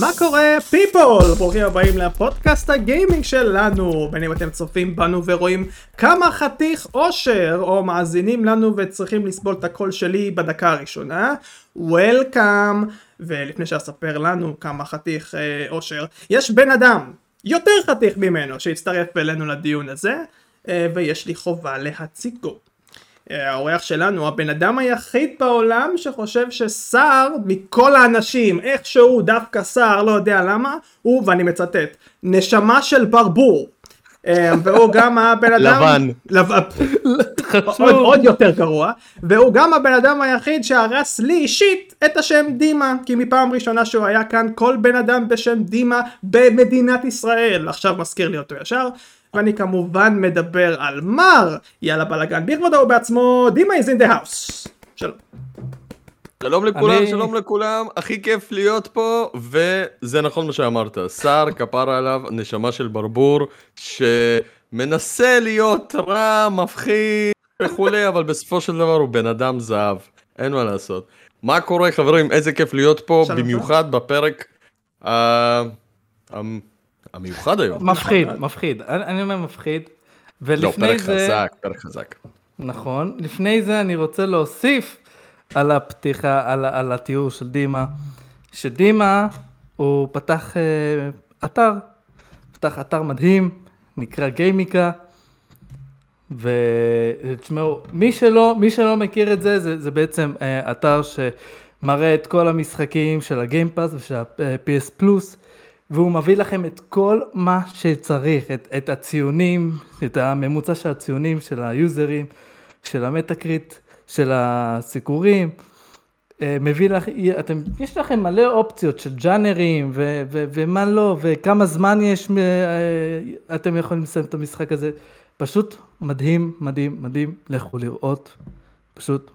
מה קורה פיפול? ברוכים הבאים לפודקאסט הגיימינג שלנו. בין אם אתם צופים בנו ורואים כמה חתיך אושר או מאזינים לנו וצריכים לסבול את הקול שלי בדקה הראשונה וולקאם ולפני שאספר לנו כמה חתיך אה, אושר יש בן אדם יותר חתיך ממנו שהצטרף אלינו לדיון הזה אה, ויש לי חובה להציגו האורח שלנו, הבן אדם היחיד בעולם שחושב שסער מכל האנשים, איכשהו דווקא סער, לא יודע למה, הוא, ואני מצטט, נשמה של ברבור. אה, והוא גם הבן אדם... לבן. עוד, עוד יותר גרוע. והוא גם הבן אדם היחיד שהרס לי אישית את השם דימה. כי מפעם ראשונה שהוא היה כאן, כל בן אדם בשם דימה במדינת ישראל. עכשיו מזכיר לי אותו ישר. ואני כמובן מדבר על מר יאללה בלאגן בכבודו ובעצמו דימה is in the house. שלום. שלום לכולם, אני- שלום לכולם, הכי כיף להיות פה, וזה נכון מה שאמרת, שר כפרה עליו, נשמה של ברבור, שמנסה להיות רע, מפחיד וכולי, אבל בסופו של דבר הוא בן אדם זהב, אין מה לעשות. מה קורה חברים, איזה כיף להיות פה. במיוחד בפרק אה, המ- המיוחד היום. מפחיד, מפחיד. אני אומר מפחיד. לא, ולפני פרק זה, חזק, פרק חזק. נכון, לפני זה אני רוצה להוסיף על הפתיחה, על, על התיאור של דימה, שדימה הוא פתח אה, אתר, פתח אתר מדהים, נקרא גיימיקה, ותשמעו, מי שלא, מי שלא מכיר את זה, זה, זה בעצם אה, אתר שמראה את כל המשחקים של הגיימפאס ושל ה-PS פלוס, והוא מביא לכם את כל מה שצריך, את, את הציונים, את הממוצע של הציונים של היוזרים, של המטאקריט, של הסיקורים. אה, מביא לך, אתם, יש לכם מלא אופציות של ג'אנרים ו, ו, ומה לא, וכמה זמן יש, אה, אתם יכולים לסיים את המשחק הזה. פשוט מדהים, מדהים, מדהים, לכו לראות, פשוט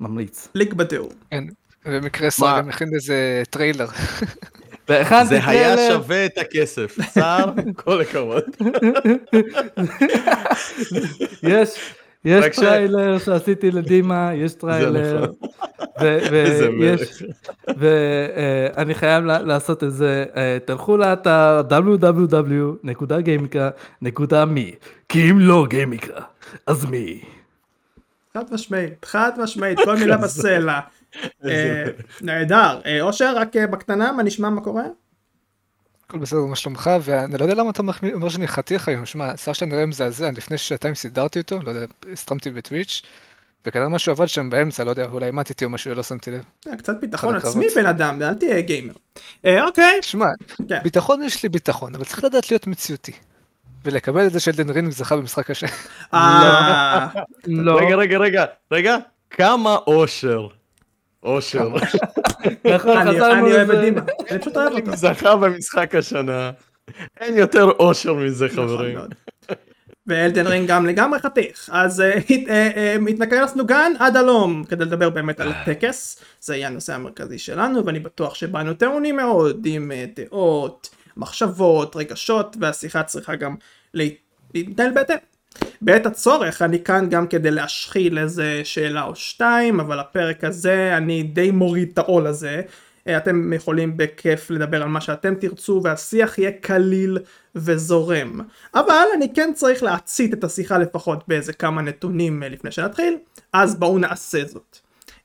ממליץ. לינק בתיאור. כן, במקרה שר גם הכין איזה טריילר. והכנתי זה היה שווה את הכסף, שר, כל הכבוד. יש, יש טריילר שעשיתי לדימה, יש טריילר, נכון. ויש, איזה מלך. ואני חייב לעשות את זה, אה, תלכו לאתר www.gameika.me, כי אם לא גיימיקה, אז מי? חד משמעית, חד משמעית, כל מילה בסלע. אה, נהדר. אה, אושר, רק אה, בקטנה, מה נשמע, מה קורה? הכל בסדר, מה שלומך? ואני לא יודע למה אתה אומר שאני חתיך היום. שמע, השיער שלי נראה מזעזע, לפני שעתיים סידרתי אותו, לא יודע, הסטרמתי בטוויץ', וכנראה משהו עבד שם באמצע, לא יודע, אולי אימדתי או משהו, לא שמתי לב. קצת ביטחון עצמי. בן אדם, אל תהיה גיימר. אוקיי. שמע, כן. ביטחון יש לי ביטחון, אבל צריך לדעת להיות מציאותי. ולקבל את זה שאלדן רינג זכה במשחק קשה. אה, לא, רגע, רגע, רגע, רגע, כמה אושר. אושר. נכון, אני חזרנו אני אוהב את. דימה, אני פשוט אוהב אותו. זכה במשחק השנה. אין יותר אושר מזה נכון חברים. ואלדן רינג גם לגמרי חתיך אז אה, אה, אה, התנקזנו כאן עד הלום כדי לדבר באמת על הטקס זה יהיה הנושא המרכזי שלנו ואני בטוח שבאנו טעונים מאוד עם דעות מחשבות רגשות והשיחה צריכה גם לה- להתנהל בהתאם. בעת הצורך אני כאן גם כדי להשחיל איזה שאלה או שתיים אבל הפרק הזה אני די מוריד את העול הזה. אה, אתם יכולים בכיף לדבר על מה שאתם תרצו והשיח יהיה קליל וזורם. אבל אני כן צריך להצית את השיחה לפחות באיזה כמה נתונים אה, לפני שנתחיל. אז בואו נעשה זאת.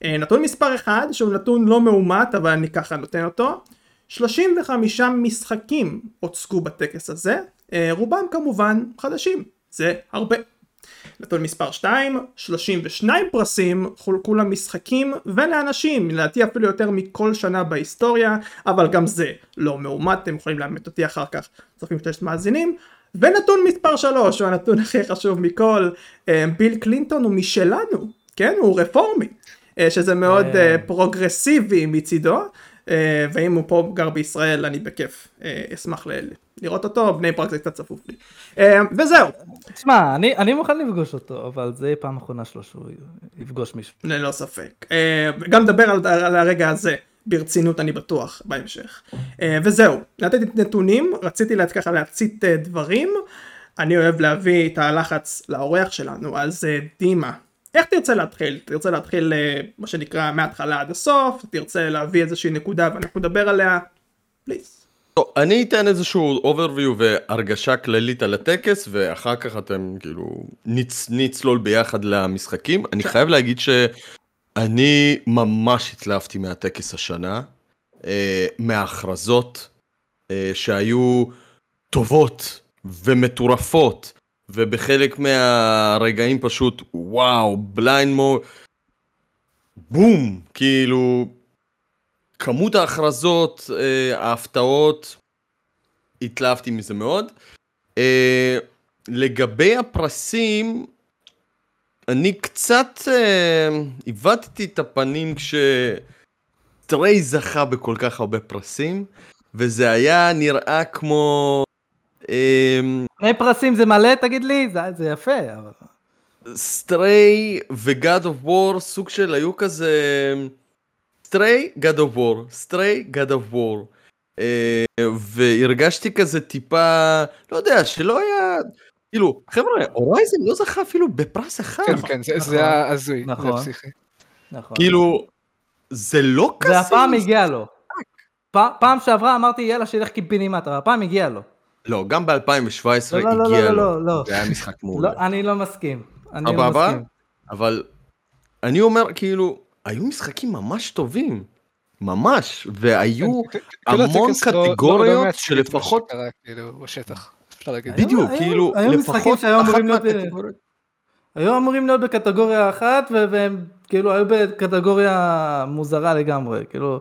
אה, נתון מספר 1 שהוא נתון לא מאומת אבל אני ככה נותן אותו. 35 משחקים הוצגו בטקס הזה. רובם כמובן חדשים זה הרבה נתון מספר 2, 32 פרסים חולקו למשחקים ולאנשים, לדעתי אפילו יותר מכל שנה בהיסטוריה, אבל גם זה לא מאומת, אתם יכולים לאמת אותי אחר כך, צופים שיש מאזינים. ונתון מספר 3, הוא הנתון הכי חשוב מכל, אה, ביל קלינטון הוא משלנו, כן? הוא רפורמי, אה, שזה מאוד אה. אה, פרוגרסיבי מצידו. ואם הוא פה גר בישראל אני בכיף אשמח ל- לראות אותו, בני ברק זה קצת צפוף לי. אה, וזהו, תשמע, אני, אני מוכן לפגוש אותו, אבל זה יהיה פעם אחרונה שלו שהוא יפגוש מישהו. ללא ספק. אה, גם נדבר על, על הרגע הזה ברצינות אני בטוח בהמשך. אה, וזהו, נתתי נתונים, רציתי ככה להצית דברים, אני אוהב להביא את הלחץ לאורח שלנו, אז דימה, איך תרצה להתחיל? תרצה להתחיל מה שנקרא מההתחלה עד הסוף? תרצה להביא איזושהי נקודה ואנחנו נדבר עליה? פליז. טוב, אני אתן איזשהו overview והרגשה כללית על הטקס, ואחר כך אתם כאילו נצ, נצלול ביחד למשחקים. אני חייב להגיד שאני ממש התלהבתי מהטקס השנה, אה, מההכרזות אה, שהיו טובות ומטורפות, ובחלק מהרגעים פשוט וואו, בליינד מו... בום, כאילו, כמות ההכרזות, אה, ההפתעות, התלהבתי מזה מאוד. אה, לגבי הפרסים, אני קצת אה, עיוותתי את הפנים כש Stray זכה בכל כך הרבה פרסים, וזה היה נראה כמו... שני פרסים זה מלא, תגיד לי? זה, זה יפה. אבל... Stray ו God of War סוג של היו כזה Stray God of War Stray God of War והרגשתי כזה טיפה לא יודע שלא היה כאילו חבר'ה הורייזן לא זכה אפילו בפרס אחד כן, כן, זה- נכון. זה היה הזוי, זה נכון. פסיכי. נכון. כאילו זה לא כזה והפעם הגיע לו. פ- פעם שעברה אמרתי יאללה שילך קיבינימט, אבל הפעם הגיע לו. לא גם ב2017 לא, לא, לא, הגיע לא, לו לא, לא. זה היה משחק מעולה לא, אני לא מסכים. אני לא? מסכים. אבל אני אומר כאילו היו משחקים ממש טובים ממש והיו כן, כל המון הטקס לא- לא- לא קטגוריות שלפחות- כאילו, בדיוק, כאילו, לפחות אחת להיות- מהקטגוריות. היו אמורים להיות בקטגוריה אחת, והם כאילו היו בקטגוריה מוזרה לגמרי, כאילו,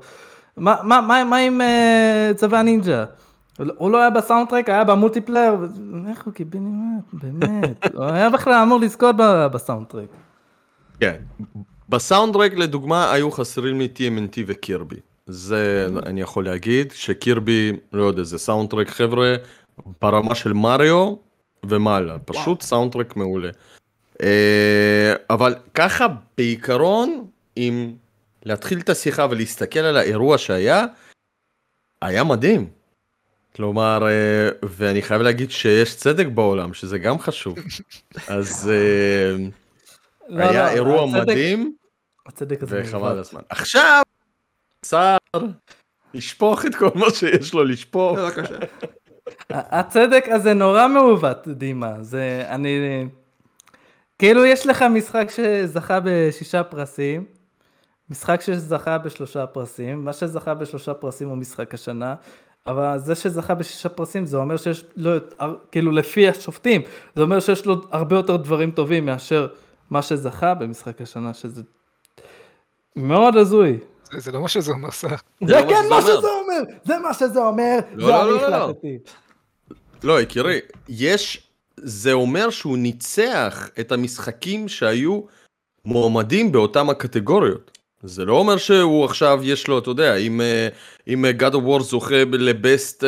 מה, מה, מה, מה עם אה, צבא הנינג'ה? הוא לא- היה בסאונדטרק, היה במולטיפלייר, איך הוא קיבינימט, באמת, הוא היה בכלל אמור לזכות בסאונדטרק. כן. בסאונדרק לדוגמה היו חסרים לי TMNT וקירבי. זה אני יכול להגיד שקירבי, לא יודע, זה סאונדטרק חבר'ה ברמה של מריו ומעלה, פשוט סאונדטרק מעולה. אה, אבל ככה בעיקרון, אם להתחיל את השיחה ולהסתכל על האירוע שהיה, היה מדהים. כלומר, אה, ואני חייב להגיד שיש צדק בעולם, שזה גם חשוב. אז אה, לא, היה לא, אירוע הצדק- מדהים הצדק הזה וחבל. על הזמן. עכשיו, סער, לשפוך את כל מה שיש לו לשפוך. בבקשה. הצדק הזה נורא מעוות, דימה, זה, אני, כאילו יש לך משחק שזכה בשישה פרסים, משחק שזכה בשלושה פרסים, מה שזכה בשלושה פרסים הוא משחק השנה, אבל זה שזכה בשישה פרסים זה אומר שיש לו, כאילו לפי השופטים, זה אומר שיש לו הרבה יותר דברים טובים מאשר מה שזכה במשחק השנה, שזה מאוד הזוי. זה- זה לא מה שזה אומר, סער. זה לא מה כן שזה מה אומר. שזה אומר, זה מה שזה אומר, לא, זה לא, אני לא, לא. החלטתי. לא, יקירי, יש, זה אומר שהוא ניצח את המשחקים שהיו מועמדים באותם הקטגוריות. זה לא אומר שהוא עכשיו יש לו, אתה יודע, אם, אה, אם אה, God of War זוכה לבסט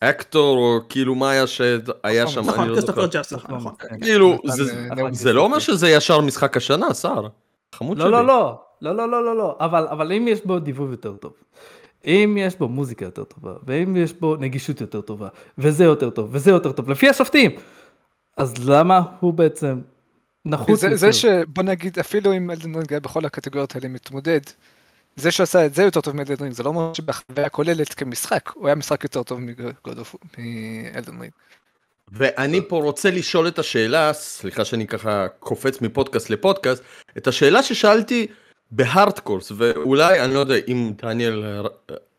אקטור, או כאילו מה היה שהיה שם, אני נכון, לא כריסטופר זוכר. נכון, נכון. כאילו, נתן, זה- אה, נכון. זה לא אומר שזה ישר משחק השנה, סער. חמוד לא, שלי. לא, לא, לא, לא, לא, לא, לא, אבל, אבל אם יש בו דיבוב יותר טוב, אם יש בו מוזיקה יותר טובה, ואם יש בו נגישות יותר טובה, וזה יותר טוב, וזה יותר טוב, לפי השופטים, אז למה הוא בעצם נחוץ זה, שבוא נגיד אפילו אם אלדן רינג היה בכל הקטגוריות האלה מתמודד, זה שעשה את זה יותר טוב מאלדן רינג, זה לא אומר שבחוויה כוללת כמשחק, הוא היה משחק יותר טוב מאלדן רינג. ואני פה רוצה לשאול את השאלה, סליחה שאני ככה קופץ מפודקאסט לפודקאסט, את השאלה ששאלתי בהארדקורס, ואולי, אני לא יודע, אם דניאל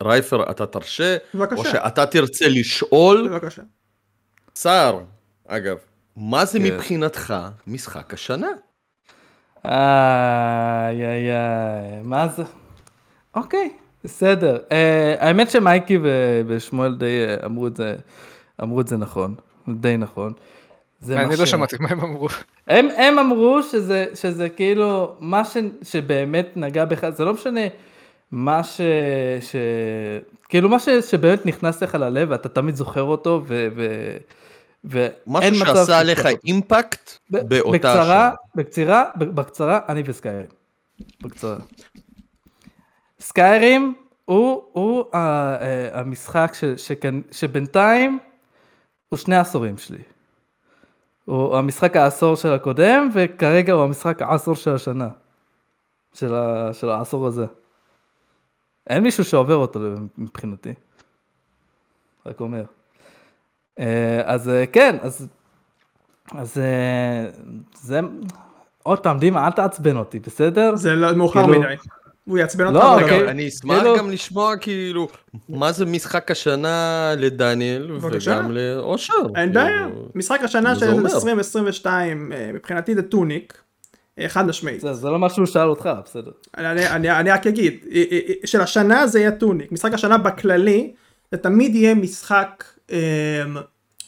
רייפר אתה תרשה, בבקשה. או שאתה תרצה לשאול, בבקשה. סער, אגב, מה זה כן. מבחינתך משחק השנה? איי, איי, איי, מה זה? אוקיי, בסדר. אה, האמת שמייקי ו- ושמואל די אה, אמרו את זה, אמרו את זה נכון, די נכון. אני לא ש- שמעתי מה הם אמרו. הם, הם אמרו שזה, שזה כאילו מה ש, שבאמת נגע בך, זה לא משנה מה ש... ש כאילו מה ש, שבאמת נכנס לך ללב ואתה תמיד זוכר אותו ו... ו ואין משהו שעשה עליך. אימפקט ב- באותה בקצרה, השנה. בקצרה, ב- בקצרה, אני וסקיירים. בקצרה. סקיירים הוא, הוא ה- אה, המשחק ש, שכן, שבינתיים הוא שני עשורים שלי. הוא המשחק העשור של הקודם, וכרגע הוא המשחק העשור של השנה. של, ה, של העשור הזה. אין מישהו שעובר אותו מבחינתי. רק אומר. אה, אז אה, כן, אז, אז אה, זה, עוד פעם, דימה, אל תעצבן אותי, בסדר? זה לא מאוחר כאילו- מדי. הוא יעצבן אותך. לא, אבל אוקיי. גם- רגע, אני אשמח כאילו- גם לשמוע כאילו מה זה משחק השנה לדניאל בבקשה. וגם לאושר. אין כאילו, בעיה. משחק השנה של אומר. 2022 אה, מבחינתי זה טוניק. אה, חד משמעית. זה, זה לא מה שהוא שאל אותך, בסדר. אני, אני, אני רק אגיד, אה, של השנה זה יהיה טוניק, משחק השנה בכללי, זה תמיד יהיה משחק אה,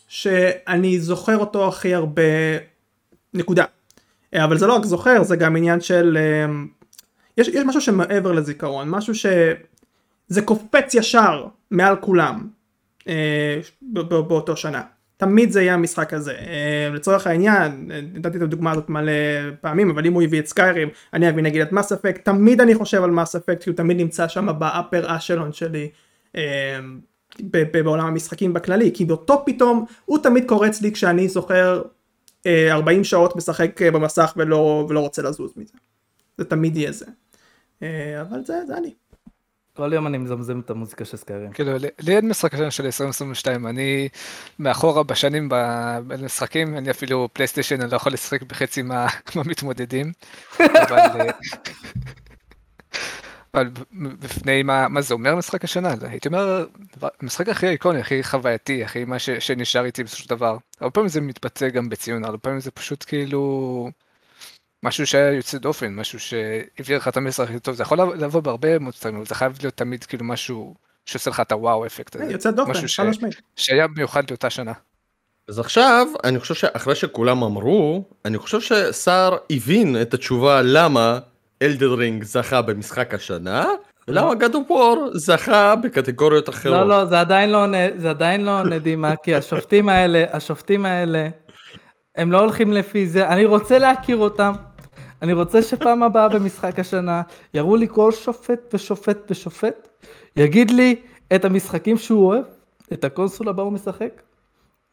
שאני זוכר אותו הכי הרבה, נקודה. אבל זה לא רק זוכר, זה גם עניין של, אה, יש, יש משהו שמעבר לזיכרון, משהו שזה קופץ ישר מעל כולם אה, ב- ב- באותו שנה. תמיד זה יהיה המשחק הזה. אה, לצורך העניין, אה, נתתי את הדוגמה הזאת מלא פעמים, אבל אם הוא הביא את Skyrim, אני אביא נגיד את Mass Effect, תמיד אני חושב על Mass Effect, כי הוא תמיד נמצא שם ב upper echelon שלי. אה, בעולם המשחקים בכללי, כי באותו פתאום הוא תמיד קורץ לי כשאני זוכר אה, 40 שעות משחק אה, במסך ולא, ולא רוצה לזוז מזה. זה תמיד יהיה זה. אה, אבל זה, זה אני. כל יום אני מזמזם את המוזיקה של Skyrim. כאילו, לי- אין משחק השנה של 2022, אני מאחורה בשנים במשחקים, אני אפילו פלייסטיישן, אני לא יכול לשחק בחצי מה- מהמתמודדים. אבל אה, אבל בפני מה מה זה אומר משחק השנה, הייתי אומר, המשחק הכי איקוני, הכי חווייתי, הכי מה ש- שנשאר איתי בסופו של דבר. הרבה פעמים זה מתבטא גם בציון, הרבה פעמים זה פשוט כאילו משהו שהיה יוצא דופן, משהו שהעביר לך את המסר הכי טוב, זה יכול לבוא- בהרבה מאוד סטרים, אבל זה חייב להיות תמיד כאילו משהו שעושה לך את הוואו אפקט הזה, אה, יוצא דופן, משהו חד משמעית. שהיה מיוחד לאותה שנה. אז עכשיו, אני חושב שאחרי שכולם אמרו, אני חושב שסער הבין את התשובה למה אלדן רינג זכה במשחק השנה, ולמה God of War זכה בקטגוריות אחרות. לא, לא, זה עדיין לא זה עדיין לא עונה דימה, כי השופטים האלה, השופטים האלה, הם לא הולכים לפי זה, אני רוצה להכיר אותם. אני רוצה שפעם הבאה במשחק השנה, יראו לי כל שופט ושופט ושופט, יגיד לי את המשחקים שהוא אוהב, את הקונסול שבה הוא משחק,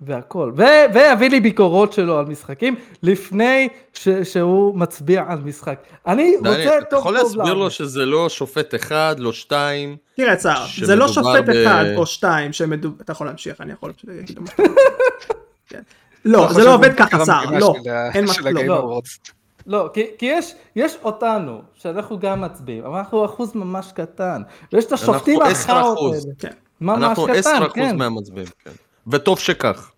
והכל. ו- ויביא לי ביקורות שלו על משחקים, לפני ש- שהוא מצביע על משחק. אני רוצה דניאל, אתה טוב יכול טוב להסביר לעבוד. לו שזה לא שופט אחד, לא שתיים? תראה צער, זה לא שופט ב- אחד או שתיים שמדובר, אתה יכול להמשיך, אני יכול להגיד משהו. כן. לא, לא זה לא עובד ככה צער, לא, אין ה-Game לא. לא, כי, כי יש, יש אותנו, שאנחנו גם מצביעים, אבל אנחנו אחוז ממש קטן, ויש את השופטים אנחנו 10%. החארות האלה. כן. ממש אנחנו קטן, 10% כן. מהמצביעים, כן. וטוב שכך.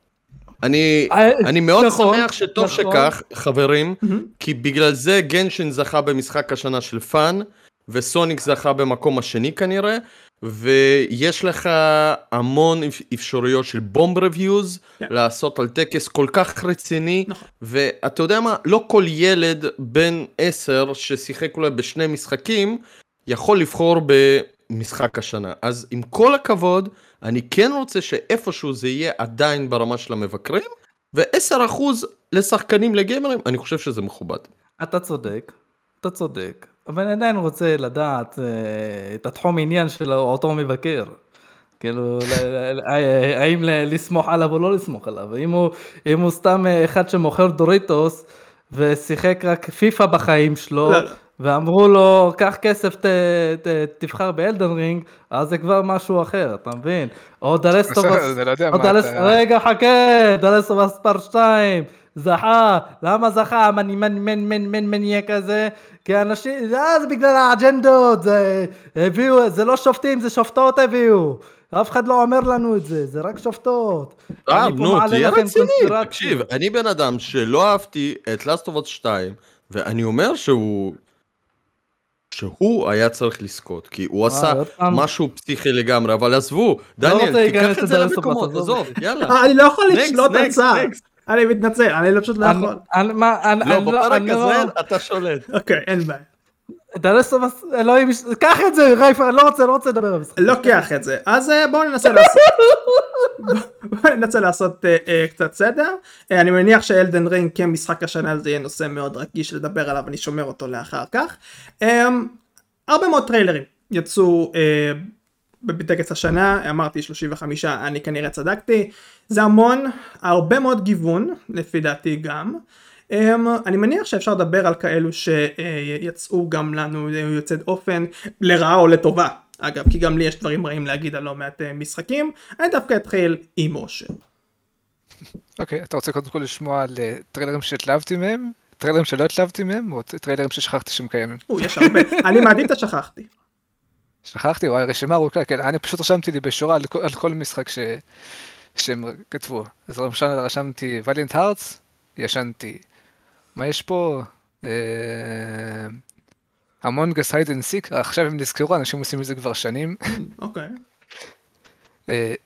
אני, אה, אני מאוד נכון, שמח שטוב נכון. שכך, חברים, כי בגלל זה גנשין זכה במשחק השנה של fan, וסוניק זכה במקום השני כנראה, ויש לך המון אפ- אפשרויות של bomb reviews, כן. לעשות על טקס כל כך רציני, נכון. ואתה יודע מה, לא כל ילד בן 10 ששיחק אולי בשני משחקים, יכול לבחור במשחק השנה. אז עם כל הכבוד, אני כן רוצה שאיפשהו זה יהיה עדיין ברמה של המבקרים, ו-10% לשחקנים לגיימרים, אני חושב שזה מכובד. אתה צודק, אתה צודק, אבל אני עדיין רוצה לדעת אה, את התחום עניין של אותו מבקר. כאילו, האם לסמוך עליו או לא לסמוך עליו. אם הוא, אם הוא סתם אה, אחד שמוכר דוריטוס ושיחק רק פיפא בחיים שלו, לא, לא. ואמרו לו, קח כסף, ת, ת, תבחר ב Elden Ring, אז זה כבר משהו אחר, אתה מבין? או The Last of Us, לא יודע או מה דלס... אתה- רגע, חכה, The Last of Us Part 2, זכה, למה זכה המני מן מן מן מן מניה כזה? כי אנשים, אה, זה בגלל האג'נדות, זה הביאו, זה לא שופטים, זה שופטות הביאו. אף אחד לא אומר לנו את זה, זה רק שופטות. אה, אני פה נו, תהיה רציני. תקשיב, אני בן אדם שלא אהבתי את Last of Us 2, ואני אומר שהוא... שהוא היה צריך לזכות, כי הוא עשה פעם? משהו פסיכי לגמרי, אבל עזבו, רוצה דניאל, תיקח את זה למקומות, עזוב יאללה. אה, אני לא יכול לשלוט על next. אני מתנצל, אני לא- פשוט לא יכול. אני- מה, אני- לא, אני בפרק אני לא- הזה אתה שולט. אוקיי, אין בעיה. דלסטובס, אלוהים, קח את זה, רייפה, אני לא רוצה, לא רוצה לדבר על המשחק. לוקח את זה. אז אה, בואו ננסה לעשות... בואו ננסה לעשות אה, אה, קצת סדר. אני מניח שאלדן רינג כמשחק השנה זה יהיה נושא מאוד רגיש לדבר עליו, אני שומר אותו לאחר כך. אה, הרבה מאוד טריילרים יצאו בטקס השנה, אמרתי 35, אני כנראה צדקתי. זה המון, הרבה מאוד גיוון, לפי דעתי גם. Um, אני מניח שאפשר לדבר על כאלו שיצאו גם לנו יוצאת אופן לרעה או לטובה אגב, כי גם לי יש דברים רעים להגיד על לא מעט אה, משחקים, אני דווקא אתחיל עם אושר. אוקיי, אתה רוצה קודם כל לשמוע על אה, טריילרים שהתלהבתי מהם? טריילרים שלא התלהבתי מהם? או טריילרים ששכחתי שהם קיימים? או, יש הרבה, אני מעדיף את השכחתי. שכחתי, וואי, רשימה ארוכה, כן, אני פשוט רשמתי לי בשורה על, כל- על כל משחק ש... שהם כתבו. אז למשל רשמתי Valiant Hearts, ישנתי. מה יש פה? Among Us, hide and seek, עכשיו הם נזכרו, אנשים עושים את זה כבר שנים. אוקיי.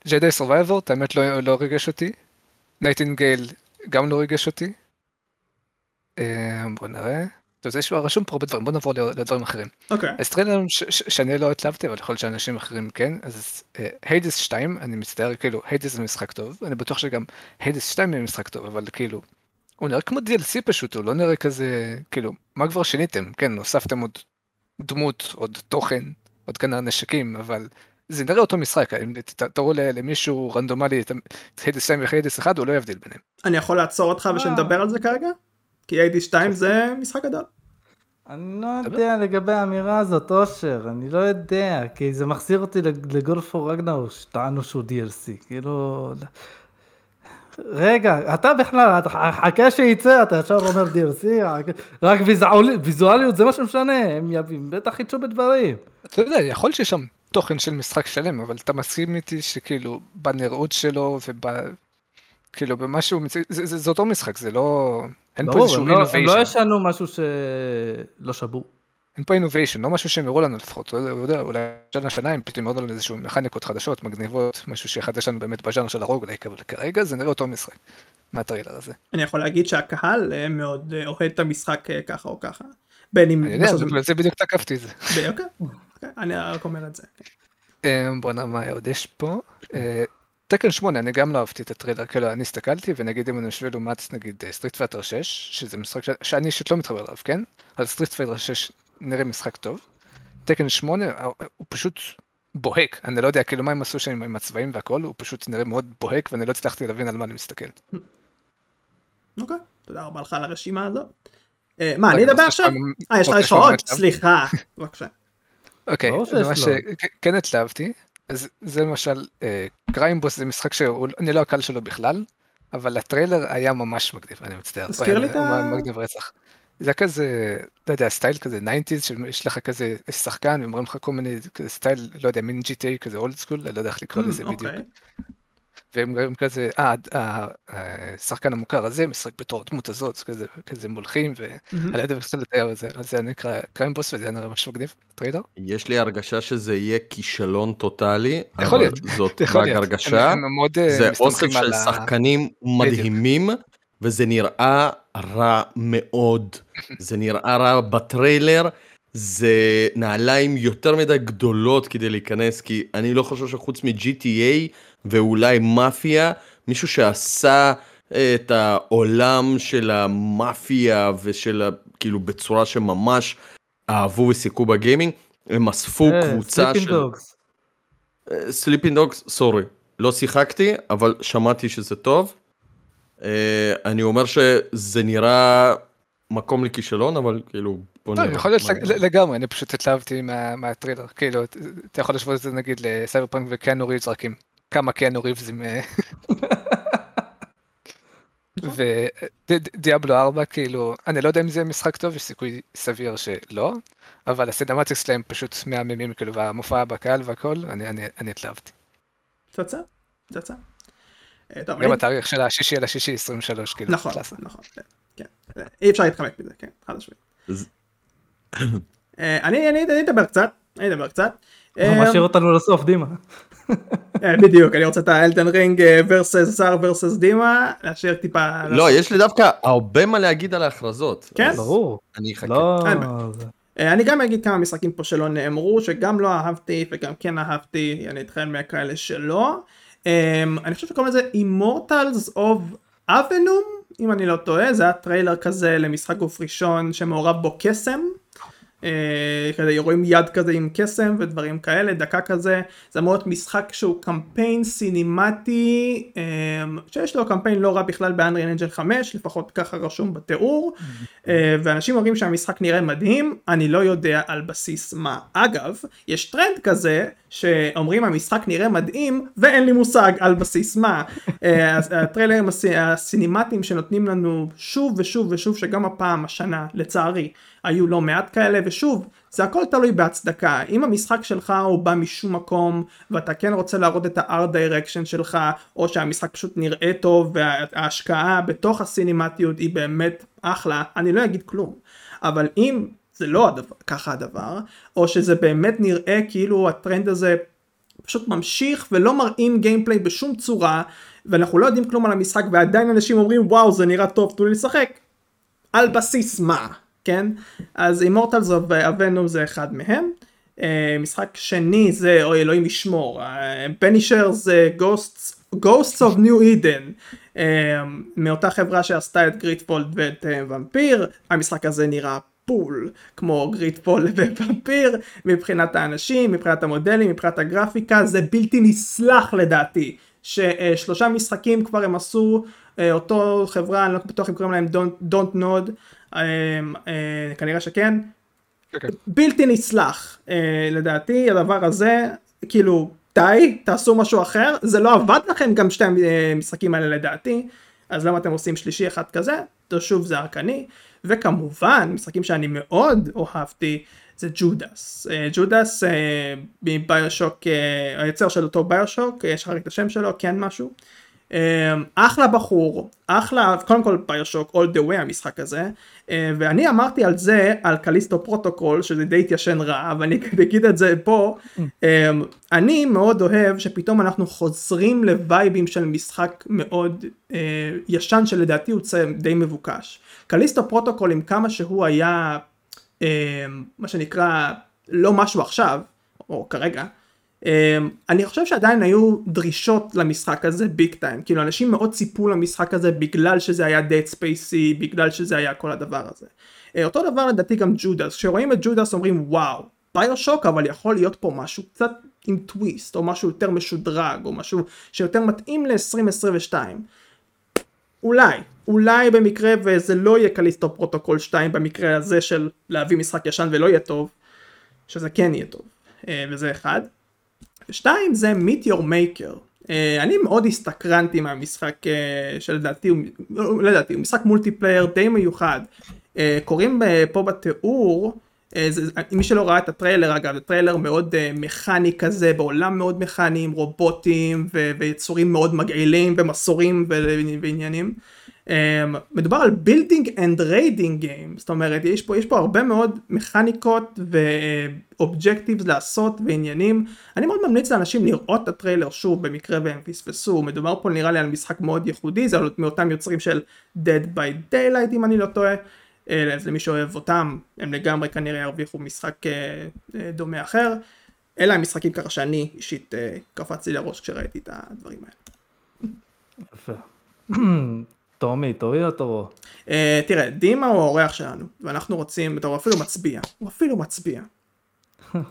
Jedi Survivor, את האמת לא, לא ריגש אותי. Nightingale גם לא ריגש אותי. אה, בוא נראה. טוב, זה יש רשום פה הרבה דברים, בוא נעבור לדברים אחרים. אוקיי. אז טריילרים שאני לא התלהבתי, אבל יכול להיות שאנשים אחרים כן, אז Hades 2, אני מצטער, כאילו, Hades זה משחק טוב, אני בטוח שגם Hades 2 יהיה משחק טוב, אבל כאילו, הוא נראה כמו DLC פשוט, הוא לא נראה כזה, כאילו, מה כבר שיניתם? כן, הוספתם עוד דמות, עוד תוכן, עוד כנראה נשקים, אבל זה נראה אותו משחק, אם תראו ל- למישהו רנדומלי את היידס 2 והיידס 1, הוא לא יבדיל ביניהם. אני יכול לעצור אותך ושנדבר על זה כרגע? כי AD2 זה משחק גדול. אני לא יודע לגבי האמירה הזאת, אושר, אני לא יודע, כי זה מחזיר אותי לגולף פור רגנר, שטענו שהוא DLC, כאילו... רגע, אתה בכלל, חכה שייצא, אתה ישר אומר DLC, רק ויזואל- ויזואליות זה מה שמשנה, הם יבים, בטח חידשו בדברים. אתה יודע, יכול שיש שם תוכן של משחק שלם, אבל אתה מסכים איתי שכאילו בנראות שלו כאילו במשהו, זה, זה, זה אותו משחק, זה לא... אין פה איזשהו הם לא- הם לא innovation, ישנו משהו שלא שבור. אין פה innovation, לא משהו שהם הראו לנו לפחות, לא יודע, לא יודע, אולי שנה שנה הם פתאום ירדו לנו איזשהו מכניקות חדשות, מגניבות, משהו שיחדש לנו באמת בז'אנר של הרוגלייק, אבל כרגע זה נראה אותו משחק, מהטריילר הזה. אני יכול להגיד שהקהל אה, מאוד אה, אוהד את המשחק אה, ככה או ככה. בין אם... אני יודע, בגלל זה בדיוק תקפתי את זה. אוקיי, אוקיי, אני רק אומר את זה. אמ, בוא נראה מה עוד יש פה. Tekken 8, אני גם לא אהבתי את הטריילר, כאילו אני הסתכלתי, ונגיד אם אני משווה לעומת נגיד Street Fighter 6, שזה משחק ש- שאני אישית לא מתחבר אליו, כן? אבל Street Fighter 6 נראה משחק טוב. Tekken 8 אה, הוא פשוט בוהק, אני לא יודע כאילו מה הם עשו שם עם הצבעים והכל, הוא פשוט נראה מאוד בוהק, ואני לא הצלחתי להבין על מה אני מסתכל. אוקיי, תודה רבה לך על הרשימה הזאת. אה, מה, אני רגע, אדבר עכשיו? אה, יש לך עוד רשימה עוד? סליחה. בבקשה. אוקיי, זה מה. שכן התלהבתי, אז זה למשל, Crime Boss זה משחק שאני לא הקהל שלו בכלל, אבל הטריילר היה ממש מגניב, אני מצטער. תזכיר לי את ה- מגניב רצח. זה היה כזה, לא יודע, סטייל כזה 90's, שיש לך כזה שחקן, ואומרים לך כל מיני, סטייל, לא יודע, מין GTA כזה old school, אני לא יודע איך לקרוא לזה בדיוק. והם גם כזה, אה, השחקן המוכר הזה משחק בתור הדמות הזאת, כזה, כזה מולכים. ואני לא יודע איך לתאר את זה, אז זה נקרא Crime Boss, וזה נראה ממש מגניב, טריילר. יש לי הרגשה שזה יהיה כישלון טוטאלי, יכול אבל להיות, זאת יכול רק להיות. הרגשה. הם- הם מאוד, אה, זה אוסף של שחקנים מדהימים, וזה נראה רע מאוד. זה נראה רע בטריילר, זה נעליים יותר מדי גדולות כדי להיכנס, כי אני לא חושב שחוץ מ-GTA ואולי מאפיה, מישהו שעשה אה, את העולם של המאפיה ושל, ה- כאילו בצורה שממש אהבו ושיחקו בגיימינג, הם אספו אה, קבוצה Sleeping של... Dogs. Sleeping Dogs, sorry, לא שיחקתי, אבל שמעתי שזה טוב. אה, אני אומר שזה נראה מקום לכישלון, אבל כאילו, בוא לא, נראה. יכול להיות לגמרי, אני פשוט התלהבתי מה- מהטריילר, כאילו, אתה יכול להשוות את זה נגיד לסייבר פאנק וקיאנו ריבס רק עם כמה קיאנו ריבס עם... אה, ו Diablo 4, כאילו, אני לא יודע אם זה משחק טוב, יש סיכוי סביר שלא, אבל ה cinematics שלהם פשוט מהממים, כאילו, והמופע בקהל והכל, אני- אני אני התלהבתי. פצצה, פצצה. אה, גם התאריך של השישי על השישי 23, כאילו, נכון. נכון, כן, כן. אי אפשר להתחמק מזה, כן, חד משמעית. אה, אני אדבר קצת, אני אדבר קצת. הוא אה, משאיר אותנו לסוף, דימה. אה, בדיוק, אני רוצה את ה Elden Ring versus שר versus דימה, להשאיר טיפה... לא, יש לי דווקא הרבה מה להגיד על ההכרזות. כן? ברור. אני אחכה. לא... אה, אני גם אגיד כמה משחקים פה שלא נאמרו, שגם לא אהבתי וגם כן אהבתי, אני אתחיל מהכאלה שלא. אה, אני חושב שקוראים לזה Immortals of Aveum, אם אני לא טועה, זה היה טריילר כזה למשחק גוף ראשון שמעורב בו קסם. אה, כזה רואים יד כזה עם קסם ודברים כאלה, דקה כזה, זה אמור להיות משחק שהוא קמפיין סינימטי, אה, שיש לו קמפיין לא רע בכלל ב-Unreal Engine 5, לפחות ככה רשום בתיאור, אה, ואנשים אומרים שהמשחק נראה מדהים, אני לא יודע על בסיס מה. אגב, יש טרנד כזה, שאומרים המשחק נראה מדהים, ואין לי מושג על בסיס מה. הטריילרים הסי- הסינימטיים שנותנים לנו שוב ושוב ושוב, שגם הפעם, השנה, לצערי, היו לא מעט כאלה, ושוב, זה הכל תלוי בהצדקה. אם המשחק שלך הוא בא משום מקום, ואתה כן רוצה להראות את ה-art direction שלך, או שהמשחק פשוט נראה טוב, וההשקעה בתוך הסינימטיות היא באמת אחלה, אני לא אגיד כלום. אבל אם זה לא הדבר, ככה הדבר, או שזה באמת נראה כאילו הטרנד הזה פשוט ממשיך ולא מראים גיימפליי בשום צורה, ואנחנו לא יודעים כלום על המשחק, ועדיין אנשים אומרים וואו זה נראה טוב, תנו לי לשחק. על בסיס מה, כן? אז Immortals of Aveum זה אחד מהם. Uh, משחק שני זה, אוי אלוהים ישמור, Banishers, Ghosts, Ghosts of New Eden, uh, מאותה חברה שעשתה את GreedFall ואת Vampyr, המשחק הזה נראה פול, כמו GreedFall ו Vampyr, מבחינת האנשים, מבחינת המודלים, מבחינת הגרפיקה, זה בלתי נסלח לדעתי, ששלושה משחקים כבר הם עשו, אה, אותו חברה, אני לא בטוח אם קוראים להם Don't, Don't אה, אה, כנראה שכן, כן, כן. בלתי נסלח אה, לדעתי הדבר הזה כאילו די תעשו משהו אחר. זה לא עבד לכם גם שתי המשחקים האלה לדעתי. אז למה אתם עושים שלישי אחד כזה? זה שוב זה הרקני וכמובן משחקים שאני מאוד אוהבתי זה ג'ודס אה, ג'ודס אה, מביושוק אה, היוצר של אותו ביושוק יש לך רק את השם שלו כן משהו. אה, אחלה בחור, אחלה, קודם כל BioShock all the way המשחק הזה, אה, ואני אמרתי על זה, על Callisto Protocol, שזה די התיישן רע, ואני אגיד את זה פה, אה, אני מאוד אוהב שפתאום אנחנו חוזרים לווייבים של משחק מאוד אה, ישן, שלדעתי הוא די מבוקש. Callisto Protocol עם כמה שהוא היה, מה שנקרא, לא משהו עכשיו, או כרגע, אני חושב שעדיין היו דרישות למשחק הזה big time, כאילו אנשים מאוד ציפו למשחק הזה בגלל שזה היה Dead Space-י, בגלל שזה היה כל הדבר הזה. Uh, אותו דבר לדעתי גם Judas, כשרואים את Judas אומרים וואו, BioShock אבל יכול להיות פה משהו קצת עם טוויסט, או משהו יותר משודרג, או משהו שיותר מתאים ל-2022. אולי, אולי במקרה וזה לא יהיה Callisto Protocol 2 במקרה הזה של להביא משחק ישן ולא יהיה טוב, שזה כן יהיה טוב, uh, וזה אחד. ושתיים זה Meet Your Maker. Uh, אני מאוד הסתקרנתי מהמשחק uh, שלדעתי הוא, לא לדעתי, הוא משחק multiplayer די מיוחד. Uh, קוראים uh, פה בתיאור, uh, זה, מי שלא ראה את הטריילר אגב, זה טריילר מאוד uh, מכני כזה, בעולם מאוד מכני עם רובוטים ו- ויצורים מאוד מגעילים ומסורים ו- ועניינים. Um, מדובר על building and raiding game, זאת אומרת יש פה, יש פה הרבה מאוד מכניקות ו objectives לעשות ועניינים. אני מאוד ממליץ לאנשים לראות את הטריילר שוב במקרה והם פספסו, מדובר פה נראה לי על משחק מאוד ייחודי, זה מאותם יוצרים של Dead by Daylight אם אני לא טועה. אז למי שאוהב אותם הם לגמרי כנראה ירוויחו משחק אה, אה, דומה אחר. אלה המשחקים ככה שאני אישית אה, קפץ לי לראש כשראיתי את הדברים האלה. יפה. טומי, תורך או תורו? Uh, תראה, דימה הוא האורח שלנו, ואנחנו רוצים, הוא אפילו מצביע, הוא אפילו מצביע.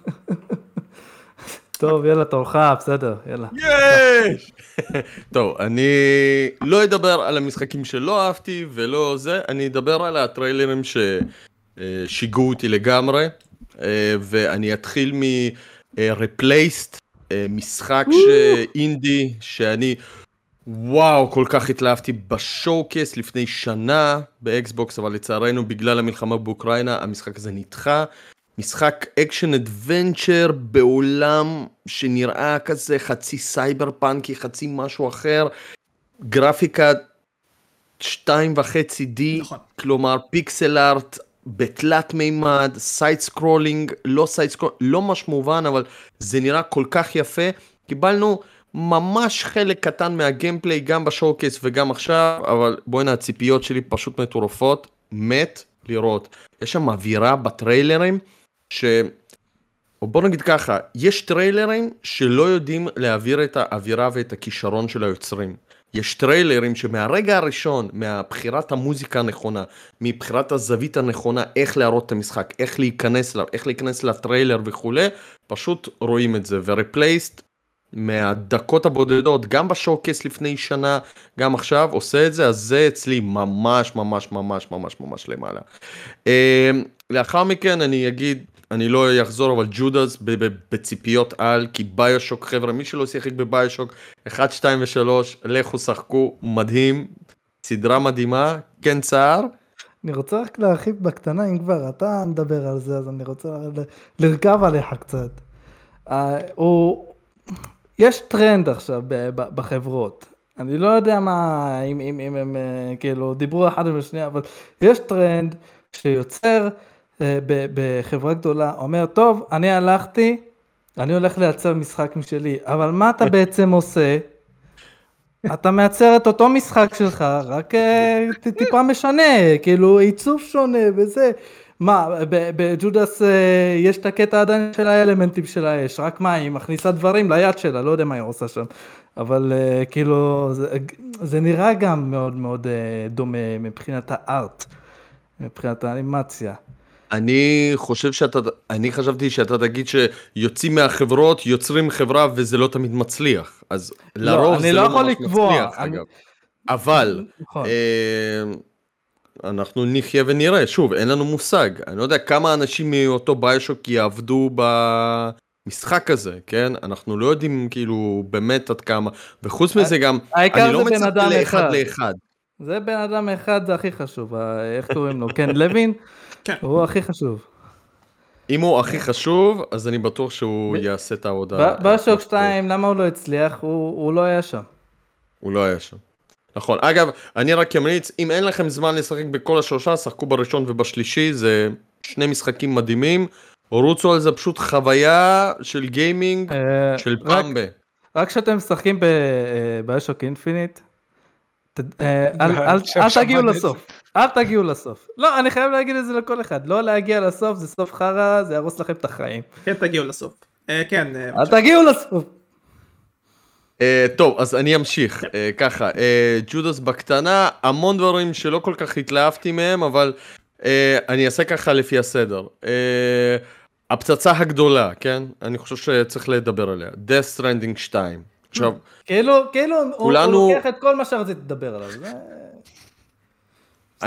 טוב, יאללה, תורך, בסדר, יאללה. יש! טוב, אני לא אדבר על המשחקים שלא אהבתי ולא זה, אני אדבר על הטריילרים ששיגעו אותי לגמרי, אה, ואני אתחיל מ-Replaced, אה, משחק אינדי שאני... וואו, כל כך התלהבתי ב showcase לפני שנה ב Xbox, אבל לצערנו בגלל המלחמה באוקראינה המשחק הזה נדחה. משחק action adventure בעולם שנראה כזה חצי cyberpunk-י, חצי משהו אחר, גרפיקה שתיים וחצי די, נכון. כלומר pixel art בתלת מימד, side scrolling, לא side scrolling, לא ממש מובן, אבל זה נראה כל כך יפה. קיבלנו ממש חלק קטן מה gameplay גם ב showcase וגם עכשיו, אבל בואנ'ה הציפיות שלי פשוט מטורפות, מת לראות. יש שם אווירה בטריילרים, ש... בוא נגיד ככה, יש טריילרים שלא יודעים להעביר את האווירה ואת הכישרון של היוצרים. יש טריילרים שמהרגע הראשון, מבחירת המוזיקה הנכונה, מבחירת הזווית הנכונה, איך להראות את המשחק, איך להיכנס אליו, איך להיכנס לטריילר וכולי, פשוט רואים את זה. ורפלייסט מהדקות הבודדות, גם בשואו-קייס לפני שנה, גם עכשיו, עושה את זה, אז זה אצלי ממש ממש ממש ממש ממש למעלה. אה, לאחר מכן אני אגיד, אני לא אחזור, אבל ב- בציפיות על, כי ביושוק, חבר'ה, מי שלא שיחק בביושוק, 1, 2 ו-3, לכו שחקו, מדהים, סדרה מדהימה, כן צער. אני רוצה רק להרחיב בקטנה, אם כבר אתה מדבר על זה, אז אני רוצה לרכב עליך קצת. אה, הוא... יש טרנד עכשיו בחברות. אני לא יודע מה, אם, אם, אם הם אה, כאילו דיברו אחד עם השנייה, אבל יש טרנד שיוצר אה, בחברה גדולה, אומר, טוב, אני הלכתי, אני הולך לייצר משחק משלי, אבל מה אתה בעצם עושה? אתה מייצר את אותו משחק שלך, רק אה, טיפה משנה, כאילו עיצוב שונה וזה. מה, בג'ודס אה, יש את הקטע עדיין של האלמנטים של האש, רק מה, היא מכניסה דברים ליד שלה, לא יודע מה היא עושה שם. אבל אה, כאילו, זה, זה נראה גם מאוד מאוד אה, דומה מבחינת הארט, מבחינת האנימציה. אני חושב שאתה, אני חשבתי שאתה תגיד שיוצאים מהחברות, יוצרים חברה וזה לא תמיד מצליח. אז לרוב אני זה לא לא ממש לקבוע, מצליח, אני- אגב. אבל, נכון. אה, אנחנו נחיה ונראה, שוב, אין לנו מושג. אני לא יודע כמה אנשים מאותו ביושוק יעבדו במשחק הזה, כן? אנחנו לא יודעים כאילו באמת עד כמה, וחוץ מזה גם, העיקר אני לא מצפה אדם לאחד אחד. לאחד. זה בן אדם אחד, זה הכי חשוב, איך קוראים לו? כן, לוין? כן. הוא הכי חשוב. אם הוא הכי חשוב, אז אני בטוח שהוא ב- יעשה את העבודה. בשוק 2, למה הוא לא הצליח? הוא הוא לא היה שם. הוא לא היה שם. נכון. אגב, אני רק אמליץ, אם אין לכם זמן לשחק בכל השלושה, שחקו בראשון ובשלישי, זה שני משחקים מדהימים. רוצו על זה פשוט חוויה של gaming אה, של פעם ב... רק כשאתם משחקים BioShock Infinite, ת- אה, אל- תגיעו. לסוף. אל תגיעו לסוף. לא, אני חייב להגיד את זה לכל אחד. לא להגיע לסוף, זה סוף חרא, זה יהרוס לכם את החיים. כן, תגיעו לסוף. אה, כן, אה, אל תגיעו לסוף. אה, טוב, אז אני אמשיך. אה, ככה, אה, ג'ודס בקטנה, המון דברים שלא כל כך התלהבתי מהם, אבל אה, אני אעשה ככה לפי הסדר. אה, הפצצה הגדולה, כן? אני חושב שצריך לדבר עליה. Death Stranding 2. עכשיו, כאילו, כאילו, כולנו- הוא לוקח את כל מה שרציתי לדבר עליו. אני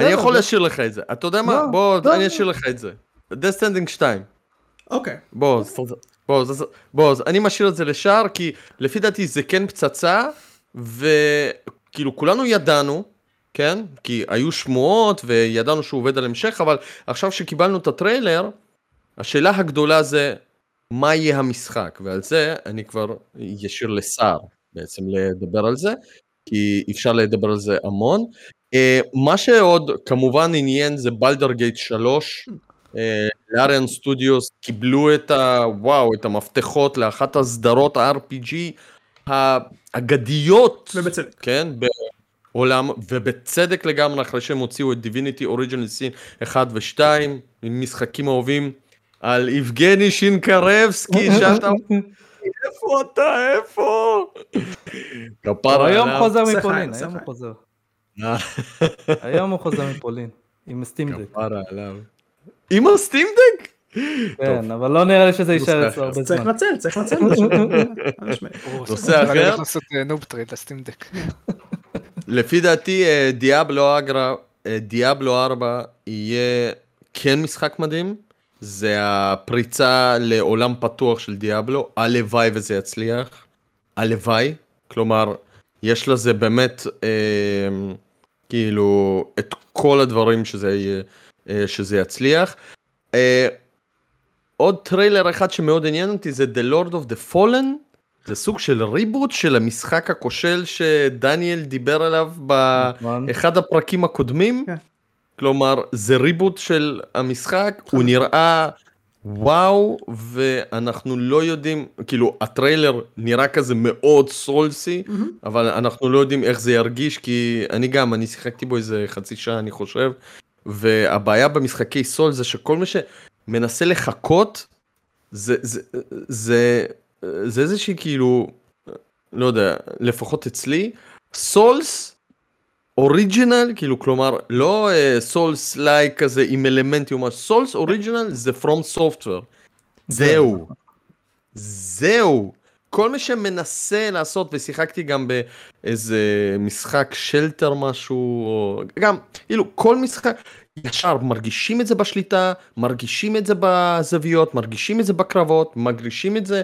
בסדר, יכול זה- להשאיר לך את זה. אתה יודע מה? לא, בוא, לא. אני אשאיר לך את זה. Death Stranding 2. אוקיי. בוא, בוא, אז- בוא, אני משאיר את זה לשער, כי לפי דעתי זה כן פצצה, וכאילו כולנו ידענו, כן? כי היו שמועות וידענו שהוא עובד על המשך, אבל עכשיו שקיבלנו את הטריילר, השאלה הגדולה זה, מה יהיה המשחק? ועל זה אני כבר ישיר לסער בעצם לדבר על זה, כי אפשר לדבר על זה המון. אה, מה שעוד כמובן עניין זה בלדר גייט 3. לאריאן סטודיוס קיבלו את ה... וואו, את המפתחות לאחת הסדרות ה-RPG האגדיות, ובצדק. כן, בעולם, ובצדק לגמרי אחרי שהם הוציאו את Divinity Original Sin 1 ו-2, משחקים אהובים על יבגני שינקרבסקי, שאתה... איפה אתה? איפה? כפרה היום עליו. חוזר מפולין, היום הוא. חוזר. אה, היום הוא חוזר מפולין. עם Steam Deck. כפרה עליו. עם ה Steam Deck? כן, אבל לא נראה לי שזה יישאר אצלו הרבה צריך זמן. לנצל, צריך לנצל. חד משמעית. נושא אחר? הולך לעשות נוב trade ל Steam Deck. לפי דעתי אה, דיאבלו אגב, אה, דיאבלו 4 יהיה כן משחק מדהים. זה הפריצה לעולם פתוח של דיאבלו, הלוואי וזה יצליח. הלוואי, כלומר, יש לזה באמת אה, כאילו את כל הדברים שזה, יהיה, שזה יצליח. אה, עוד טריילר אחד שמאוד עניין אותי זה The Lord of the Fallen. זה סוג של reboot של המשחק הכושל שדניאל דיבר עליו נכון. באחד הפרקים הקודמים. כן. כלומר, זה ריבוט של המשחק, הוא נראה וואו, ואנחנו לא יודעים, כאילו, הטריילר נראה כזה מאוד סולסי, אבל אנחנו לא יודעים איך זה ירגיש, כי אני גם, אני שיחקתי בו איזה חצי שעה, אני חושב, והבעיה במשחקי סול זה שכל מי שמנסה לחכות, זה, זה, זה, זה איזושהי כאילו, לא יודע, לפחות אצלי, סולס אוריג'ינל, כאילו כלומר לא סולס לייק כזה עם אלמנטים, סולס אוריג'ינל זה From Software. זהו. זהו. כל מי שמנסה לעשות, ושיחקתי גם באיזה משחק שלטר משהו, או גם, כאילו, כל משחק, ישר מרגישים את זה בשליטה, מרגישים את זה בזוויות, מרגישים את זה בקרבות, מרגישים את זה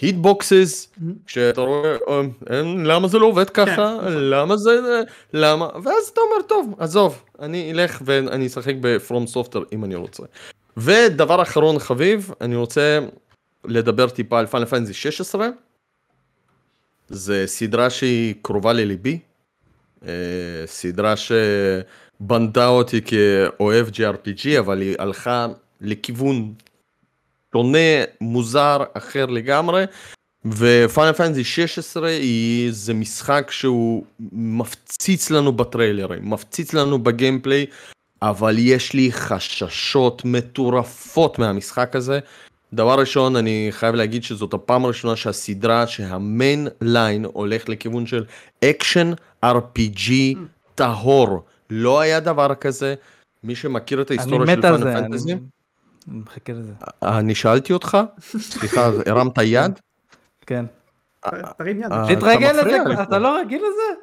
בהיטבוקסס, כשאתה רואה, "אה, למה זה לא עובד ככה, למה זה, למה, ואז אתה אומר, טוב, עזוב, אני אלך ואני אשחק ב-From Software אם אני רוצה. ודבר אחרון חביב, אני רוצה לדבר טיפה על פאנל פנטזי 16. זה סדרה שהיא קרובה לליבי. אה, סדרה שבנתה אותי כאוהב JRPG, אבל היא הלכה לכיוון שונה, מוזר, אחר לגמרי. ו Final Fantasy 16 היא זה משחק שהוא מפציץ לנו בטריילרים, מפציץ לנו ב gameplay, אבל יש לי חששות מטורפות מהמשחק הזה. דבר ראשון, אני חייב להגיד שזאת הפעם הראשונה שהסדרה, שה mainline הולך לכיוון של action RPG טהור. לא היה דבר כזה. מי שמכיר את ההיסטוריה של Final זה, Fantasy, אני מחכה לזה. אני שאלתי אותך, סליחה, הרמת יד? כן. תרים יד. אה, אתה תתרגל לזה. אתה לא רגיל לזה?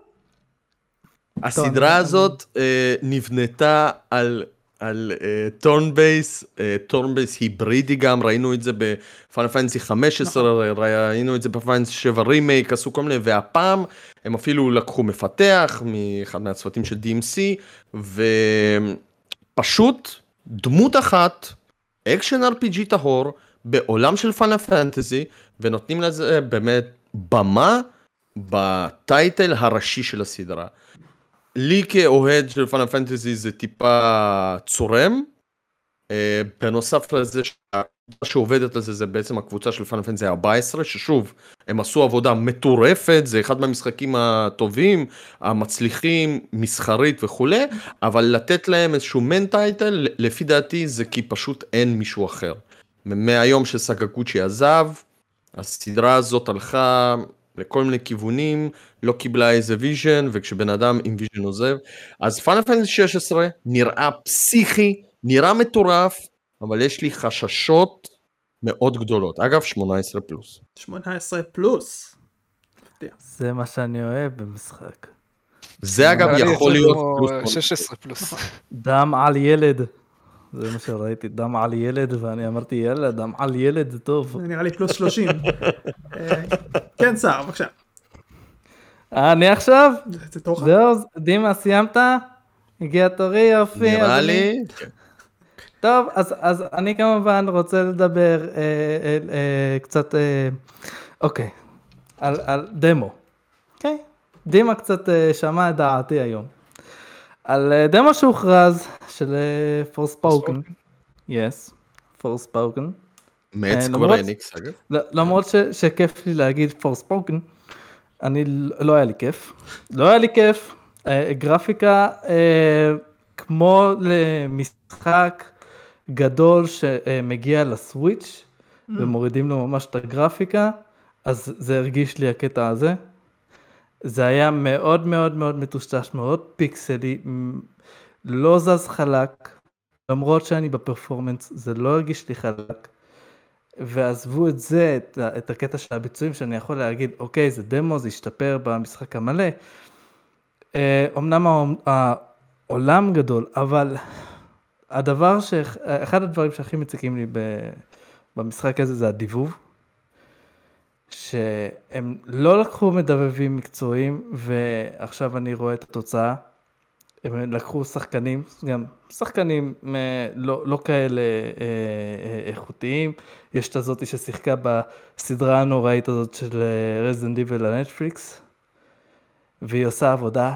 הסדרה הזאת אה, נבנתה על על turn based, turn based היברידי גם, ראינו את זה ב Final Fantasy 15, ראינו את זה ב Final 7 רימייק, עשו כל מיני, והפעם הם אפילו לקחו מפתח מאחד מהצוותים של DMC, ופשוט דמות אחת, אקשן RPG טהור, בעולם של Final Fantasy, ונותנים לזה באמת במה ב title הראשי של הסדרה. לי כאוהד של Final Fantasy זה טיפה צורם. אה, בנוסף לזה שהקבוצה שעובדת על זה זה בעצם הקבוצה של Final Fantasy 14 ששוב הם עשו עבודה מטורפת זה אחד מהמשחקים הטובים המצליחים מסחרית וכולי אבל לתת להם איזשהו מן title לפי דעתי זה כי פשוט אין מישהו אחר. מהיום שסקגוצ'י עזב הסדרה הזאת הלכה לכל מיני כיוונים, לא קיבלה איזה vision, וכשבן אדם עם vision עוזב, אז Final Fantasy 16 נראה פסיכי, נראה מטורף, אבל יש לי חששות מאוד גדולות. אגב, 18 פלוס. 18 פלוס. זה מה שאני אוהב במשחק. זה אגב יכול להיות כמו פלוס. כל- 16 פלוס. דם על ילד. זה מה שראיתי, דם על ילד, ואני אמרתי, יאללה, דם על ילד זה טוב. זה נראה לי פלוס 30. אה, כן, סער, בבקשה. אה, אני עכשיו? זה תורך. זהו, דימה, סיימת? הגיע תורי, יופי. נראה לי, טוב, אז, אז אני כמובן רוצה לדבר אה, אה, אה, קצת, אה, אוקיי, על, על דמו. אוקיי? דימה קצת אה, שמע את דעתי היום. על אה, דמו שהוכרז של פורספוקן. יס, פורספוקן. מאת אה, סקוור אניקס, אגב. למרות ש, שכיף לי להגיד פורספוקן, אני לא היה לי כיף. לא היה לי כיף. אה, גרפיקה אה, כמו למשחק גדול שמגיע לסוויץ' ומורידים לו ממש את הגרפיקה, אז זה הרגיש לי הקטע הזה. זה היה מאוד מאוד מאוד מטושטש, מאוד פיקסלי, לא זז חלק, למרות שאני בפרפורמנס, זה לא הרגיש לי חלק. ועזבו את זה, את, את הקטע של הביצועים, שאני יכול להגיד, אוקיי, זה דמו, זה ישתפר במשחק המלא. אה, אמנם העולם- גדול, אבל הדבר ש... אחד הדברים שהכי מציקים לי במשחק הזה זה הדיבוב. שהם לא לקחו מדבבים מקצועיים, ועכשיו אני רואה את התוצאה. הם לקחו שחקנים, גם שחקנים אה, לא, לא כאלה אה, אה, איכותיים. יש את הזאתי ששיחקה בסדרה הנוראית הזאת של רזדנט דיבל לנטפליקס, והיא עושה עבודה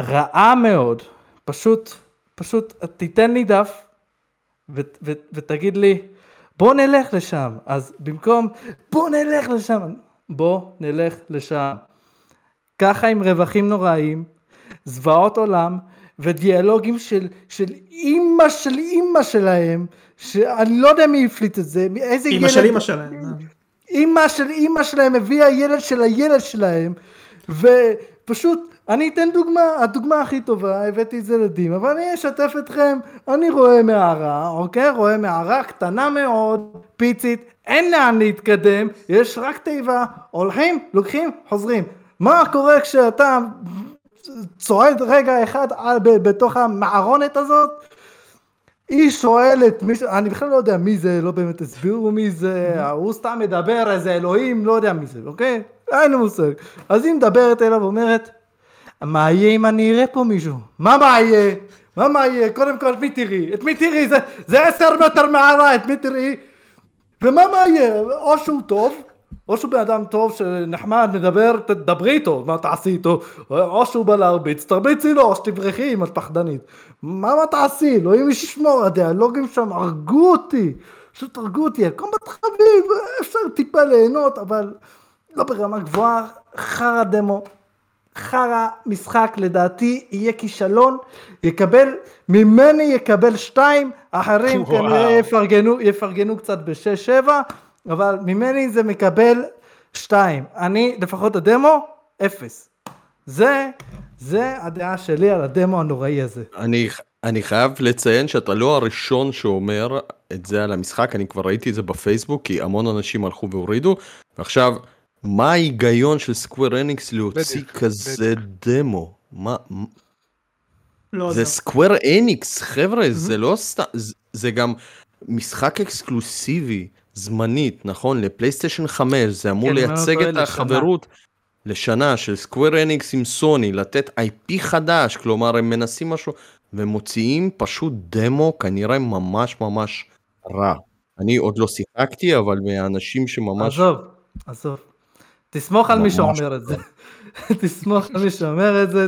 רעה מאוד. פשוט, פשוט תיתן לי דף ו- ו- ותגיד לי, בוא נלך לשם. אז במקום, בוא נלך לשם, בוא נלך לשם. ככה עם רווחים נוראיים, זוועות עולם, ודיאלוגים של, של אימא של אימא שלהם, שאני לא יודע מי הפליט את זה, איזה ילד... אמא של אמא שלהם. אימא של אימא שלהם הביאה ילד של הילד שלהם, ופשוט, אני אתן דוגמה, הדוגמה הכי טובה, הבאתי את זה לדין, אבל אני אשתף אתכם, אני רואה מערה, אוקיי? רואה מערה קטנה מאוד, פיצית, אין לאן להתקדם, יש רק תיבה, הולכים, לוקחים, חוזרים. מה קורה כשאתה צועד רגע אחד על- בתוך המערונת הזאת? היא שואלת, מי, אני בכלל לא יודע מי זה, לא באמת הסבירו מי זה, הוא סתם מדבר, איזה אלוהים, לא יודע מי זה, אוקיי? אין לי מושג. אז היא מדברת אליו ואומרת, מה יהיה אם אני אראה פה מישהו? מה מה יהיה? מה מה יהיה? קודם כל, את מי תראי? את מי תראי? זה, זה עשר מטר מערה, את מי תראי? ומה מה יהיה? או שהוא טוב, או שהוא בן אדם טוב שנחמד, מדבר, תדברי איתו, מה תעשי איתו? או שהוא בא להרביץ, תרביצי לו, או שתברחי אם את פחדנית. מה מה תעשי? אלוהים ישמור, הדיאלוגים שם הרגו אותי. פשוט הרגו אותי, הקומבט חביב, אפשר טיפה ליהנות, אבל לא ברמה גבוהה, חרא דמו. חרא משחק לדעתי יהיה כישלון, יקבל, ממני יקבל שתיים, אחרים. כנראה יפרגנו, יפרגנו קצת בשש שבע, אבל ממני זה מקבל שתיים. אני, לפחות הדמו, אפס. זה, זה הדעה שלי על הדמו הנוראי הזה. אני, אני חייב לציין שאתה לא הראשון שאומר את זה על המשחק, אני כבר ראיתי את זה בפייסבוק, כי המון אנשים הלכו והורידו, ועכשיו, מה ההיגיון של סקוויר אניקס להוציא בדיוק, כזה דמו? מה, לא זה עוזר. סקוויר אניקס, חבר'ה, זה לא סתם, זה- זה גם משחק אקסקלוסיבי, זמנית, נכון? לפלייסטיישן 5, זה אמור כן, לא לייצג את לשנה. החברות לשנה של סקוויר אניקס עם סוני, לתת IP חדש, כלומר הם מנסים משהו, ומוציאים פשוט דמו כנראה ממש ממש רע. אני עוד לא שיחקתי, אבל מהאנשים שממש... עזוב, עזוב. תסמוך על מי. שאומר את זה. תסמוך על מי שאומר את זה,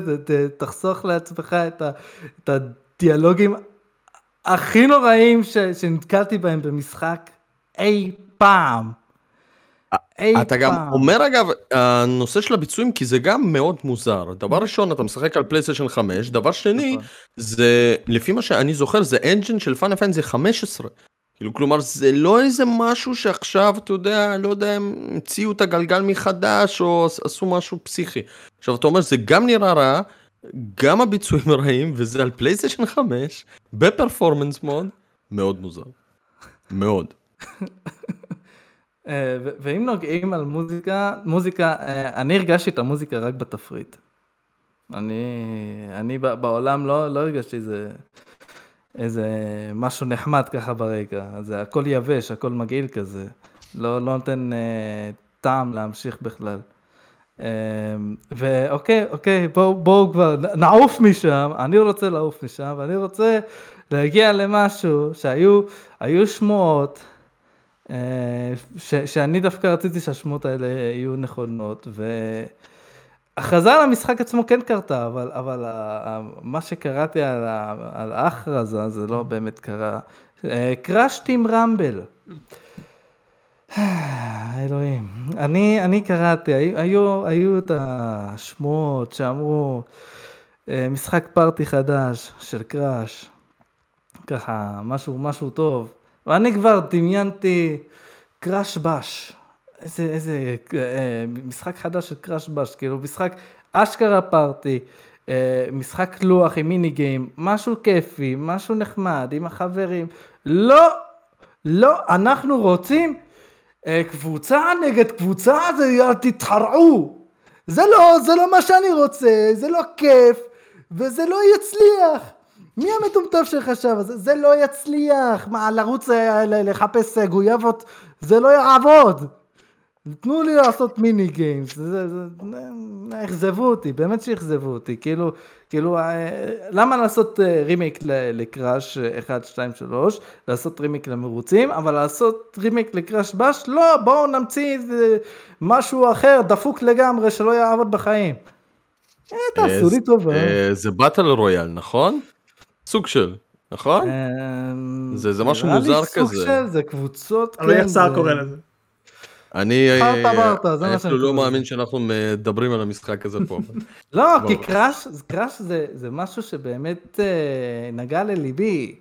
תחסוך לעצמך את ה- את הדיאלוגים הכי נוראים ש- שנתקלתי בהם במשחק אי פעם. אי אתה גם. אומר אגב, הנושא של הביצועים, כי זה גם מאוד מוזר. דבר ראשון, אתה משחק על פלייסטיישן 5, דבר שני, נכון. זה, לפי מה שאני זוכר, זה engine של Final Fantasy 15. כאילו, כלומר, זה לא איזה משהו שעכשיו, אתה יודע, לא יודע, הם המציאו את הגלגל מחדש, או עשו משהו פסיכי. עכשיו, אתה אומר, זה גם נראה רע, גם הביצועים רעים, וזה על פלייסטיישן 5, בפרפורמנס מוד, מאוד מוזר. מאוד. אה, ואם נוגעים על מוזיקה, מוזיקה, אה, אני הרגשתי את המוזיקה רק בתפריט. אני, אני בעולם לא, לא הרגשתי איזה, איזה משהו נחמד ככה ברקע, זה הכל יבש, הכל מגעיל כזה, לא, לא נותן אה, טעם להמשיך בכלל. אה, ואוקיי, אוקיי, בואו בוא כבר נעוף משם, אני רוצה לעוף משם, ואני רוצה להגיע למשהו שהיו היו שמועות, אה, ש, שאני דווקא רציתי שהשמות האלה יהיו נכונות, והכרזה על המשחק עצמו כן קרתה, אבל, אבל ה, ה, מה שקראתי על, על ההכרזה זה לא באמת קרה. קראש טים רמבל. אלוהים. אני, אני קראתי, היו, היו, היו את השמועות שאמרו אה, משחק פארטי חדש של קראש, ככה משהו, משהו טוב. ואני כבר דמיינתי קראש בש. איזה, איזה אה, משחק חדש של קראש בש, כאילו משחק אשכרה פארטי, אה, משחק לוח עם מיני גיים, משהו כיפי, משהו נחמד עם החברים. לא, לא, אנחנו רוצים אה, קבוצה נגד קבוצה, זה תתחרעו. זה לא, זה לא מה שאני רוצה, זה לא כיף, וזה לא יצליח. מי המטומטם שחשב זה? זה לא יצליח. מה, לרוץ אה, לחפש אה, גויאבות? זה לא יעבוד. תנו לי לעשות mini games, זה, זה, זה, אכזבו אותי, באמת שאכזבו אותי, כאילו, כאילו, אה, למה לעשות אה, רימייק ל- ל Crash אה, 1, 2, 3, לעשות רימייק למרוצים, אבל לעשות remake ל Crash Bash, לא, בואו נמציא איזה משהו אחר, דפוק לגמרי, שלא יעבוד בחיים. אה, תעשו לי טובה. זה באטל רויאל, נכון? סוג של, נכון? זה- משהו מוזר כזה. זה קבוצות, אבל איך כן, סער זה- קורא לזה? אני אה, אפילו לא. מאמין שאנחנו מדברים על המשחק הזה פה. לא. כי קראש, קראש זה, זה משהו שבאמת אה, נגע לליבי.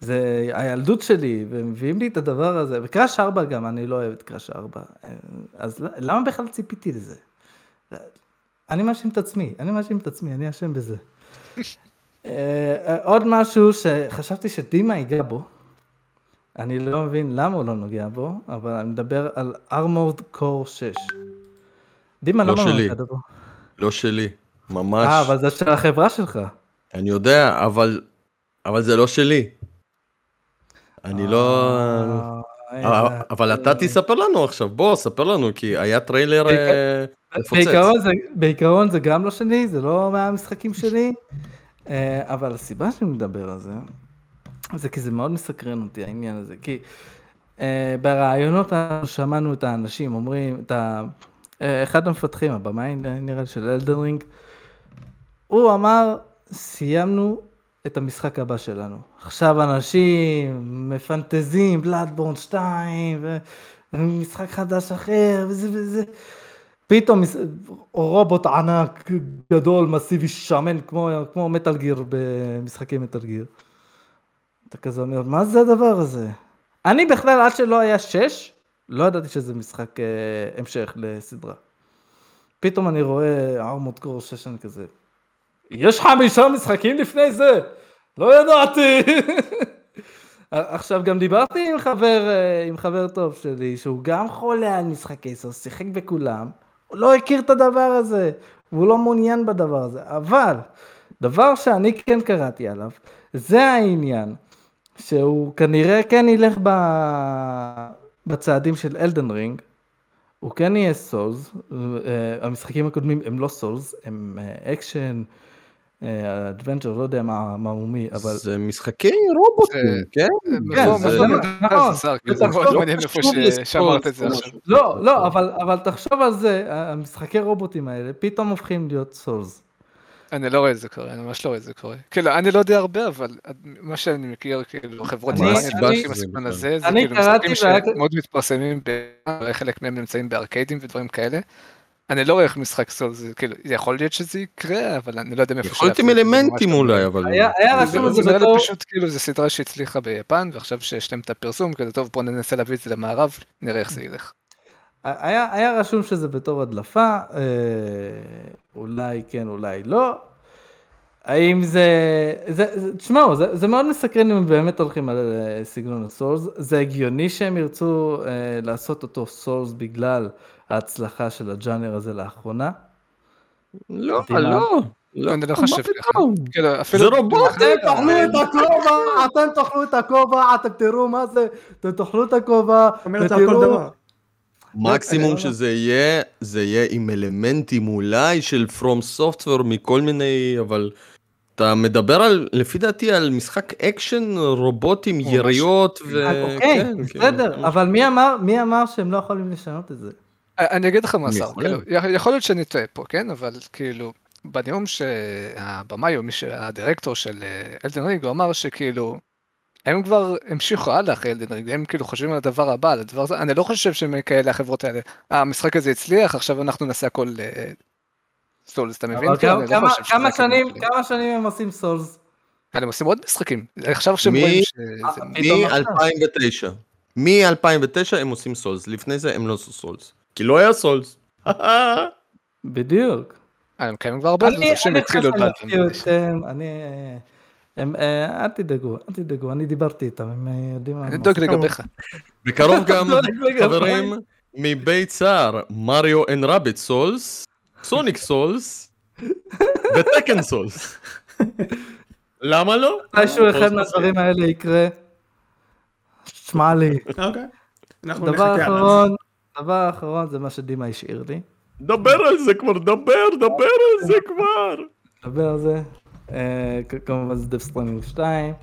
זה הילדות שלי, ומביאים לי את הדבר הזה. וקראש 4 גם, אני לא אוהב את קראש 4. אה, אז למה בכלל ציפיתי לזה? אני מאשים את עצמי, אני מאשים את עצמי, אני אשם בזה. עוד משהו שחשבתי שדימה ייגע בו, אני לא מבין למה הוא לא נוגע בו, אבל אני מדבר על Armored Core 6. דימה, לא למה לא שלי. לא שלי, ממש. אה, אבל זה של החברה שלך. אני יודע, אבל... אבל זה לא שלי. אני לא... אה, אה, אבל אתה תספר לנו עכשיו, בוא, ספר לנו, כי היה טריילר אה, מפוצץ. בעיקרון זה, בעיקרון זה גם לא שלי, זה לא מהמשחקים שלי, אה, אבל הסיבה שאני מדבר על זה, זה כי זה מאוד מסקרן אותי העניין הזה, כי אה, בראיונות שמענו את האנשים אומרים, את ה... אה, אחד המפתחים, הבמאי נראה לי של Elden Ring, הוא אמר, סיימנו את המשחק הבא שלנו. עכשיו אנשים מפנטזים, בלאדבורן 2, ו- ומשחק חדש אחר, וזה וזה. פתאום רובוט ענק, גדול, מסיבי, שמן, כמו, כמו מטאל גיר במשחקי מטאל גיר. אתה כזה אומר, מה זה הדבר הזה? אני בכלל, עד שלא היה 6, לא ידעתי שזה משחק אה, המשך לסדרה. פתאום אני רואה ארמוד קור 6, אני כזה, יש חמישה משחקים לפני זה? לא ידעתי. עכשיו גם דיברתי עם חבר, אה, עם חבר טוב שלי, שהוא גם חולה על משחקי סוס, שיחק בכולם, הוא לא הכיר את הדבר הזה, והוא לא מעוניין בדבר הזה, אבל דבר שאני כן קראתי עליו, זה העניין, שהוא כנראה כן ילך ב... בצעדים של Elden Ring, הוא כן יהיה Souls, אה, המשחקים הקודמים הם לא Souls, הם אה, אקשן, adventure, לא יודע מה מה הוא מי, אבל... זה משחקי רובוטים, כן? נכון, זה- נכון, נכון. זה כאילו, מאוד מעניין איפה שאמרת את זה עכשיו. לא, לא, אבל, אבל תחשוב על זה, המשחקי רובוטים האלה פתאום הופכים להיות Souls. אני לא רואה את זה קורה, אני ממש לא רואה את זה קורה. כאילו, אני לא יודע הרבה, אבל מה שאני מכיר, כאילו, חברות אני- יפניות אני- שמחכים בסגנון הזה, זה אני כאילו משחקים שמאוד מתפרסמים, חלק מהם נמצאים בארקיידים ודברים כאלה. אני לא רואה איך משחק סול, זה כאילו, יכול להיות שזה יקרה, אבל אני לא יודע מאיפה יכול להיות עם אלמנטים לא אולי. אבל... היה רשום זה בתור, פשוט כאילו זו סדרה שהצליחה ביפן ועכשיו שיש להם את הפרסום כזה טוב בוא ננסה להביא את זה למערב נראה איך זה ילך. היה, היה רשום שזה בתור הדלפה, אה, אולי כן, אולי לא. האם זה, זה, זה תשמעו, זה, זה מאוד מסקרן אם הם באמת הולכים על אה, סגנון הסולס, זה הגיוני שהם ירצו אה, לעשות אותו סולס בגלל ההצלחה של הג'אנר הזה לאחרונה. לא, דימה. לא. לא, אני לא חושב ככה. כאילו, זה רובוט. אתם תאכלו את הכובע, אתם תאכלו את הכובע, אתם תראו מה זה, אתם תאכלו את הכובע, אומר את זה על כל ותראו, דבר. מקסימום אני- שזה יהיה, זה יהיה עם אלמנטים אולי של From Software מכל מיני, אבל אתה מדבר על, לפי דעתי, על משחק אקשן, רובוטים. יריות, ו... אה, אוקיי, כן, כן. בסדר, אבל מי אמר, מי אמר שהם לא יכולים לשנות את זה? אני אגיד לך מה שר, יכולים. כאילו, יכול- יכול להיות שאני טועה פה כן אבל כאילו בנאום שהבמאי או מי שהדירקטור של Elden Ring הוא אמר שכאילו הם כבר המשיכו הלאה אחרי Elden Ring הם כאילו חושבים על הדבר הבא על הדבר הזה אני לא חושב שהם כאלה החברות האלה "אה, המשחק הזה הצליח עכשיו אנחנו נעשה הכל אה, סולס אתה מבין? אבל כאילו, כמה- לא כמה- שנים, שלהם. כמה שנים הם עושים סולס? אבל הם עושים עוד משחקים עכשיו שהם מי- רואים אה, עכשיו. מ-2009. מ-2009 הם עושים סולס, לפני זה הם לא עשו סולס. כי לא היה סולס. בדיוק. אה, הם קיימים כבר הרבה זמן, אני שהם אני חושב שאני אה, הם, אה, אל תדאגו, אל תדאגו, אני דיברתי איתם, הם אה, יודעים מה אני עושים. לגביך. בקרוב גם. חברים, Beat Saber, Mario and Rabbids Souls, Sonic Souls, ו Tekken Souls. למה לא? מתישהו אחד מהדברים האלה יקרה. שמע לי. אוקיי. דבר. אחרון, דבר אחרון זה מה שדימה השאיר לי. דבר על זה כבר, דבר, דבר על זה כבר. נדבר על זה. אה, כמובן זה Death Stranding 2.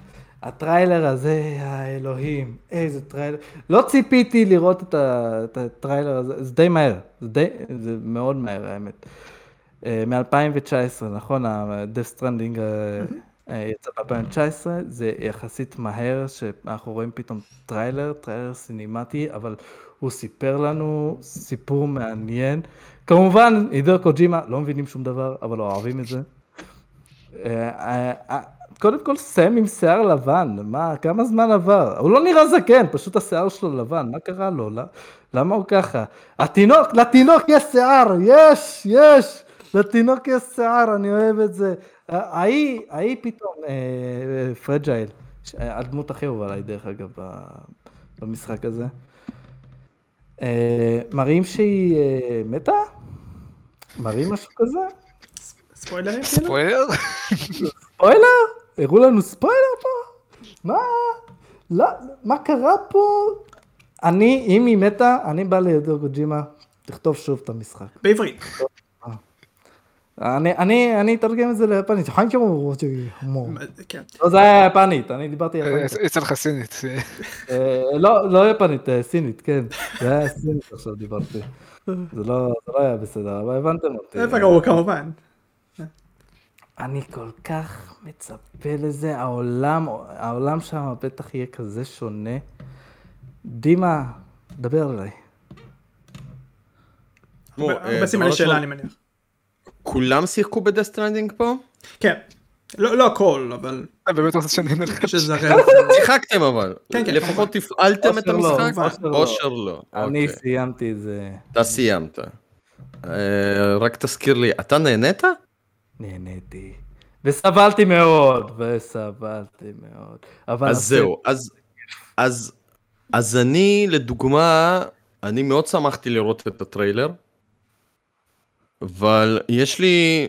הטריילר הזה, האלוהים, איזה טריילר. לא ציפיתי לראות את, ה, את הטריילר הזה, זה די מהר, זה, די, זה מאוד מהר האמת. מ-2019, נכון? ה Death Stranding יצא ב-2019, זה יחסית מהר, שאנחנו רואים פתאום טריילר, טריילר סינימטי, אבל הוא סיפר לנו סיפור מעניין. כמובן, הידאו קוג'ימה, לא מבינים שום דבר, אבל אוהבים את זה. אה, אה, אה, קודם כל סם עם שיער לבן, מה, כמה זמן עבר? הוא לא נראה זקן, פשוט השיער שלו לבן, מה קרה לו? למה- למה הוא ככה? התינוק, לתינוק יש שיער, יש, יש, לתינוק יש שיער, אני אוהב את זה. ההיא, ההיא פתאום, אה, פרג'ייל, הדמות הכי אהובה עליי דרך אגב במשחק הזה. אה, מראים שהיא אה, מתה? מראים משהו כזה? ספוילרים כאילו? ספוילר? ספוילר? הראו לנו ספוילר פה? מה? לא, מה קרה פה? אני, אם היא מתה, אני בא לידו קוג'ימה, תכתוב שוב את המשחק. בעברית. אני, אני, אני אתרגם את זה ליפנית. כן. לא, זה היה יפנית, אני דיברתי אה, יפנית. יצא לך סינית. אה, לא, לא יפנית, אה, סינית, כן. זה היה סינית עכשיו דיברתי. זה לא זה לא היה בסדר, אבל הבנתם אותי. זה ברור כמובן. אני כל כך מצפה לזה, העולם, העולם שם בטח יהיה כזה שונה. דימה, דבר אליי. אה, הרבה סימני דבר שאלה אני מניח. כולם שיחקו ב Death Stranding פה? כן. לא לא הכל אבל אתה באמת רוצה שאני אענה לך? איזה שיחקתם אבל. כן, כן, לפחות הפעלתם את לא, המשחק? אושר לא. לא. אני אוקיי. סיימתי את זה, אתה סיימת. אה, רק תזכיר לי, אתה נהנית? נהניתי. וסבלתי מאוד, וסבלתי מאוד. אבל אז הסרט- זהו, אז, אז, אז אני לדוגמה, אני מאוד שמחתי לראות את הטריילר, אבל יש לי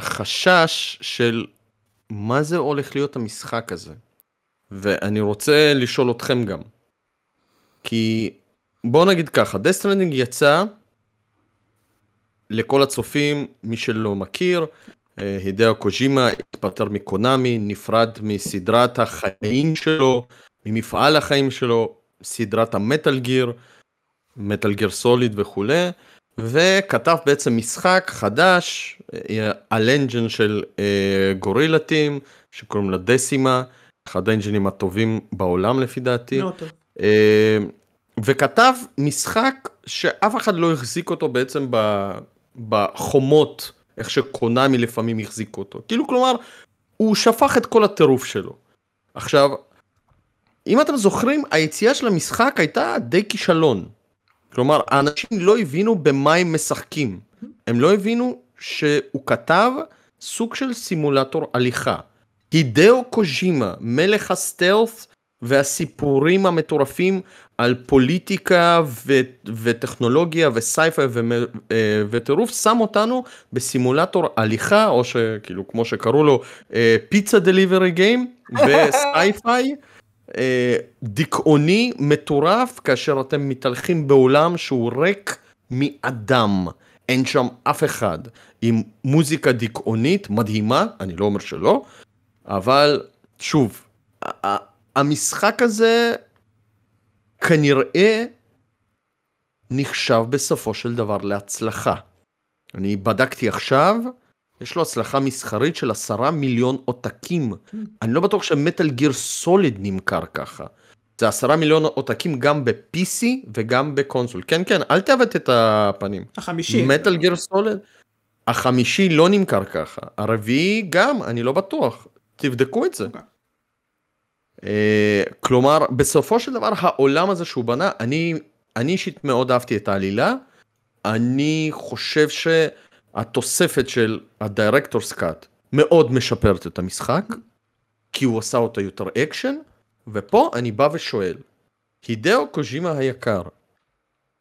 חשש של מה זה הולך להיות המשחק הזה. ואני רוצה לשאול אתכם גם. כי בואו נגיד ככה, Death Stranding יצא לכל הצופים, מי שלא מכיר, אה, הידאו קוז'ימה התפטר מקונאמי, נפרד מסדרת החיים שלו, ממפעל החיים שלו, סדרת ה Metal Gear, Metal Gear Solid וכולי, וכתב בעצם משחק חדש אה, על אנג'ן של אה, גורילה טים, שקוראים לה דסימה, אחד האנג'נים הטובים בעולם לפי דעתי. טוב. וכתב משחק שאף אחד לא החזיק אותו בעצם ב, בחומות, איך שקונאמי לפעמים החזיק אותו. כאילו, כלומר, הוא שפך את כל הטירוף שלו. עכשיו, אם אתם זוכרים, היציאה של המשחק הייתה די כישלון. כלומר, האנשים לא הבינו במה הם משחקים. הם לא הבינו שהוא כתב סוג של סימולטור הליכה. הידאו קוז'ימה, מלך הסטלף והסיפורים המטורפים על פוליטיקה ו- וטכנולוגיה וסייפיי ו- אה, וטירוף, שם אותנו בסימולטור הליכה, או שכאילו כמו שקראו לו, פיצה דליברי גיים וסייפיי. אה, דיכאוני מטורף כאשר אתם מתהלכים בעולם שהוא ריק מאדם. אין שם אף אחד. עם מוזיקה דיכאונית מדהימה, אני לא אומר שלא, אבל שוב, המשחק הזה כנראה נחשב בסופו של דבר להצלחה. אני בדקתי עכשיו, יש לו הצלחה מסחרית של עשרה מיליון עותקים. אני לא בטוח ש Metal Gear Solid נמכר ככה. זה עשרה מיליון עותקים גם ב-PC וגם ב console. כן, כן, אל תעוות את הפנים. החמישי. Metal Gear Solid. החמישי לא נמכר ככה. הרביעי גם, אני לא בטוח. תבדקו את זה. אוקיי. אה, כלומר, בסופו של דבר העולם הזה שהוא בנה, אני, אני אישית מאוד אהבתי את העלילה. אני חושב שהתוספת של ה Director's Cut מאוד משפרת את המשחק, כי הוא עשה אותה יותר אקשן, ופה אני בא ושואל, הידאו קוז'ימה היקר,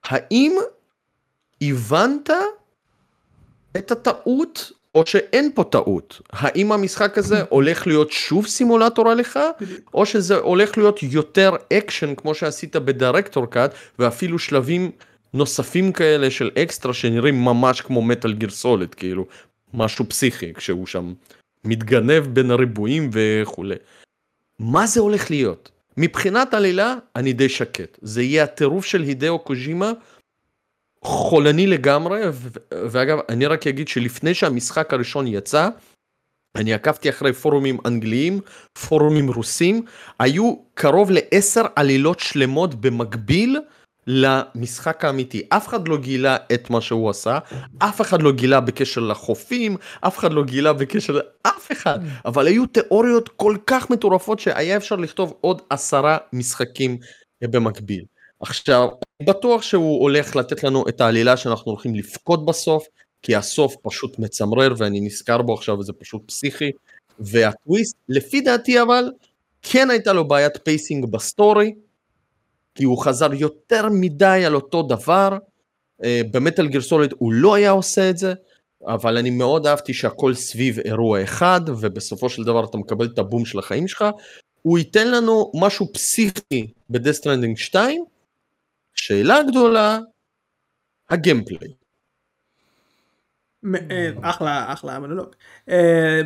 האם הבנת את הטעות או שאין פה טעות? האם המשחק הזה הולך להיות שוב סימולטור הליכה, או שזה הולך להיות יותר אקשן כמו שעשית ב director's cut, ואפילו שלבים נוספים כאלה של אקסטרה שנראים ממש כמו Metal Gear Solid, כאילו, משהו פסיכי, כשהוא שם מתגנב בין הריבועים וכולי. מה זה הולך להיות? מבחינת עלילה, אני די שקט. זה יהיה הטירוף של הידאו קוז'ימה, חולני לגמרי, ואגב, אני רק אגיד שלפני שהמשחק הראשון יצא, אני עקבתי אחרי פורומים אנגליים, פורומים רוסים, היו קרוב לעשר עלילות שלמות במקביל למשחק האמיתי. אף אחד לא גילה את מה שהוא עשה, אף אחד לא גילה בקשר לחופים, אף אחד לא גילה בקשר לאף אחד, אבל היו תיאוריות כל כך מטורפות שהיה אפשר לכתוב עוד עשרה משחקים במקביל. עכשיו, אני בטוח שהוא הולך לתת לנו את העלילה שאנחנו הולכים לבכות בסוף, כי הסוף פשוט מצמרר ואני נזכר בו עכשיו וזה פשוט פסיכי. והטוויסט, לפי דעתי אבל, כן הייתה לו בעיית pacing ב story, כי הוא חזר יותר מדי על אותו דבר. אה, ב Metal Gear Solid הוא לא היה עושה את זה, אבל אני מאוד אהבתי שהכל סביב אירוע אחד, ובסופו של דבר אתה מקבל את הבום של החיים שלך. הוא ייתן לנו משהו פסיכי ב Death Stranding 2. שאלה גדולה, ה gameplay. אה, אחלה אחלה מונולוג. אה,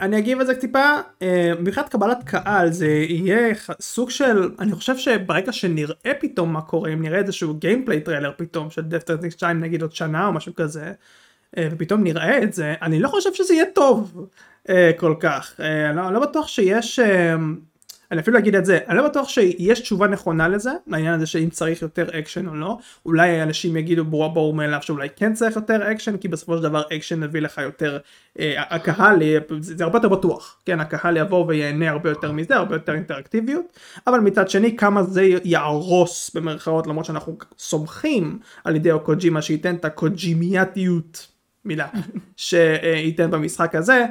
אני אגיב על זה טיפה אה, מבחינת קבלת קהל זה יהיה סוג של אני חושב שברגע שנראה פתאום מה קורה אם נראה איזשהו gameplay trailer פתאום של Death Stranding 2 נגיד עוד שנה או משהו כזה אה, ופתאום נראה את זה אני לא חושב שזה יהיה טוב אה, כל כך אה, אני לא, לא בטוח שיש אה, אני אפילו אגיד את זה, אני לא בטוח שיש תשובה נכונה לזה, לעניין הזה שאם צריך יותר אקשן או לא, אולי אנשים יגידו ברור ברור מאליו שאולי כן צריך יותר אקשן, כי בסופו של דבר אקשן מביא לך יותר, אה, הקהל, זה, זה הרבה יותר בטוח, כן, הקהל יבוא וייהנה הרבה יותר מזה, הרבה יותר אינטראקטיביות, אבל מצד שני כמה זה יהרוס במרכאות, למרות שאנחנו סומכים על הידאו קוג'ימה שייתן את הקוג'ימיאטיות, מילה, שייתן במשחק הזה,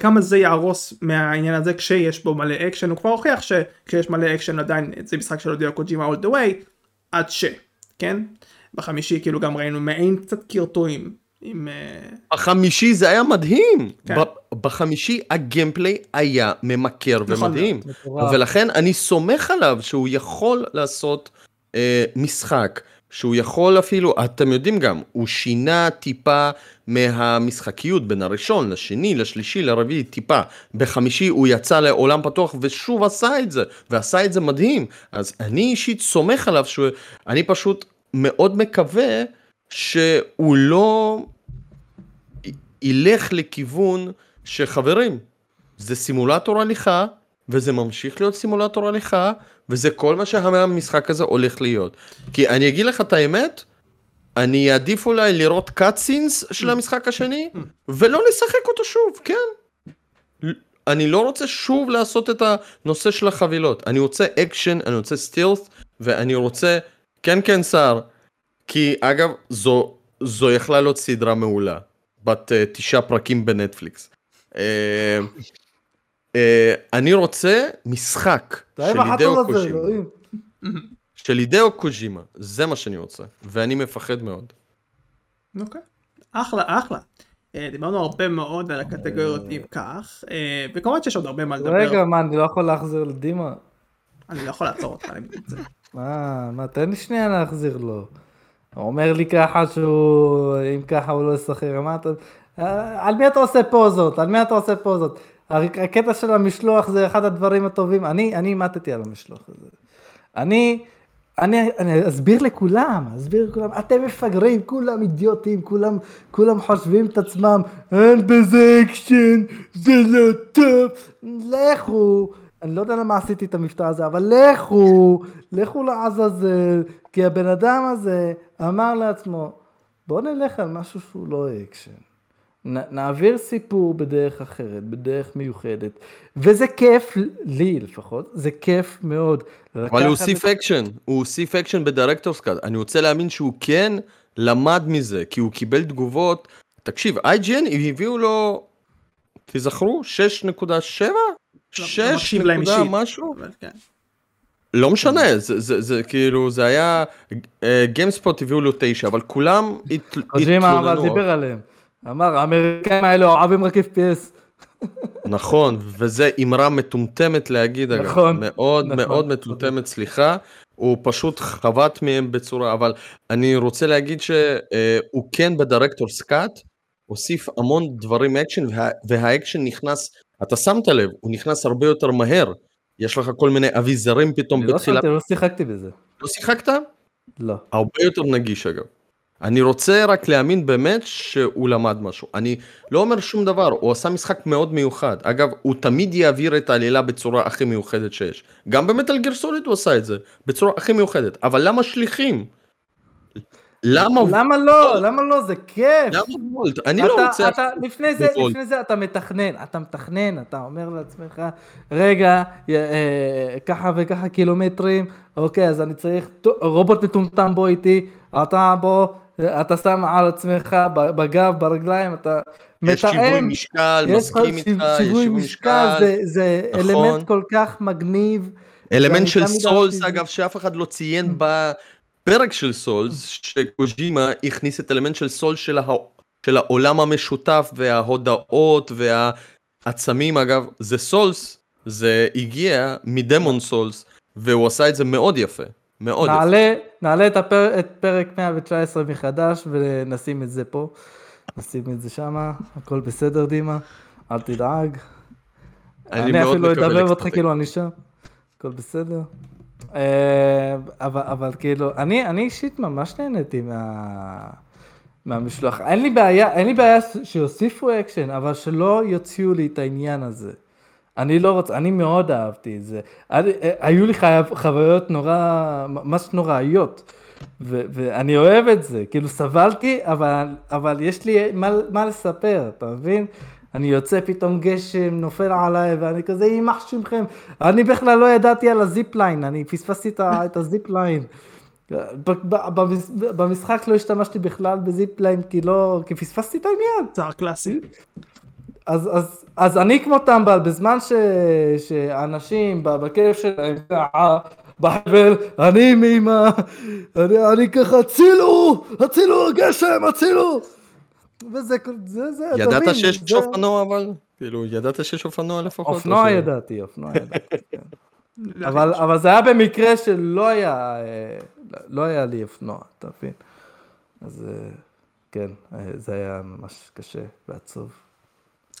כמה זה יהרוס מהעניין הזה כשיש בו מלא אקשן הוא כבר הוכיח שכשיש מלא אקשן עדיין זה משחק של הידאו קוג'ימה all the way עד ש כן בחמישי כאילו גם ראינו מעין קצת קרטועים עם uh, בחמישי זה היה מדהים. כן. בחמישי ה gameplay היה ממכר נכון ומדהים. מטורף. ולכן אני סומך עליו שהוא יכול לעשות אה, משחק, שהוא יכול אפילו, אתם יודעים גם, הוא שינה טיפה מהמשחקיות בין הראשון לשני, לשלישי, לרביעי, טיפה. בחמישי הוא יצא לעולם פתוח ושוב עשה את זה, ועשה את זה מדהים. אז אני אישית סומך עליו שהוא, אני פשוט מאוד מקווה שהוא לא ילך לכיוון שחברים, זה סימולטור הליכה, וזה ממשיך להיות סימולטור הליכה, וזה כל מה שהמשחק הזה הולך להיות. כי אני אגיד לך את האמת, אני אעדיף אולי לראות cutscenes של המשחק השני, ולא לשחק אותו שוב, כן. אני לא רוצה שוב לעשות את הנושא של החבילות. אני רוצה אקשן, אני רוצה stealth, ואני רוצה, כן כן סער, כי אגב, זו, זו יכלה להיות סדרה מעולה, בת uh, תשעה פרקים בנטפליקס. Uh, אני רוצה משחק של הידאו הזה, קוז'ימה. של הידאו קוז'ימה, זה מה שאני רוצה, ואני מפחד מאוד. אוקיי אחלה אחלה. אה, דיברנו הרבה מאוד על הקטגוריות אם כך אה, וכמובן שיש עוד הרבה מה לדבר רגע, מה, אני לא יכול להחזיר לדימה? אני לא יכול לעצור אותך אני מתנצל. מה, מה, תן לי שנייה להחזיר לו. הוא אומר לי ככה שהוא, אם ככה הוא לא ישחק, מה אתה... אה, על מי אתה עושה פוזות? על מי אתה עושה פוזות? הקטע של המשלוח זה אחד הדברים הטובים. אני, אני מתתי על המשלוח הזה. אני, אני, אני אסביר לכולם, אסביר לכולם, אתם מפגרים, כולם אידיוטים, כולם, כולם חושבים את עצמם, אין בזה אקשן, זה לא טוב, לכו, אני לא יודע למה עשיתי את המבטא הזה, אבל לכו, לכו לעזאזל, כי הבן אדם הזה אמר לעצמו, בוא נלך על משהו שהוא לא אקשן. נעביר סיפור בדרך אחרת, בדרך מיוחדת, וזה כיף, לי לפחות, זה כיף מאוד. אבל הוא הוסיף את- אקשן, הוא הוסיף אקשן ב director's cut. אני רוצה להאמין שהוא כן למד מזה, כי הוא קיבל תגובות. תקשיב, IGN הביאו לו, תזכרו, 6.7? לא 6 מקשיב להם נקודה אישית. משהו? אבל כן. לא משנה, זה, זה, זה כאילו, זה היה, GameSpot הביאו לו 9, אבל כולם הת- קוז'ימה אבל התלוננו. דיבר עליהם. אמר, האמריקאים האלה אוהבים רק FPS. נכון, וזה אמרה מטומטמת להגיד, אגב. נכון, מאוד נכון, מאוד. מטומטמת, סליחה. הוא פשוט חבט מהם בצורה, אבל אני רוצה להגיד שהוא כן ב director's cut, הוסיף המון דברים אקשן, וה, והאקשן נכנס, אתה שמת לב, הוא נכנס הרבה יותר מהר. יש לך כל מיני אביזרים פתאום אני לא בתחילה. שמתי, לא שיחקתי בזה. לא שיחקת? לא. הרבה יותר נגיש אגב. אני רוצה רק להאמין באמת שהוא למד משהו. אני לא אומר שום דבר, הוא עשה משחק מאוד מיוחד. אגב, הוא תמיד יעביר את העלילה בצורה הכי מיוחדת שיש. גם במטל גיר סוליד הוא עשה את זה, בצורה הכי מיוחדת. אבל למה שליחים? למה? למה לא? למה לא? זה כיף. למה וולט? אני לא רוצה... אתה, לפני זה. לפני זה אתה מתכנן, אתה מתכנן, אתה אומר לעצמך, רגע, אה, ככה וככה קילומטרים, אוקיי, אז אני צריך רובוט מטומטם בו איתי, אתה בוא, אתה שם על עצמך בגב, ברגליים, אתה יש שיווי מתאם, משקל, מסכים איתך, יש שיווי משקל. זה- זה נכון. אלמנט כל כך מגניב. אלמנט של סולס את אגב שאף אחד לא ציין בפרק של סולס שקוז'ימה הכניס את אלמנט של סולס של, הה... של העולם המשותף וההודעות והעצמים אגב זה סולס זה הגיע מדמון סולס והוא עשה את זה מאוד יפה מאוד יפה. נעלה, נעלה את, הפר, את פרק 119 מחדש ונשים את זה פה. נשים את זה שמה, הכל בסדר דימה, אל תדאג. אני אני אפילו אדבר אותך. כאילו אני שם, הכל בסדר. אה, אבל, אבל כאילו, אני, אני אישית ממש נהניתי מה... מהמשלוח. אין לי בעיה, אין לי בעיה שיוסיפו אקשן, אבל שלא יוציאו לי את העניין הזה. אני לא רוצה, אני מאוד אהבתי את זה. אני, אה, היו לי חו, חוויות נורא, ממש נוראיות. ו- ואני אוהב את זה, כאילו סבלתי, אבל, אבל יש לי מה, מה לספר, אתה מבין? אני יוצא פתאום גשם, נופל עליי, ואני כזה, יימח שמכם. אני בכלל לא ידעתי על ה zip line, אני פספסתי את, ה- את ה zip line. ב- ב- במש- במשחק לא השתמשתי בכלל בזיפ ליין, כי לא, כי פספסתי את העניין. צער קלאסי. אז, אז, אז אני כמו טמבל, בזמן ש, שאנשים בכיף שלהם, בחבל, אני מאמא, אני, אני ככה, הצילו, הצילו, גשם, הצילו. וזה, זה, זה, אתה ידעת מבין, שיש זה- אופנוע אבל? כאילו ידעת שיש אופנוע לפחות? אופנוע או ש- ידעתי, אופנוע ידעתי, כן. אבל, אבל זה היה במקרה שלא היה, אה, לא היה לי אופנוע, אתה מבין? אז אה, כן, אה, זה היה ממש קשה ועצוב.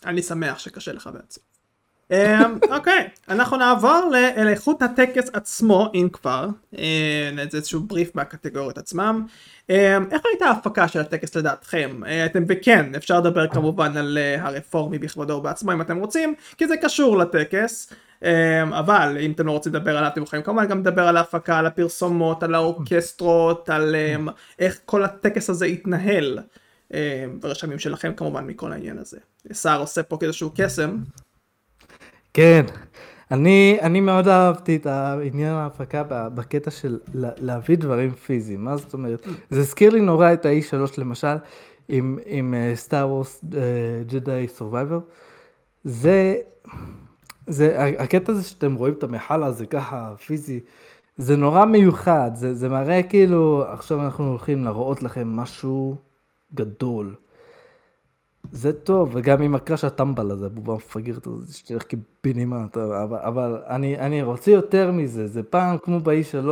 אני שמח שקשה לך בעצם. אמ, אוקיי, אנחנו נעבור לאיכות הטקס עצמו, אם כבר. אה, זה איזשהו בריף מהקטגוריות עצמם. אמ, איך הייתה ההפקה של הטקס לדעתכם? אה, אתם וכן, אפשר לדבר כמובן על אה, הרפורמי בכבודו ובעצמו אם אתם רוצים, כי זה קשור לטקס. אמ, אבל אם אתם לא רוצים לדבר עליו אתם יכולים כמובן גם לדבר על ההפקה, על הפרסומות, על האורקסטרות, על איך כל הטקס הזה התנהל. ורשמים שלכם כמובן מכל העניין הזה. סער עושה פה איזשהו קסם. כן, אני, אני מאוד אהבתי את העניין ההפקה בקטע של לה- להביא דברים פיזיים, מה זאת אומרת? זה הזכיר לי נורא את ה-E3 למשל, עם, סטאר וורס Jedi Survivor. זה, זה, הקטע הזה שאתם רואים את המכל הזה ככה פיזי, זה נורא מיוחד, זה, זה מראה כאילו, עכשיו אנחנו הולכים להראות לכם משהו גדול. זה טוב, וגם עם ה Crash הטמבל הזה, בובה מפגרת הזה, שתלך קיבינימט, אבל, אבל אני, אני רוצה יותר מזה, זה פעם כמו ב-E3,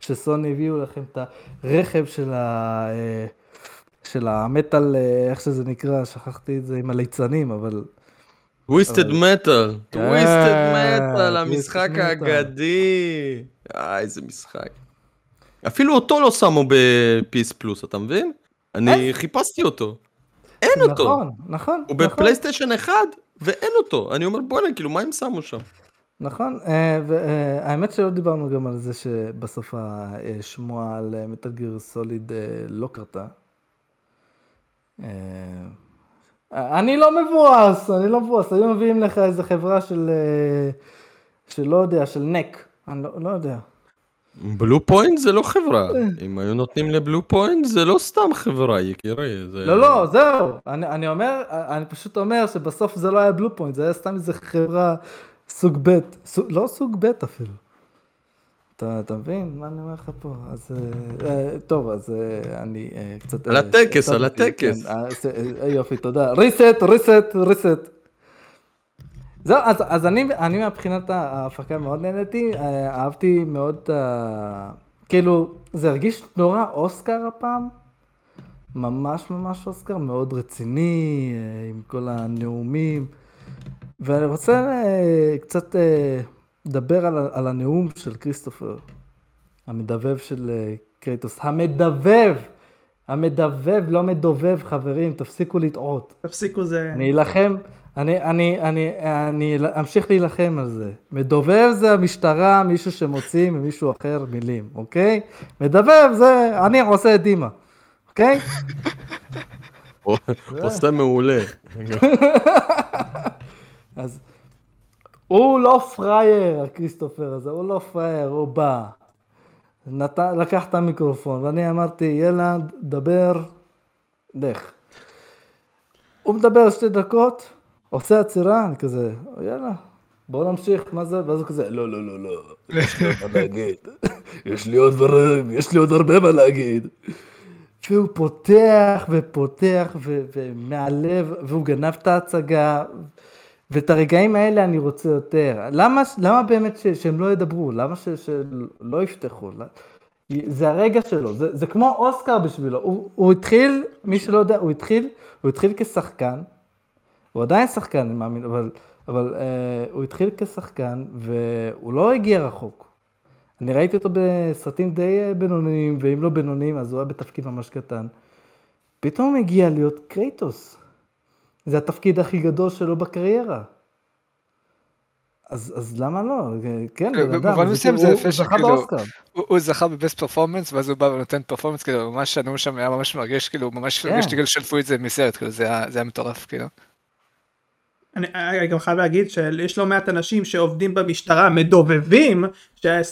שסוני הביאו לכם את הרכב של ה... אה, של המטאל, אה, איך שזה נקרא, שכחתי את זה עם הליצנים, אבל... Twisted Metal, Twisted Metal, המשחק. האגדי. אה, איזה משחק. אפילו אותו לא שמו ב PS Plus, אתה מבין? אני חיפשתי אותו. אין אותו. נכון, נכון, הוא נכון, בפלייסטיישן 1 ואין אותו. אני אומר בואנה, כאילו מה הם שמו שם? נכון, והאמת שלא דיברנו גם על זה שבסוף השמועה על Metal Gear Solid אה, לא קרתה. אה, אני לא מבואס, אני לא מבואס, היו מביאים לך איזה חברה של, אה, שלא יודע, של נק, אני לא, לא יודע. Bluepoint זה לא חברה. אם היו נותנים ל Bluepoint זה לא סתם חברה, יקירי. זה- לא, לא, זהו, אני, אני אומר, אני פשוט אומר שבסוף זה לא היה Bluepoint, זה היה סתם איזה חברה סוג ב', סוג, לא סוג ב' אפילו. אתה, אתה מבין מה אני אומר לך פה? אז אה, אה, טוב, אז אה, אני אה, קצת... על אה, הטקס, על הטקס. כן, אה, ס- אה, יופי, תודה. ריסט, ריסט, ריסט. זהו, אז, אז אני, אני מבחינת ההפקה מאוד נהניתי, אה, אהבתי מאוד, את ה- כאילו, זה הרגיש נורא אוסקר הפעם, ממש ממש אוסקר, מאוד רציני, אה, עם כל הנאומים, ואני רוצה אה, קצת אה, לדבר על, על הנאום של כריסטופר, המדבב של אה, קרייטוס, המדבב, המדבב, לא מדובב, חברים, תפסיקו לטעות. תפסיקו זה... אני אלחם, אני, אני, אני, אני אמשיך להילחם על זה. מדובב זה המשטרה, מישהו שמוציא ממישהו אחר מילים, אוקיי? מדבב זה, אני עושה את דימה, אוקיי? עושה מעולה. אז הוא לא פראייר, הכריסטופר הזה, הוא לא פראייר, הוא בא. נת... לקח את המיקרופון, ואני אמרתי, ילד, דבר, לך. הוא מדבר שתי דקות, עושה עצירה, אני כזה, יאללה, בוא נמשיך, מה זה? ואז הוא כזה, לא, לא, לא, לא, יש לי עוד מה להגיד, יש לי עוד דברים, יש לי עוד הרבה מה להגיד. והוא פותח ופותח ו- ומהלב, והוא גנב את ההצגה, ואת הרגעים האלה אני רוצה יותר. למה, למה באמת ש- שהם לא ידברו? למה ש- שלא יפתחו? זה הרגע שלו, זה, זה כמו אוסקר בשבילו. הוא, הוא התחיל, מי שלא יודע, הוא התחיל, הוא התחיל כשחקן, הוא עדיין שחקן, אני מאמין, אבל, אבל אה, הוא התחיל כשחקן, והוא לא הגיע רחוק. אני ראיתי אותו בסרטים די אה, בינוניים, ואם לא בינוניים, אז הוא היה בתפקיד ממש קטן. פתאום הוא מגיע להיות קרייטוס. זה התפקיד הכי גדול שלו בקריירה. אז, אז למה לא? כן, בן אדם, במובן מסוים זה הוא- יפה שכאילו. הוא הוא זכה בבסט פרפורמנס, ואז הוא בא ונותן פרפורמנס, כאילו, ממש הנאום שם היה ממש מרגש, כאילו, ממש כן. הרגשתי כאילו שלפו את זה מסרט, כאילו, זה היה זה היה מטורף, כאילו. אני, אני גם חייב להגיד שיש לא מעט אנשים שעובדים במשטרה מדובבים,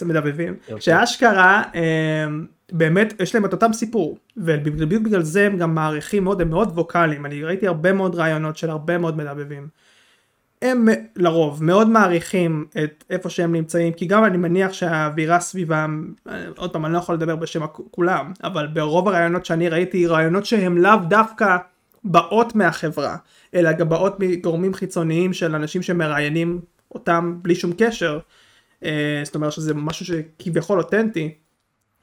מדבבים, יופי. שאשכרה אה, באמת יש להם את אותם סיפור ובדיוק בגלל זה הם גם מעריכים מאוד, הם מאוד ווקאליים, אני ראיתי הרבה מאוד רעיונות של הרבה מאוד מדבבים. הם לרוב מאוד מעריכים את איפה שהם נמצאים כי גם אני מניח שהאווירה סביבם אה, עוד פעם אני לא יכול לדבר בשם כולם אבל ברוב הרעיונות שאני ראיתי רעיונות שהם לאו דווקא באות מהחברה אלא גם באות מגורמים חיצוניים של אנשים שמראיינים אותם בלי שום קשר. אה, זאת אומרת שזה משהו שכביכול אותנטי.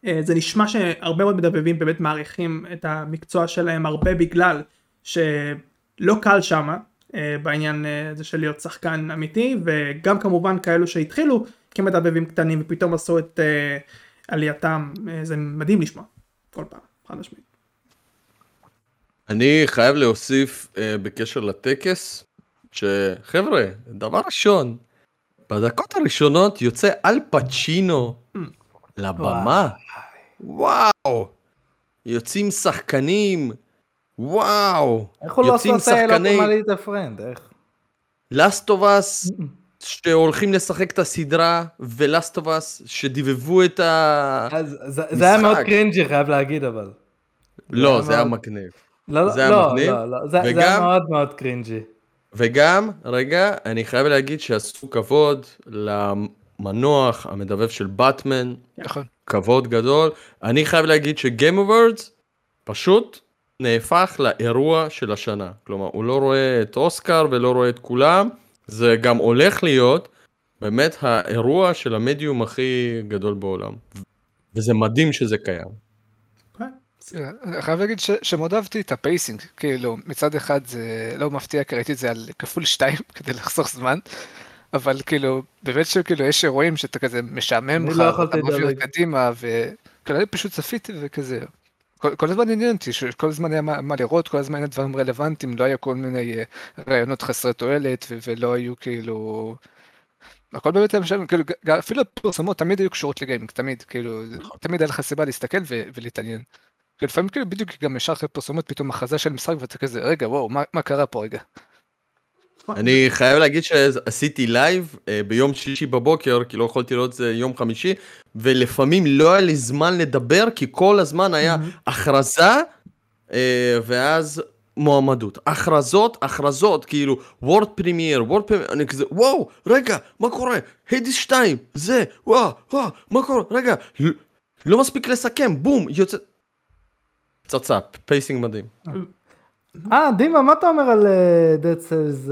אה, זה נשמע שהרבה מאוד מדבבים באמת מעריכים את המקצוע שלהם הרבה בגלל שלא קל שמה אה, בעניין הזה של להיות שחקן אמיתי וגם כמובן כאלו שהתחילו כמדבבים קטנים ופתאום עשו את עלייתם. זה מדהים לשמוע כל פעם חד משמעית. אני חייב להוסיף אה, בקשר לטקס, שחבר'ה, דבר ראשון, בדקות הראשונות יוצא אל פצ'ינו לבמה. וואו. יוצאים שחקנים. וואו. איך הוא לא את שחקני את הפרנד? איך? לאסטובס שהולכים לשחק את הסדרה, ולאסטובס שדיבבו את ה... אז זה- זה היה מאוד. קרינג'י, חייב להגיד, אבל. לא, היה זה היה מאוד- מגניב. לא, לא, זה היה לא, מגניב, לא, לא, זה זה היה וגם- מאוד מאוד cringy. וגם, רגע, אני חייב להגיד שעשו כבוד למנוח המדבב של באטמן, נכון. כבוד גדול. אני חייב להגיד ש Game Awards פשוט נהפך לאירוע של השנה. כלומר, הוא לא רואה את אוסקר ולא רואה את כולם, זה גם הולך להיות באמת האירוע של המדיום הכי גדול בעולם. וזה מדהים שזה קיים. אני חייב להגיד שמאוד אהבתי את ה pacing, כאילו מצד אחד זה לא מפתיע, כי ראיתי את זה על כפול שתיים כדי לחסוך זמן, אבל כאילו באמת שכאילו יש אירועים שאתה כזה משעמם לך, לא אתה מעביר לדלג. קדימה, וכאילו אני פשוט צפיתי וכזה. כל, כל הזמן עניין אותי, שכל הזמן היה מה, מה לראות, כל הזמן היה דברים רלוונטיים, לא היה כל מיני אה, רעיונות חסרי תועלת, ו- ולא היו כאילו... הכל באמת היה משלם, כאילו, אפילו הפרסומות תמיד היו קשורות לגיימינג, תמיד, כאילו, תמיד היה לך סיבה להסתכל ו- ולהתעניין. לפעמים כאילו בדיוק גם ישר אחרי פרסומות פתאום הכרזה של משחק ואתה כזה רגע וואו מה, מה קרה פה רגע. אני חייב להגיד שעשיתי live אה, ביום שישי בבוקר, כי לא יכולתי לראות את זה יום חמישי, ולפעמים לא היה לי זמן לדבר, כי כל הזמן היה הכרזה, אה, ואז מועמדות. הכרזות, הכרזות, כאילו, world premiere, world premiere, אני כזה, וואו, רגע, מה קורה? Hades 2, זה, וואו, וואו, מה קורה? רגע, לא מספיק לסכם, בום, יוצא... פצצה, pacing מדהים. אה, דימה, מה אתה אומר על אה, Dead Cells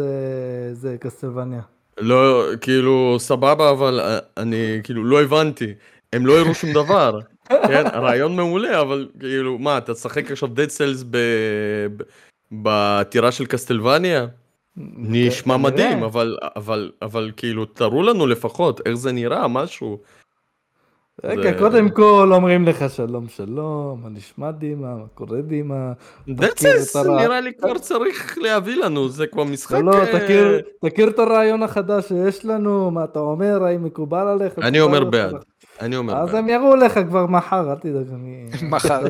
זה Castlevania? לא, כאילו, סבבה, אבל אה, אני כאילו לא הבנתי. הם לא הראו שום דבר. כן, רעיון מעולה, אבל כאילו, מה, אתה תשחק עכשיו Dead Cells ב- ב- בטירה של Castlevania? נשמע. מדהים, אבל, אבל, אבל כאילו, תראו לנו לפחות איך זה נראה, משהו. רגע, זה- קודם כל אומרים לך שלום שלום, מה נשמע דימה, מה קורה דימה? הרע- נראה לי כבר צריך להביא לנו, זה כבר משחק... לא, לא, תכיר- תכיר את הרעיון החדש שיש לנו, מה אתה אומר, האם מקובל עליך? אני אומר עליך? בעד. אני אומר אז בעד. הם יראו לך כבר מחר, אל תדאג, אני... מחר.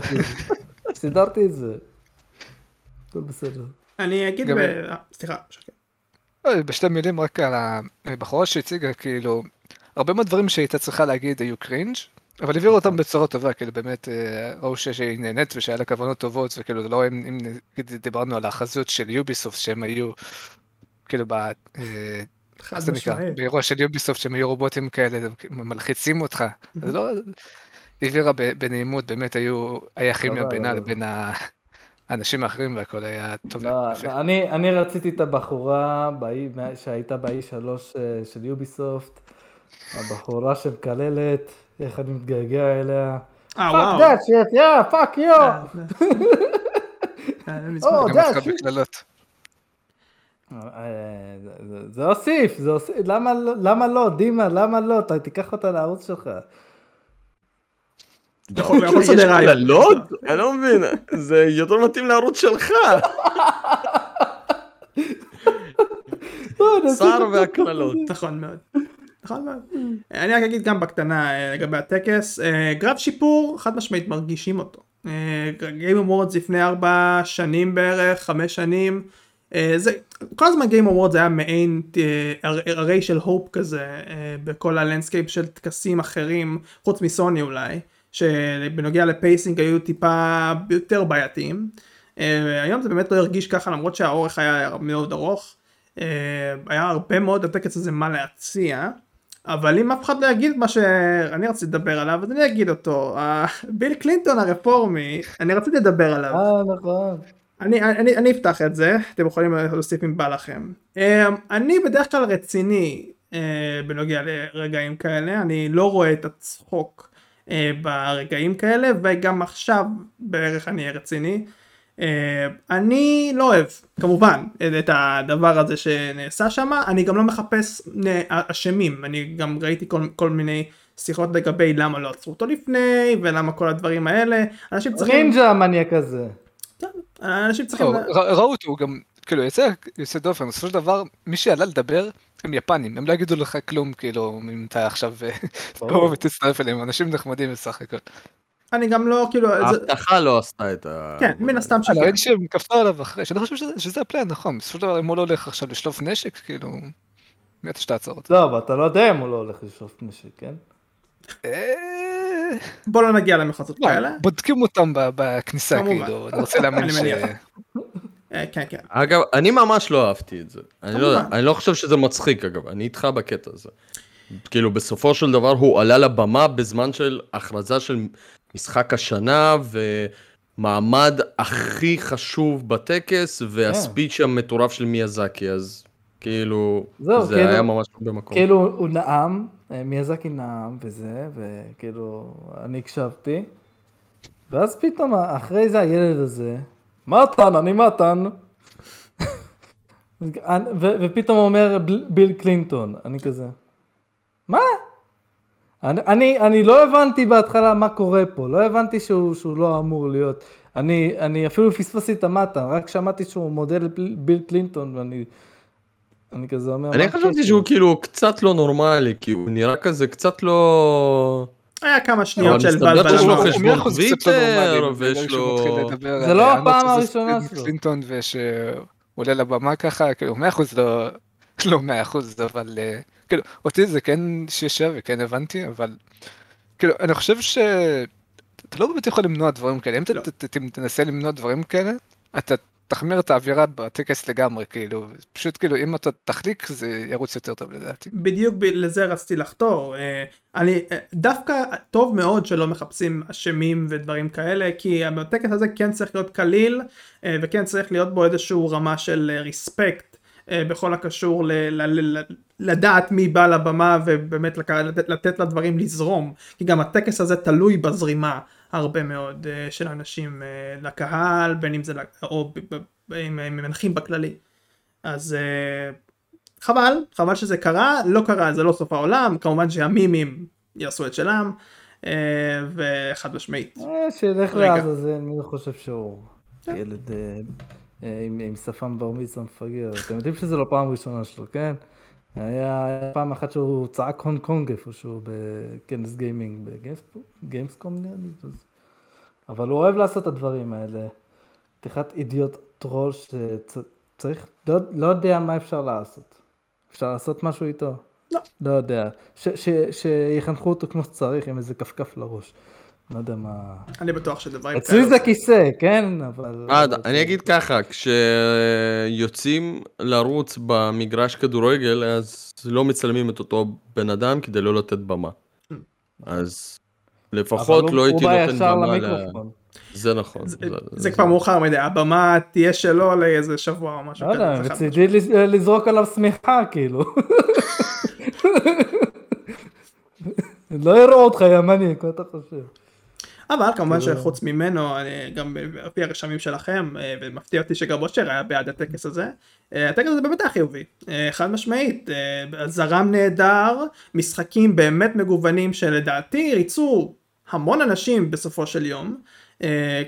סידרתי את זה. הכל בסדר. אני אגיד, גם- ב... אה, סליחה, בשתי מילים רק על הבחורה שהציגה כאילו הרבה מאוד דברים שהייתה צריכה להגיד היו קרינג' אבל העבירו אותם בצורה טובה, כאילו באמת אה, ראו ש- שהיא נהנית ושהיה לה כוונות טובות, וכאילו לא אם אם דיברנו על החזות של יוביסופט שהם היו, כאילו ב... אה, חד איך זה נקרא? באירוע של יוביסופט שהם היו רובוטים כאלה, מלחיצים אותך. אז לא... העבירה בנעימות, באמת היו, היה כימיה לא, בינה לא. לבין האנשים האחרים והכל היה טוב. לא. לא, אני, רציתי את הבחורה שהייתה ב E3 אה, של Ubisoft, הבחורה שמקללת, איך אני מתגעגע אליה. אה, fuck וואו. that shit, yeah, fuck you! או. בקללות. אה, זה- הוסיף, זה הוסיף, למה לא- למה לא, דימה, למה לא, אתה תיקח אותה לערוץ שלך. יש. קללות? אני לא מבין, זה יותר מתאים לערוץ שלך. שר. והקללות. נכון מאוד. נכון מאוד. אני רק אגיד גם בקטנה אה, לגבי הטקס, אה, גרף שיפור חד משמעית מרגישים אותו. Game Awards לפני ארבע שנים בערך, חמש שנים. אה, זה, כל הזמן Game Awards היה מעין אה, ה ray של hope כזה אה, בכל ה landscape של טקסים אחרים, חוץ מסוני אולי, שבנוגע לפייסינג היו טיפה יותר בעייתיים. אה, היום זה באמת לא הרגיש ככה למרות שהאורך היה מאוד ארוך. אה, היה הרבה מאוד לטקס הזה מה להציע. אבל אם אף אחד לא יגיד מה שאני רציתי לדבר עליו אז אני אגיד אותו. אה, ביל קלינטון הרפורמי, אני רציתי לדבר עליו. אה, נכון. אני, אני, אני אפתח את זה, אתם יכולים להוסיף אם בא לכם. אה, אני בדרך כלל רציני אה, בנוגע לרגעים כאלה, אני לא רואה את הצחוק ברגעים כאלה, וגם עכשיו בערך אני אהיה רציני. אה, אני לא אוהב, כמובן, את הדבר הזה שנעשה שם, אני גם לא מחפש אשמים, אני גם ראיתי כל, כל מיני שיחות לגבי למה לא עצרו אותו לפני, ולמה כל הדברים האלה. אנשים צריכים... נינג'ה המניאק הזה. אנשים צריכים... לא, ר- ראו אותו, הוא גם, כאילו, יוצא יוצא דופן, בסופו של דבר, מי שעלה לדבר הם יפנים, הם לא יגידו לך כלום, כאילו, אם אתה עכשיו אה. תבוא ותצטרף אליהם, אנשים נחמדים בסך הכל. אני גם לא, כאילו... זה- ההבטחה לא עשתה את ה... כן, מן הסתם אה, שכן. ראיתי שהם כפתו עליו אחרי, שאני חושב שזה- שזה הפלן, נכון, בסופו של דבר, אם הוא לא הולך עכשיו לשלוף נשק, כאילו, מי אתה שתעצור אותו? לא, אבל אתה לא יודע אם הוא לא הולך לשלוף נשק, כן? אה, בוא לא נגיע למחוזות לא, כאלה. בודקים אותם ב- בכניסה. כאילו, אני רוצה להאמין ש... אה, כן, כן. אגב, אני ממש לא אהבתי את זה. אני לא. אני לא חושב שזה מצחיק אגב, אני איתך בקטע הזה. כאילו בסופו של דבר הוא עלה לבמה בזמן של הכרזה של משחק השנה ומעמד הכי חשוב בטקס והספיץ' המטורף של מיאזקי אז כאילו זהו, זה כאילו- היה ממש במקום. כאילו הוא נאם, אה, מיאזקי נאם וזה, וכאילו אני הקשבתי, ואז פתאום אחרי זה הילד הזה, מתן, אני מתן, ו- ופתאום אומר "בל- ביל קלינטון, אני כזה, מה? אני, אני, אני לא הבנתי בהתחלה מה קורה פה, לא הבנתי שהוא, שהוא לא אמור להיות. אני, אני אפילו פספסתי את המטה, רק שמעתי שהוא מודה לביל קלינטון, ואני אני כזה אומר, אני חשבתי הקשר?" שהוא כאילו קצת לא נורמלי כי הוא נראה כזה קצת לא... היה כמה שניות אבל של בלבל. שיש לו אמר. חשבון לא טוויטר, ויש לו- זה לא הפעם הראשונה של שלו. קלינטון ושהוא עולה לבמה ככה, כאילו מאה אחוז לא, לא מאה אחוז, אבל אה, כאילו אותי זה כן שישב וכן הבנתי, אבל כאילו אני חושב שאתה לא באמת יכול למנוע דברים כאלה, אם אתה לא. ת- ת- תנסה למנוע דברים כאלה, אתה תחמיר את האווירה בטקס לגמרי, כאילו, פשוט כאילו אם אתה תחליק זה ירוץ יותר טוב לדעתי. בדיוק לזה רציתי לחתור. אה, אני אה, דווקא טוב מאוד שלא מחפשים אשמים ודברים כאלה, כי הטקס הזה כן צריך להיות קליל, אה, וכן צריך להיות בו איזשהו רמה של ריספקט. בכל הקשור ל- ל- ל- לדעת מי בא לבמה ובאמת לק- לתת, לדברים לזרום כי גם הטקס הזה תלוי בזרימה הרבה מאוד אה, של אנשים אה, לקהל בין אם זה או עם מנחים בכללי אז אה, חבל, חבל שזה קרה, לא קרה, זה לא סוף העולם, כמובן שהמימים יעשו את שלם, וחד משמעית. שילך. לעזאזל, מי חושב שהוא ילד עם עם שפם בר מצווה מפגר. אתם יודעים שזה לא פעם ראשונה שלו, כן? היה פעם אחת שהוא צעק הונג קונג איפשהו בכנס גיימינג ב Gamescom נראה לי. אבל הוא אוהב לעשות את הדברים האלה. חתיכת אידיוט טרול שצריך, לא לא יודע מה אפשר לעשות. אפשר לעשות משהו איתו. לא יודע. ש- ש- שיחנכו אותו כמו שצריך עם איזה כפכף לראש. לא יודע מה... אני בטוח שדברים אצלי זה כיסא, כן? אבל... עד, אני אגיד ככה, כשיוצאים לרוץ במגרש כדורגל, אז לא מצלמים את אותו בן אדם כדי לא לתת במה. אז לפחות לא הייתי נותן במה ל... זה נכון. זה- זה כבר מאוחר מדי, הבמה תהיה שלו לאיזה שבוע או משהו לא יודע, לז- לזרוק עליו שמיכה, כאילו. לא יראו אותך, יא מניאק, מה אתה חושב? אבל כמובן כאילו- שחוץ ממנו, גם על פי הרשמים שלכם, אה, ומפתיע אותי שגם אושר היה בעד הטקס הזה, אה, הטקס הזה באמת היה חיובי, אה, חד משמעית, זרם נהדר, משחקים באמת מגוונים שלדעתי ריצו המון אנשים בסופו של יום,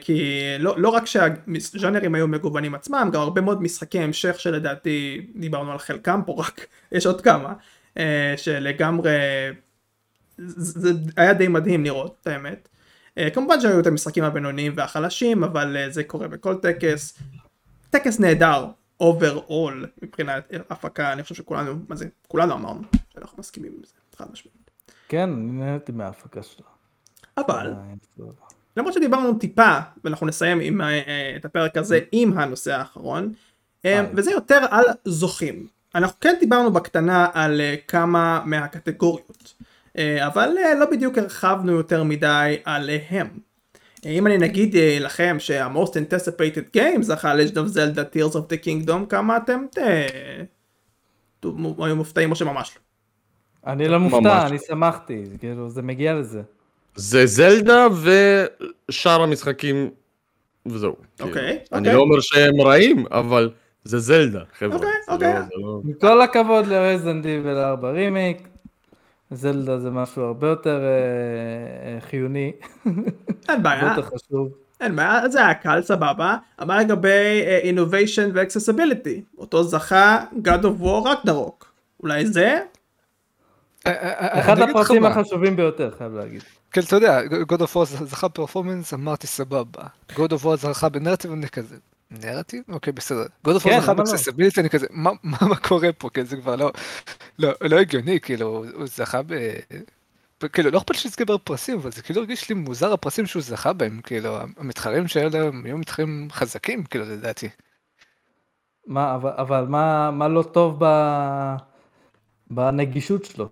כי לא, לא רק שהז'אנרים היו מגוונים עצמם, גם הרבה מאוד משחקי המשך שלדעתי דיברנו על חלקם פה רק, יש עוד כמה, שלגמרי זה זה היה די מדהים לראות את האמת. Uh, כמובן שהיו את המשחקים הבינוניים והחלשים אבל uh, זה קורה בכל טקס. טקס נהדר overall מבחינת הפקה אני חושב שכולנו מה זה כולנו אמרנו שאנחנו מסכימים עם זה חד משמעית. כן, אני נהניתי מההפקה שלו. אבל אה, למרות שדיברנו טיפה ואנחנו נסיים עם, את הפרק הזה עם הנושא האחרון וזה יותר על זוכים. אנחנו כן דיברנו בקטנה על כמה מהקטגוריות אה, אבל אה, לא בדיוק הרחבנו יותר מדי עליהם. אה, אם אני נגיד אה, לכם שה-most anticipated game זכה לג'ד of Zelda Tears of the Kingdom כמה אתם אה, היו מופתעים או שממש לא. אני לא מופתע, ממש. אני שמחתי, כאילו, זה מגיע לזה. זה זלדה ושאר המשחקים וזהו. כאילו. אוקיי, אני אוקיי. לא אומר שהם רעים, אבל זה זלדה, חבר'ה. אוקיי, זה אוקיי. לא- לא- עם כל הכבוד לרזנד איבל 4 רימייק, זלדה זה משהו הרבה יותר אה, אה, חיוני, אין הרבה בעיה, יותר חשוב. אין בעיה, זה היה קל סבבה, אבל לגבי אה, innovation ו-accessibility, אותו זכה God of War רגנרוק, אולי זה? אחד הפרטים החשובים ביותר, חייב להגיד. כן, אתה יודע, God of War זכה performance, אמרתי סבבה. God of War זכה בנרטיב, אני כזה, נרטיב? אוקיי, בסדר. God of War זכה למה לא? ב accessibility, אני כזה, מה קורה פה? כן, זה כבר לא, לא, לא הגיוני, כאילו, הוא זכה ב... כאילו, לא אכפת שיזכה בפרסים, אבל זה כאילו הרגיש לי מוזר הפרסים שהוא זכה בהם, כאילו, המתחרים שהיו להם היו מתחרים חזקים, כאילו, לדעתי. מה, אבל, אבל מה, מה לא טוב ב... בנגישות שלו?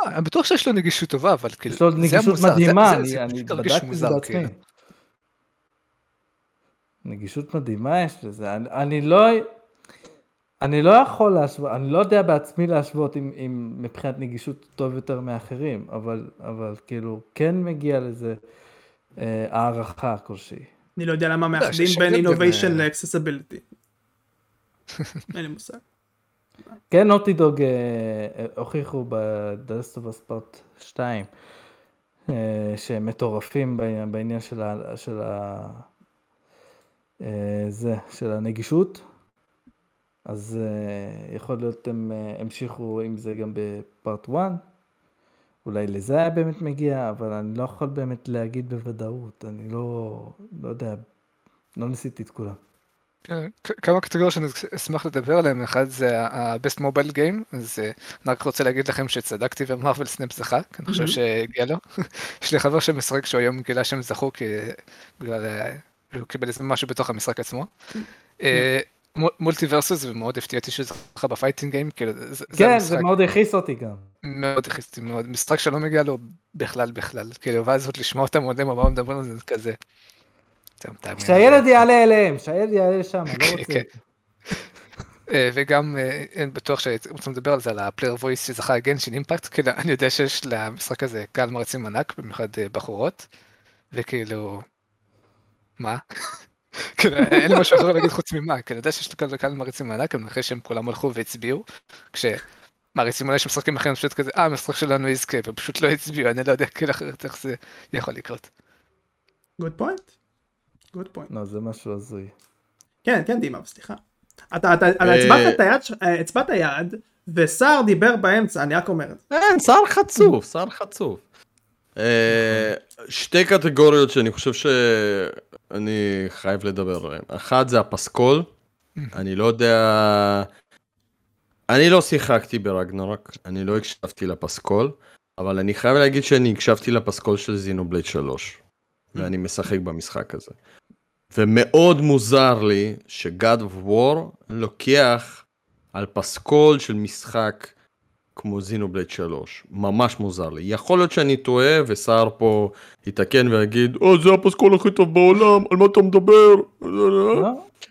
אה, אני בטוח שיש לו נגישות טובה, אבל כאילו, יש לו נגישות מדהימה, אני, בדקתי את זה בעצמי. נגישות מדהימה יש לזה, אני, אני לא... אני לא יכול להשוות, אני לא יודע בעצמי להשוות אם, אם מבחינת נגישות טוב יותר מאחרים, אבל, אבל כאילו כן מגיע לזה אה, הערכה כלשהי. אני לא יודע למה מאחדים שיש בין אה, ל-accessibility. אין לי מושג. כן, נוטי דוג אה, הוכיחו Us Part 2 אה, שהם מטורפים בעניין, בעניין של, ה, של, ה, זה, של הנגישות, אז אה, יכול להיות הם אה, המשיכו עם זה גם בפארט 1, אולי לזה היה באמת מגיע, אבל אני לא יכול באמת להגיד בוודאות, אני לא, לא יודע, לא ניסיתי את כולם. כן, כמה קטגוריות שאני אשמח לדבר עליהן, אחד זה ה-Best Mobile Game, אז אה, אני רק רוצה להגיד לכם שצדקתי ו Marvel Snap זכה, כי אני חושב שהגיע לו. יש לי חבר שמשחק שהוא היום גילה שהם זכו, כי בגלל, אה, הוא קיבל איזה משהו בתוך המשחק עצמו. אה, מ- MultiVersus, ומאוד הפתיע אותי שזה זכה ב fighting game, כאילו זה- כן, זה מאוד הכעיס אותי גם. מאוד הכעיס אותי מאוד, משחק שלא מגיע לו בכלל בכלל, כאילו, ואז עוד לשמוע אותם עוד מה מדברים על זה, זה כזה. שהילד יעלה אליהם, שהילד יעלה לשם, אני לא רוצה. כן. אה, וגם אה, אני בטוח שרוצים לדבר על זה, על ה Player Voice שזכה Genshin Impact, כאילו אני יודע שיש למשחק הזה קהל מעריצים ענק, במיוחד אה, בחורות, וכאילו, מה? כאילו אין לי משהו אחר להגיד חוץ ממה, כי אני יודע שיש קהל קהל מעריצים ענק, אני אחרי שהם כולם הלכו והצביעו, כשמעריצים אולי שמשחקים אחרים פשוט כזה, אה המשחק שלנו יזכה, ופשוט לא הצביעו, אני לא יודע כאילו אחרת איך זה יכול לקרות. good point. good point. לא, זה משהו הזוי. כן, כן, דימה, סליחה. אתה, אתה, אתה הצבעת את היד, ש- אה, הצבעת יד, וסער דיבר באמצע, אני רק אומר את זה. אין, שר חצוף, שר חצוף. אה, שתי קטגוריות שאני חושב שאני חייב לדבר עליהן. אחת זה הפסקול, אני לא יודע... אני לא שיחקתי ברגנרק, אני לא הקשבתי לפסקול, אבל אני חייב להגיד שאני הקשבתי לפסקול של Xenoblade 3, ואני משחק במשחק הזה. ומאוד מוזר לי ש-God of לוקח על פסקול של משחק כמו Xenoblade 3. ממש מוזר לי. יכול להיות שאני טועה, וסער פה יתקן ויגיד, או, זה הפסקול הכי טוב בעולם, על מה אתה מדבר? לא,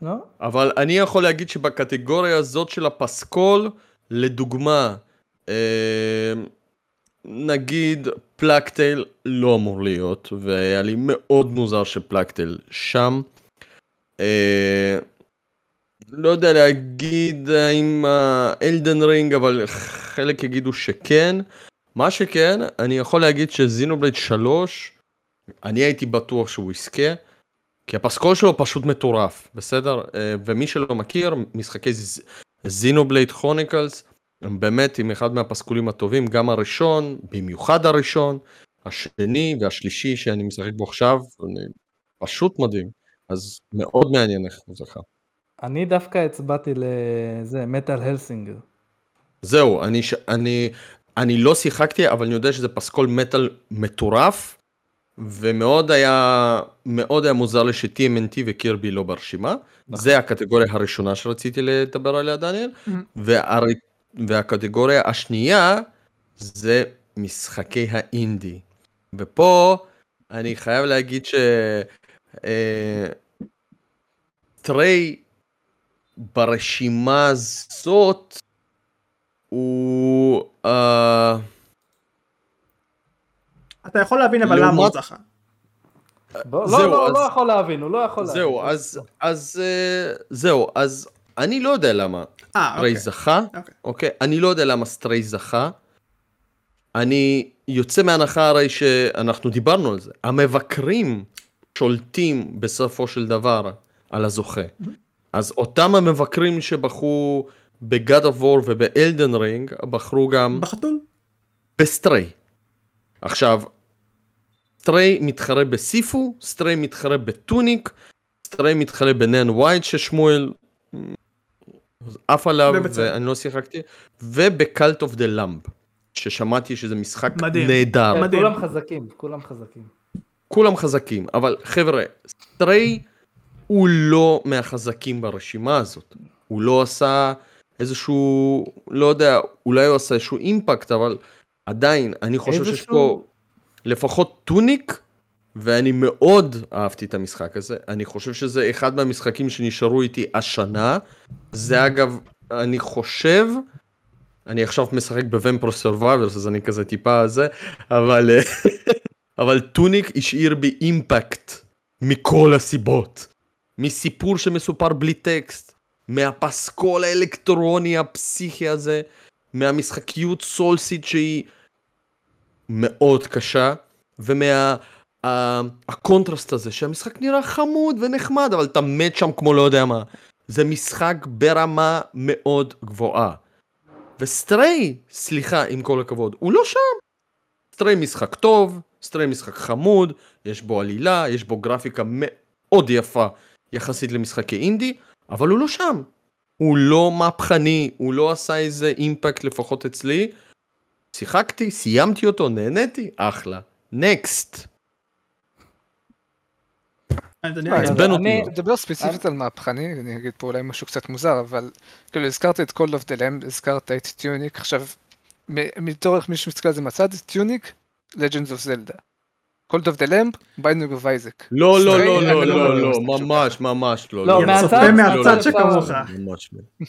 לא. אבל אני יכול להגיד שבקטגוריה הזאת של הפסקול, לדוגמה, אה, נגיד פלקטייל לא אמור להיות, והיה לי מאוד מוזר שפלקטייל שם. אה, לא יודע להגיד האם אלדן רינג, אבל חלק יגידו שכן. מה שכן, אני יכול להגיד שזינובלייד 3, אני הייתי בטוח שהוא יזכה. כי הפסקול שלו פשוט מטורף, בסדר? אה, ומי שלא מכיר, משחקי זינובלייד כרוניקלס, הם באמת עם אחד מהפסקולים הטובים, גם הראשון, במיוחד הראשון, השני והשלישי שאני משחק בו עכשיו, פשוט מדהים. אז מאוד מעניין איך הוא זכה. אני דווקא הצבעתי לזה, מטאל הלסינגר. זהו, אני, אני, אני לא שיחקתי, אבל אני יודע שזה פסקול מטאל מטורף, ומאוד היה, מאוד היה מוזר לי ש-TMNT וקירבי לא ברשימה. נכון. זה הקטגוריה הראשונה שרציתי לדבר עליה, דניאל. Mm-hmm. והר... והקטגוריה השנייה זה משחקי האינדי. ופה אני חייב להגיד ש... אה, טריי ברשימה הזאת הוא... אה, אתה יכול להבין אבל למה הוא זכה. לא, לא, לא יכול להבין, הוא לא יכול להבין. זהו, אז, אז, אה, זהו, אז אני לא יודע למה סטריי אוקיי. זכה, אוקיי. אוקיי, אני לא יודע למה סטריי זכה. אני יוצא מהנחה הרי שאנחנו דיברנו על זה, המבקרים שולטים בסופו של דבר על הזוכה. אז אותם המבקרים שבחרו ב-God of War וב Elden Ring, בחרו גם... בחתול. ב Stray. עכשיו, Stray מתחרה ב Sifu, Stray מתחרה ב Tunic, Stray מתחרה ב Neon White ששמואל עף עליו ואני לא שיחקתי, וב Cult of the Lamb, ששמעתי שזה משחק מדהים. נהדר. מדהים. כולם חזקים, כולם חזקים. כולם חזקים, אבל חבר'ה, Stray הוא לא מהחזקים ברשימה הזאת. הוא לא עשה איזשהו, לא יודע, אולי הוא עשה איזשהו impact, אבל עדיין, אני חושב איזשהו... שיש פה לפחות Tunic, ואני מאוד אהבתי את המשחק הזה. אני חושב שזה אחד מהמשחקים שנשארו איתי השנה. זה אגב, אני חושב, אני עכשיו משחק ב Vampire Survivors, אז אני כזה טיפה זה, אבל, אבל Tunic השאיר בי impact מכל הסיבות. מסיפור שמסופר בלי טקסט, מהפסקול האלקטרוני הפסיכי הזה, מהמשחקיות סולסית שהיא מאוד קשה, ומה... הקונטרסט הזה שהמשחק נראה חמוד ונחמד אבל אתה מת שם כמו לא יודע מה. זה משחק ברמה מאוד גבוהה. ו Stray, סליחה עם כל הכבוד, הוא לא שם. Stray משחק טוב, Stray משחק חמוד, יש בו עלילה, יש בו גרפיקה מאוד יפה יחסית למשחקי אינדי, אבל הוא לא שם. הוא לא מהפכני, הוא לא עשה איזה impact לפחות אצלי. שיחקתי, סיימתי אותו, נהניתי, אחלה. Next. אני אדבר ספציפית על מהפכני, אני אגיד פה אולי משהו קצת מוזר, אבל כאילו הזכרת את Cult of the Lamb, הזכרת את Tunic, עכשיו, בתור איך מי שמסתכל על זה מצד, Tunic, Legends of Zelda. Cult of the Lamb, Binding of Isaac. לא, לא, לא, לא, לא, לא, ממש, ממש לא. לא, מהצד שכמוך.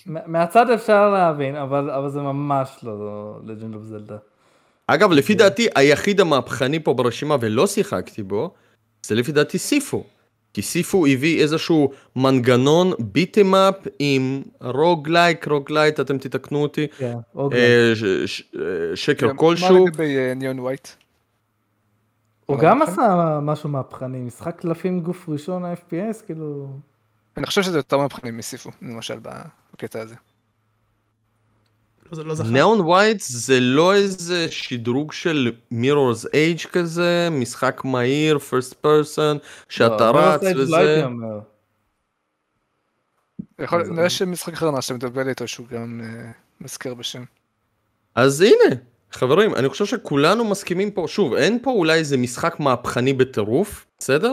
מהצד אפשר להבין, אבל זה ממש לא Legend of Zelda. אגב, לפי דעתי, היחיד המהפכני פה ברשימה ולא שיחקתי בו, זה לפי דעתי Sifu. כי Sifu הביא איזשהו מנגנון beat 'em up עם roguelike, roguelite, אתם תתקנו אותי, כן, אה, שקר כלשהו. מה לגבי Neon White? הוא גם עשה משהו מהפכני, משחק קלפים גוף ראשון ה-FPS, כאילו... אני חושב שזה יותר מהפכני מ Sifu, למשל בקטע הזה. Neon White זה לא איזה שדרוג של Mirror's Edge כזה, משחק מהיר, first person, שאתה רץ וזה. יכול, נראה שמשחק אחר שאתה מדבר איתו שהוא גם מזכיר בשם. אז הנה, חברים, אני חושב שכולנו מסכימים פה, שוב, אין פה אולי איזה משחק מהפכני בטירוף, בסדר?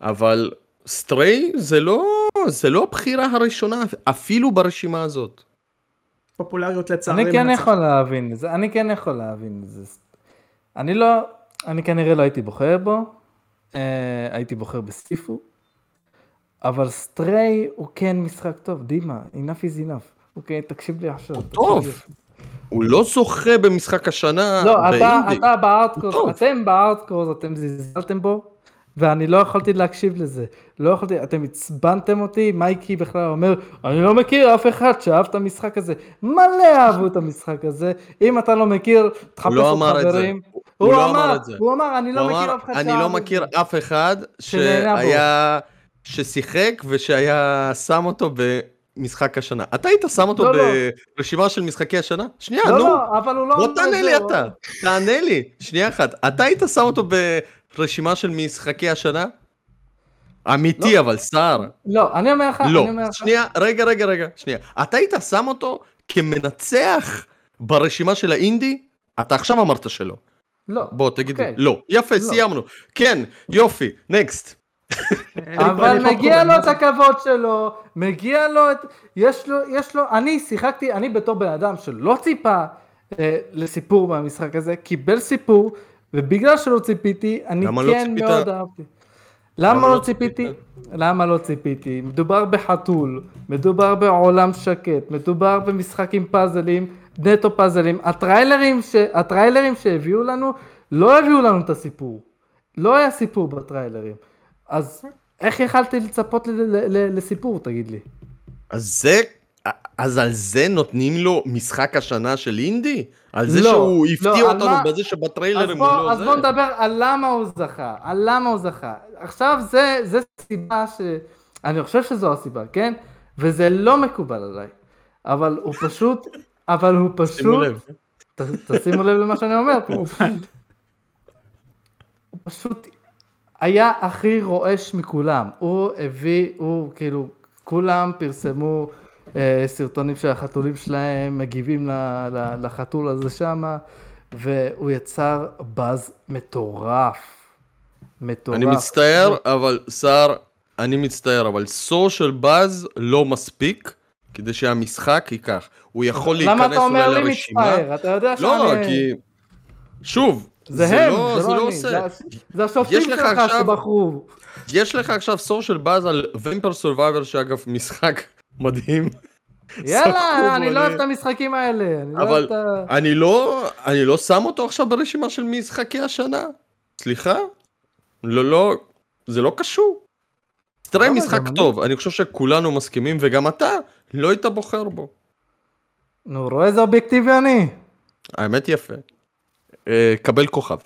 אבל סטריי זה לא, זה לא הבחירה הראשונה, אפילו ברשימה הזאת. פופולריות לצערי. אני כן מנצחת. יכול להבין את זה, אני כן יכול להבין את זה. אני לא, אני כנראה לא הייתי בוחר בו, אה, הייתי בוחר בסיפו, אבל סטריי הוא כן משחק טוב, דימה, enough is enough. אוקיי, תקשיב לי עכשיו. תקשיב טוב. לי. הוא לא זוכה במשחק השנה לא, אתה, באינדי. אתה הוא בארדקורס. אתם בארדקורס, אתם זלזלתם בו, ואני לא יכולתי להקשיב לזה. לא יכולתי, אתם עצבנתם אותי, מייקי בכלל אומר, אני לא מכיר אף אחד שאהב את המשחק הזה. מלא אהבו את המשחק הזה, אם אתה לא מכיר, תחפש לא אמר את. חברים. הוא לא אמר, אמר את זה. הוא אמר, אני לא הוא מכיר אמר, אף אחד אני לא את זה." מכיר אף אחד. שהיה, ששיחק ושהיה שם אותו במשחק השנה. אתה היית שם אותו לא, לא. ברשימה של משחקי השנה? שנייה, לא, נו. לא, אבל הוא לא... בוא תענה לי הוא- אתה, תענה לי, שנייה אחת, אתה היית שם אותו ברשימה של משחקי השנה? אמיתי אבל, סער. לא, אני אומר לך, לא, אני אומר לך. שנייה, רגע, רגע, רגע, שנייה. אתה היית שם אותו כמנצח ברשימה של האינדי? אתה עכשיו אמרת שלא. לא. בוא, תגיד לי. אוקיי. לא. יפה, לא. סיימנו. כן, יופי, נקסט. אבל אני מגיע לו את? הכבוד שלו, מגיע לו את... יש לו, יש לו... אני שיחקתי, אני בתור בן אדם שלא ציפה אה, לסיפור מהמשחק הזה, קיבל סיפור, ובגלל שלא ציפיתי, אני לא כן ציפית? מאוד אהבתי. למה לא לא ציפיתי? למה לא ציפיתי? מדובר בחתול, מדובר בעולם שקט, מדובר במשחק עם פאזלים, נטו פאזלים. הטריילרים, ש... הטריילרים שהביאו לנו, לא הביאו לנו את הסיפור. לא היה סיפור בטריילרים. אז איך יכלתי לצפות לסיפור, תגיד לי? אז זה, אז על זה נותנים לו משחק השנה של אינדי? על זה לא, שהוא לא, הפתיע על אותנו מה- בזה אז שבטריילרים הוא בוא, לא אז זה? בוא נדבר על למה הוא זכה, על למה הוא זכה. עכשיו זה, זה סיבה ש... אני חושב שזו הסיבה, כן? וזה לא מקובל עליי. אבל הוא פשוט, אבל הוא שימו פשוט, לב. ת, תשימו לב למה שאני אומר פה. הוא פשוט היה הכי רועש מכולם. הוא הביא, הוא כאילו, כולם פרסמו אה, סרטונים של החתולים שלהם, מגיבים ל, ל, לחתול הזה שמה, והוא יצר באז מטורף. מטורף. אני מצטער, אבל סער, אני מצטער, אבל social buzz לא מספיק כדי שהמשחק ייקח. הוא יכול למה להיכנס אתה אומר אולי לי לרשימה. מצטער? אתה יודע לא, שאני... כי... שוב, זה זה הם, לא, זה לא אני, עושה. זה- זה השופטים יש לך שלך שבחרו. יש לך עכשיו social buzz על Vampire Survivor, שאגב, משחק מדהים. יאללה, אני לא. אוהב את המשחקים האלה. אני לא אבל. אני לא, אני לא שם אותו עכשיו ברשימה של משחקי השנה. סליחה? לא, לא, זה לא קשור. תראה? משחק. טוב, אני חושב שכולנו מסכימים, וגם אתה לא היית בוחר בו. נו, רואה איזה אובייקטיבי אני? האמת יפה. אה, קבל כוכב.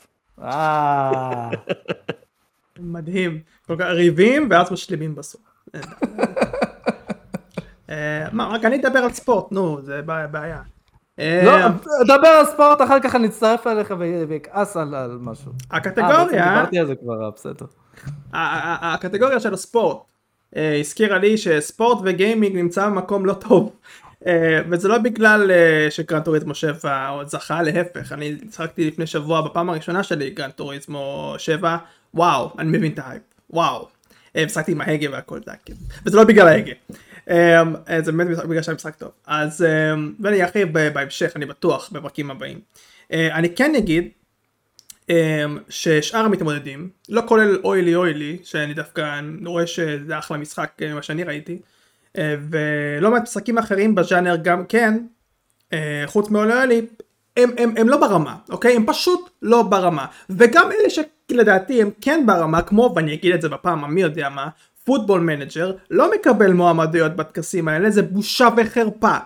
אה... מדהים. כל כך ריבים ואז משלימים בסוף. אה, מה, רק אני אדבר על ספורט, נו, זה בעיה-. אה, לא, דבר על ספורט, אחר כך אני אצטרף אליך ואכעס על משהו. אה, בעצם הקטגוריה, דיברתי על זה כבר, אה, בסדר. הקטגוריה של הספורט אה, הזכירה לי שספורט וגיימינג נמצא במקום לא טוב. אה, וזה לא בגלל אה, ש Gran Turismo 7 או זכה להפך אני שיחקתי לפני שבוע בפעם הראשונה שלי Gran Turismo 7 וואו אני מבין את ההייפ וואו. אה, משחקתי עם ההגה והכל זה. וזה לא בגלל ההגה. אה, אה, זה באמת בגלל שהיה משחק טוב אז אה, ואני ארחיב בהמשך אני בטוח בפרקים הבאים. אה, אני כן אגיד אמ, ששאר המתמודדים, לא כולל אוילי אוילי, שאני דווקא רואה שזה אחלה משחק אה, מה שאני ראיתי, אה, ולא מעט משחקים אחרים בז'אנר גם כן, אה, חוץ מאוילי אוילי, הם, הם, הם לא ברמה, אוקיי? הם פשוט לא ברמה. וגם אלה שלדעתי הם כן ברמה, כמו, ואני אגיד את זה בפעם המי יודע מה, Football Manager לא מקבל מועמדויות בטקסים האלה, זה בושה וחרפה.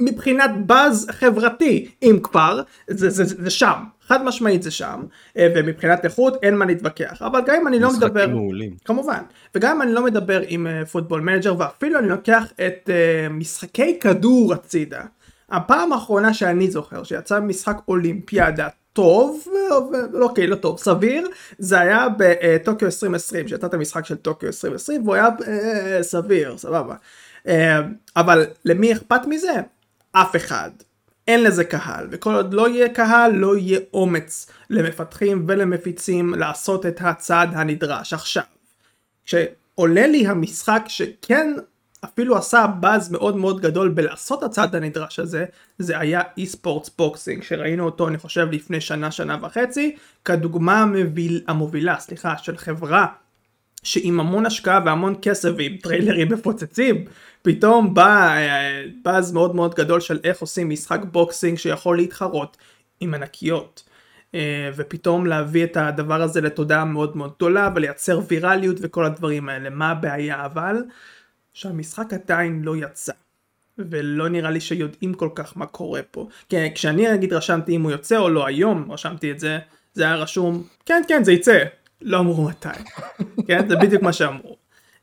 מבחינת באז חברתי, אם כבר, זה, זה, זה, זה שם, חד משמעית זה שם, אה, ומבחינת איכות אין מה להתווכח, אבל גם אם אני לא מדבר, מעולים. כמובן, וגם אם אני לא מדבר עם אה, Football Manager, ואפילו אני לוקח את אה, משחקי כדור הצידה, הפעם האחרונה שאני זוכר שיצא משחק אולימפיאדה טוב, אוקיי לא טוב, סביר, זה היה בטוקיו 2020, שיצא את המשחק של טוקיו 2020 והוא היה אה, סביר, סבבה. אה, אבל למי אכפת מזה? אף אחד. אין לזה קהל, וכל עוד לא יהיה קהל, לא יהיה אומץ למפתחים ולמפיצים לעשות את הצעד הנדרש. עכשיו, כשעולה לי המשחק שכן אפילו עשה באז מאוד מאוד גדול בלעשות הצעד הנדרש הזה, זה היה eSports Boxing, שראינו אותו אני חושב לפני שנה, שנה וחצי, כדוגמה המוביל, המובילה, סליחה, של חברה שעם המון השקעה והמון כסף ועם טריילרים מפוצצים, פתאום בא אה, באז מאוד מאוד גדול של איך עושים משחק boxing שיכול להתחרות עם ענקיות. אה, ופתאום להביא את הדבר הזה לתודעה מאוד מאוד גדולה ולייצר ויראליות וכל הדברים האלה. מה הבעיה אבל? שהמשחק עדיין לא יצא. ולא נראה לי שיודעים כל כך מה קורה פה. כי כשאני נגיד רשמתי אם הוא יוצא או לא היום, רשמתי את זה, זה היה רשום, כן כן זה יצא, לא אמרו מתי. כן זה בדיוק מה שאמרו.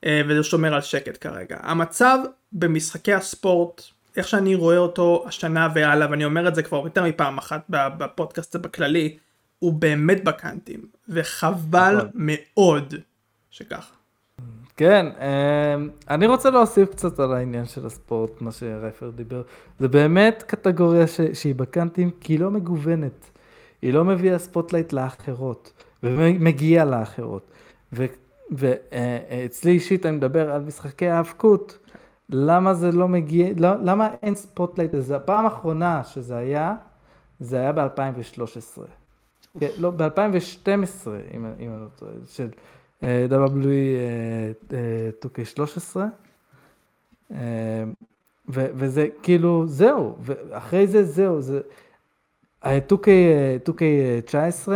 אה, וזה שומר על שקט כרגע. המצב במשחקי הספורט, איך שאני רואה אותו השנה והלאה, ואני אומר את זה כבר יותר מפעם אחת בפודקאסט בכללי, הוא באמת בקאנטים, וחבל נכון. מאוד שככה. כן, אמ, אני רוצה להוסיף קצת על העניין של הספורט, מה שרייפר דיבר. זה באמת קטגוריה ש, שהיא בקאנטים, כי היא לא מגוונת. היא לא מביאה spotlight לאחרות, ומגיעה לאחרות. ואצלי אישית אני מדבר על משחקי היאבקות. למה זה לא מגיע, לא, למה אין spotlight לזה? הפעם האחרונה שזה היה, זה היה ב-2013. כן, לא, ב-2012, אם, אם אני לא טועה, של אה, WWE אה, אה, 2K13. אה, ו- וזה כאילו, זהו, ואחרי זה זהו, זה... אה, 2K, אה, 2K19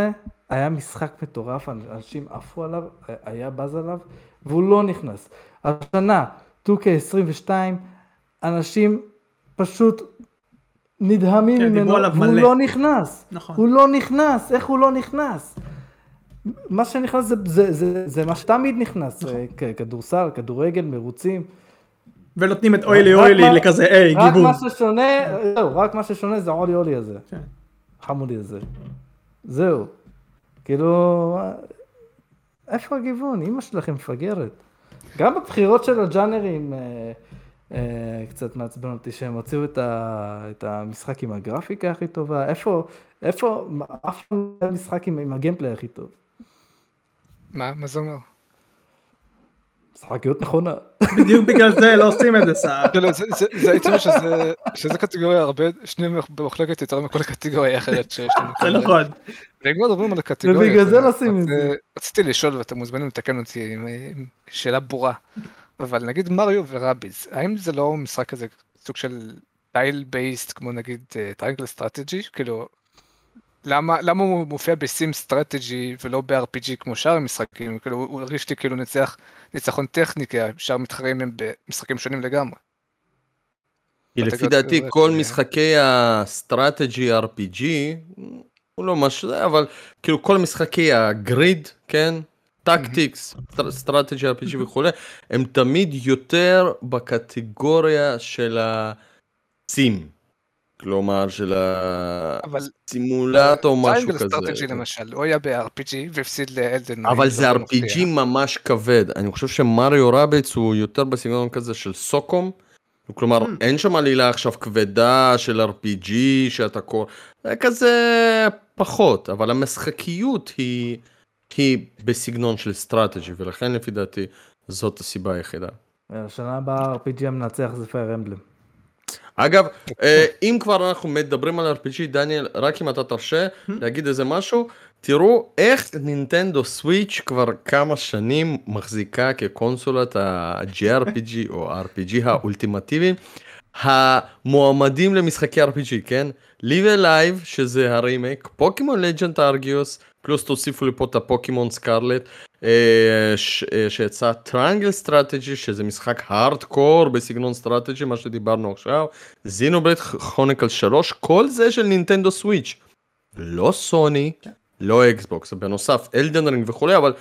היה משחק מטורף, אנשים עפו עליו, היה בז עליו, והוא לא נכנס. השנה, 2K22, אנשים פשוט נדהמים כן, ממנו, והוא מלא. לא נכנס. נכון. הוא לא נכנס, איך הוא לא נכנס? מה שנכנס זה, זה, זה, זה מה שתמיד נכנס, נכון. אה, כדורסל, כדורגל, מרוצים. ונותנים את אוילי רק אוילי לכזה, היי, רק גיבוב. מה ששונה, זהו, רק מה ששונה זה האולי אולי הזה. כן. חמודי הזה. זהו. כאילו, איפה הגיוון? אמא שלכם מפגרת. גם בבחירות של הג'אנרים אה, אה, קצת מעצבן אותי שהם הוציאו את, ה, את המשחק עם הגרפיקה הכי טובה. איפה, איפה, אף לא משחק עם, עם הגיימפליי הכי טוב. מה, מה זה אומר? משחקיות נכונה. בדיוק בגלל זה לא עושים את זה סער. כאילו, זה- זה- הייתי אומר שזה- שזה קטגוריה הרבה, שניהם במחלקת יותר מכל קטגוריה אחרת שיש לנו. זה נכון. ואם כבר מדברים על הקטגוריה, ובגלל זה לא עושים את זה. רציתי לשאול ואתם מוזמנים לתקן אותי עם עם שאלה ברורה. אבל נגיד Mario ו Rabbids, האם זה לא משחק כזה סוג של tile based כמו נגיד Triangle Strategy? כאילו, למה למה הוא מופיע ב sim strategy ולא ב-RPG כמו שאר המשחקים? כאילו, הוא הרגיש לי כאילו ניצח ניצחון טכני, כי שאר המתחרים הם במשחקים שונים לגמרי. כי לפי דעתי כל משחקי ה strategy RPG, הוא לא משהו אבל כאילו כל משחקי ה grid, כן? tactics, strategy RPG וכולי, הם תמיד יותר בקטגוריה של הסים. כלומר של אבל הסימולטור משהו Triangle כזה. Strategy למשל, הוא היה ב-RPG והפסיד ל Elden. אבל זה RPG ממש כבד, אני חושב ש Mario Rabbids הוא יותר בסגנון כזה של XCOM, כלומר Hmm. אין שם עלילה עכשיו כבדה של RPG שאתה קורא, זה כזה פחות, אבל המשחקיות היא, היא בסגנון של strategy ולכן לפי דעתי זאת הסיבה היחידה. השנה הבאה RPG המנצח זה Fire Emblem. אגב, אה, אם כבר אנחנו מדברים על RPG, דניאל, רק אם אתה תרשה להגיד איזה משהו, תראו איך Nintendo Switch כבר כמה שנים מחזיקה כקונסולת ה-JRPG או RPG האולטימטיבי, המועמדים למשחקי RPG, כן? Live Alive, שזה הרימייק, Pokemon Legend Arceus, פלוס תוסיפו לי פה את ה Pokemon Scarlet, אה, אה, שיצא Triangle Strategy, שזה משחק הארדקור בסגנון strategy, מה שדיברנו עכשיו, Xenoblade Chronicle 3, כל זה של Nintendo Switch. לא סוני, לא Xbox, בנוסף Elden Ring וכולי, אבל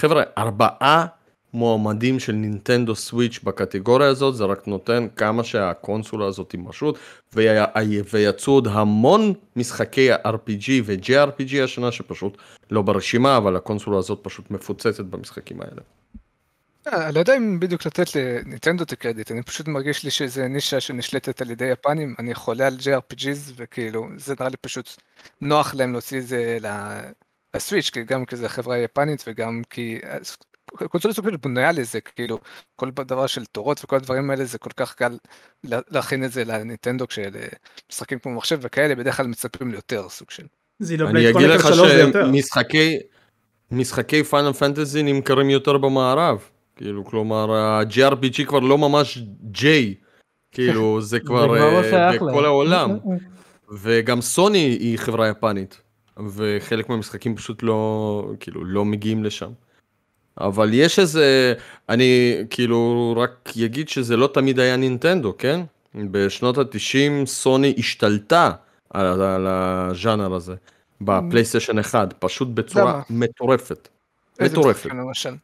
חבר'ה, ארבעה מועמדים של נינטנדו סוויץ' בקטגוריה הזאת, זה רק נותן כמה שהקונסולה הזאת היא ויה- ויצאו עוד המון משחקי RPG ו-JRPG השנה שפשוט לא ברשימה, אבל הקונסולה הזאת פשוט מפוצצת במשחקים האלה. אני לא יודע אם בדיוק לתת לניטנדו את הקרדיט, אני פשוט מרגיש לי שזה נישה שנשלטת על ידי יפנים, אני חולה על JRPGs וכאילו זה נראה לי פשוט נוח להם להוציא את זה לסוויץ', כי גם כי זה חברה יפנית וגם כי קונסולה סוג של בנויה לזה, כאילו כל דבר של תורות וכל הדברים האלה זה כל כך קל לה- להכין את זה לניטנדו כשמשחקים כמו מחשב וכאלה בדרך כלל מצפים ליותר סוג של. אני אגיד לך קרוניקל 3 זה יותר. שמשחקי משחקי פיינל פנטזי נמכרים יותר במערב. כאילו, כלומר, ה-GRPG כבר לא ממש J. כאילו, זה כבר לא אה, שייך בכל. העולם. וגם סוני היא חברה יפנית. וחלק מהמשחקים פשוט לא, כאילו, לא מגיעים לשם. אבל יש איזה, אני כאילו רק אגיד שזה לא תמיד היה נינטנדו, כן? בשנות ה-90 סוני השתלטה על, על הז'אנר הזה, בפלייסטיישן 1, פשוט בצורה למה? מטורפת. איזה מטורפת. למשל.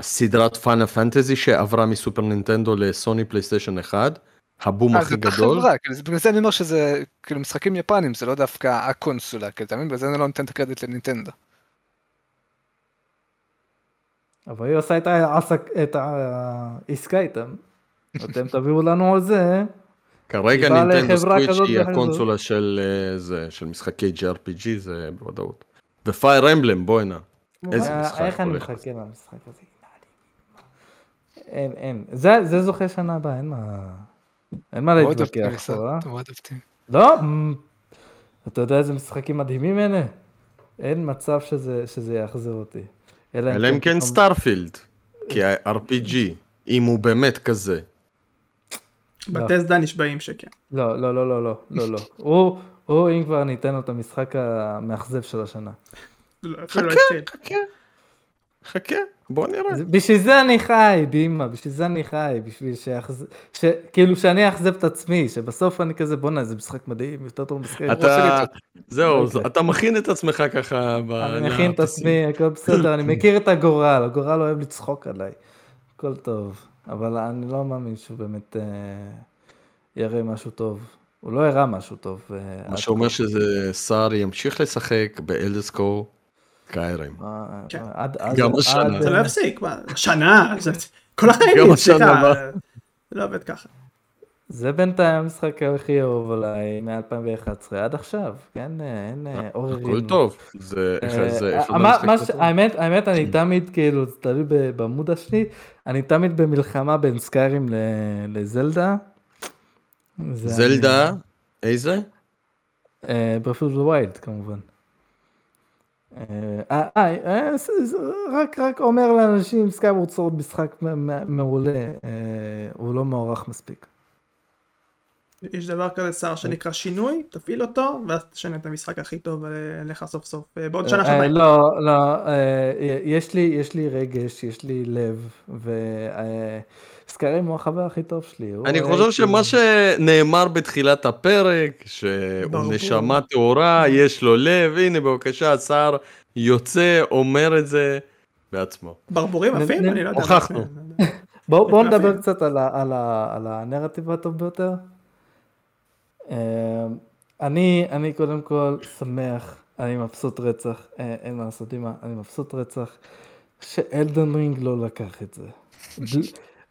סדרת פאנה פנטזי שעברה מסופר נינטנדו לסוני פלייסטיישן 1, הבום אה, הכי גדול. חברה, כאילו, בגלל זה אני אומר שזה כאילו משחקים יפנים, זה לא דווקא הקונסולה, כאילו, אתה מבין? בגלל זה אני לא נותן את הקרדיט לנינטנדו. אבל היא עושה את העסק- את העסקה איתם. אתם תביאו לנו על זה. כרגע נינטנדו סוויץ' היא. הקונסולה של אה, זה, של משחקי JRPG, זה בוודאות. ופייר אמבלם, בואי נא. איזה משחק איך אני מחכה למשחק הזה? אין, אין. זה זה זוכה שנה הבאה, אין מה... אין מה להתווכח אה? מאוד אופטימי. לא, אתה יודע איזה משחקים מדהימים אלה? אין מצב שזה שזה יאכזב אותי. אלא אם כן פתאום- Starfield, כי ה-RPG, אם הוא באמת כזה. Bethesda נשבעים שכן. לא, לא, לא, לא, לא, לא, לא. הוא, הוא, אם כבר ניתן לו את המשחק המאכזב של השנה. לא, לא חכה. חכה. חכה, בוא נראה. זה- בשביל זה אני חי, דימה, בשביל זה אני חי, בשביל שיאכזב, ש- כאילו שאני אאכזב את עצמי, שבסוף אני כזה, בואנה, זה משחק מדהים, יותר טוב משחק. אתה, זהו, אוקיי. אתה מכין את עצמך ככה. ב- אני מכין את. עצמי, הכל בסדר, אני מכיר את הגורל, הגורל אוהב לצחוק עליי, הכל טוב, אבל אני לא מאמין שהוא באמת אה, יראה משהו טוב, הוא לא הראה משהו טוב. אה, מה שאומר. שזה סער ימשיך לשחק באלדסקור קיירים. אה, כן. עד- עד- גם השנה. זה לא יפסיק, מה, שנה, כל החיים, גם השנה סליחה, הבאה. זה לא עובד ככה. זה בינתיים המשחק הכי אהוב עליי מ-2011 עד עכשיו, כן, אה, אין אה, עוררין. הכל טוב. זה איך אה, זה... איך אה, זה מה- משחק מה טוב? ש- האמת, האמת, אני תמיד, כאילו, זה תלוי במודה שלי, אני תמיד במלחמה בין סקיירים ל Zelda. Zelda, איזה? Breath of the Wild כמובן. אה, אה, אה, זה- זה רק רק אומר לאנשים Skyward Sword משחק מעולה, אה, הוא לא מוערך מספיק. יש דבר כזה שר שנקרא שינוי, תפעיל אותו, ואז תשנה את המשחק הכי טוב לך סוף סוף, אה, בעוד שנה אה, שנתיים. לא, לא, אה, יש לי, יש לי רגש, יש לי לב, וסקרים הוא החבר הכי טוב שלי. אני חושב שמה שנאמר בתחילת הפרק, שהוא. נשמה טהורה, יש לו לב, הנה בבקשה, השר יוצא, אומר את זה בעצמו. ברבורים עפים? אני לא יודע. הוכחנו. בואו. נדבר קצת על, ה, על, ה, על הנרטיב הטוב ביותר. אה, אני, אני קודם כל שמח, אני מבסוט רצח, אה, אין מה לעשות עם אני מבסוט רצח, שאלדן רינג לא לקח את זה.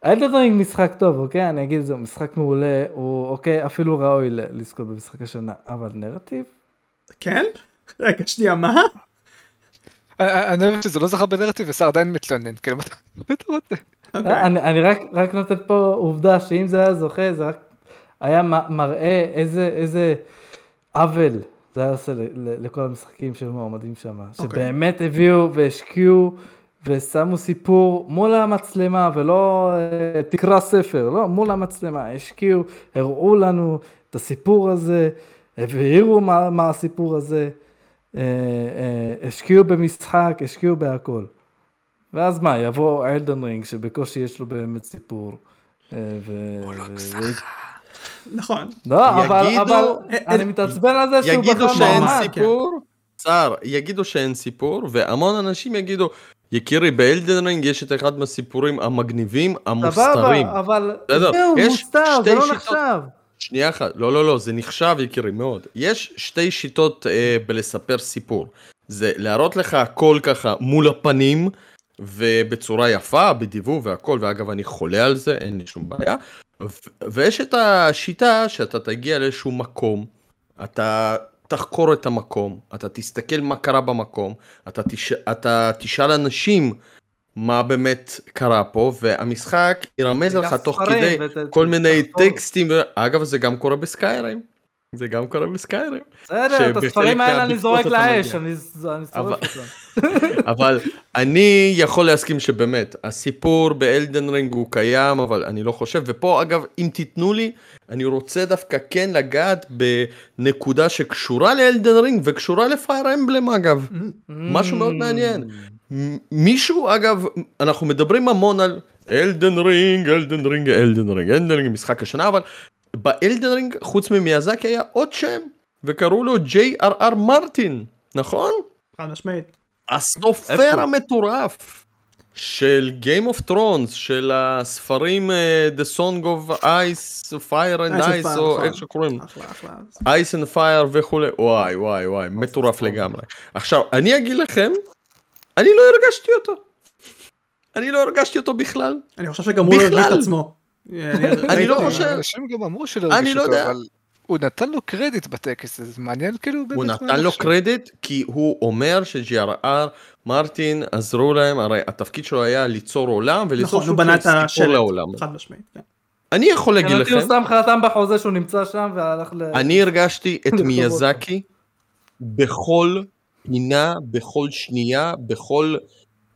אלדן רינג משחק טוב, אוקיי? אני אגיד את זה, הוא משחק מעולה, הוא אוקיי, אפילו ראוי לזכות במשחק השנה, אבל נרטיב? כן? רגע, שנייה, מה? אה, אני אוהב שזה לא זכה בנרטיב ושר עדיין מתלונן, כאילו, מה אתה אתה רוצה? אוקיי. אה, אני, רק, רק נותן פה עובדה שאם זה היה זוכה, זה רק היה מראה איזה, עוול זה היה עושה לכל המשחקים שהיו מועמדים שם. שבאמת הביאו והשקיעו ושמו סיפור מול המצלמה ולא אה, תקרא ספר, לא, מול המצלמה. השקיעו, הראו לנו את הסיפור הזה, הבהירו מה, מה הסיפור הזה, אה, אה, השקיעו במשחק, השקיעו בהכל. ואז מה, יבוא אלדן רינג שבקושי יש לו באמת סיפור. אה, ו... ו- נכון. לא, אבל, יגידו- אבל אני מתעצבן על זה שהוא יגידו בחר שאין. סיפור, צער, יגידו שאין סיפור, והמון אנשים יגידו, יקירי, באלדן רינג יש את אחד מהסיפורים המגניבים, המוסתרים. סבבה, אבל זהו, מוסתר, זה לא. נחשב. שנייה אחת, לא, לא, לא, זה נחשב יקירי מאוד. יש שתי שיטות אה, בלספר סיפור. זה להראות לך הכל ככה מול הפנים, ובצורה יפה, בדיבוב והכל, ואגב אני חולה על זה, אין לי שום בעיה. ויש את השיטה שאתה תגיע לאיזשהו מקום, אתה תחקור את המקום, אתה תסתכל מה קרה במקום, אתה, תש... אתה תשאל אנשים מה באמת קרה פה, והמשחק ירמז לך תוך כדי כל מיני טקסטים, אגב זה גם קורה בסקיירים. זה גם קורה בסקיירים. בסדר, את הספרים האלה אני זורק לאש. אני שורף אותם. אבל אני יכול להסכים שבאמת הסיפור באלדן רינג הוא קיים אבל אני לא חושב ופה אגב אם תיתנו לי אני רוצה דווקא כן לגעת בנקודה שקשורה לאלדן רינג וקשורה ל Fire Emblem אגב משהו מאוד מעניין. מישהו אגב אנחנו מדברים המון על Elden Ring אלדן רינג אלדן רינג אלדן רינג משחק השנה אבל ב Elden Ring חוץ ממיאזקי היה עוד שם וקראו לו ג'יי אר אר מרטין נכון? חד משמעית. הסופר? המטורף של Game of Thrones של הספרים אה, The Song of Ice, Fire and Ice Ice Fire, או נכון. איך שקוראים. Ice and Fire וכולי וואי וואי וואי מטורף לגמרי עכשיו אני אגיד לכם אני לא הרגשתי אותו אני לא הרגשתי אותו בכלל אני חושב שגם הוא לא הרגיש את. עצמו. אני לא ראיתי- חושב- אנשים גם אמרו שלא אני הרגיש לא אותו, יודע. אבל הוא נתן לו קרדיט בטקס, זה מעניין כאילו. הוא נתן לו. קרדיט כי הוא אומר ש-GRR מרטין עזרו להם הרי התפקיד שלו היה ליצור עולם וליצור נכון, בנה של את סיפור השלט. לעולם. חד משמעית. כן. אני יכול להגיד לכם הוא שם חתם בחוזה שהוא נמצא שם והלך ל... אני הרגשתי את מיאזקי בכל פינה, בכל שנייה, בכל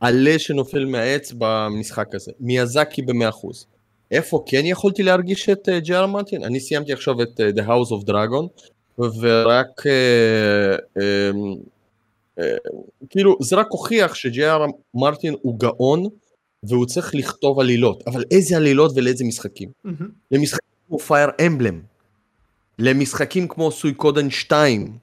עלה שנופל מהעץ במשחק הזה. מיאזקי במאה אחוז. איפה כן יכולתי להרגיש את אה, ג'י.אר מרטין? אני סיימתי עכשיו את אה, The House of Dragon, ורק אה, אה, כאילו זה רק הוכיח שג'י.אר מרטין הוא גאון, והוא צריך לכתוב עלילות. אבל איזה עלילות ולאיזה משחקים? מהמם. למשחקים כמו Fire Emblem, למשחקים כמו Suikoden 2,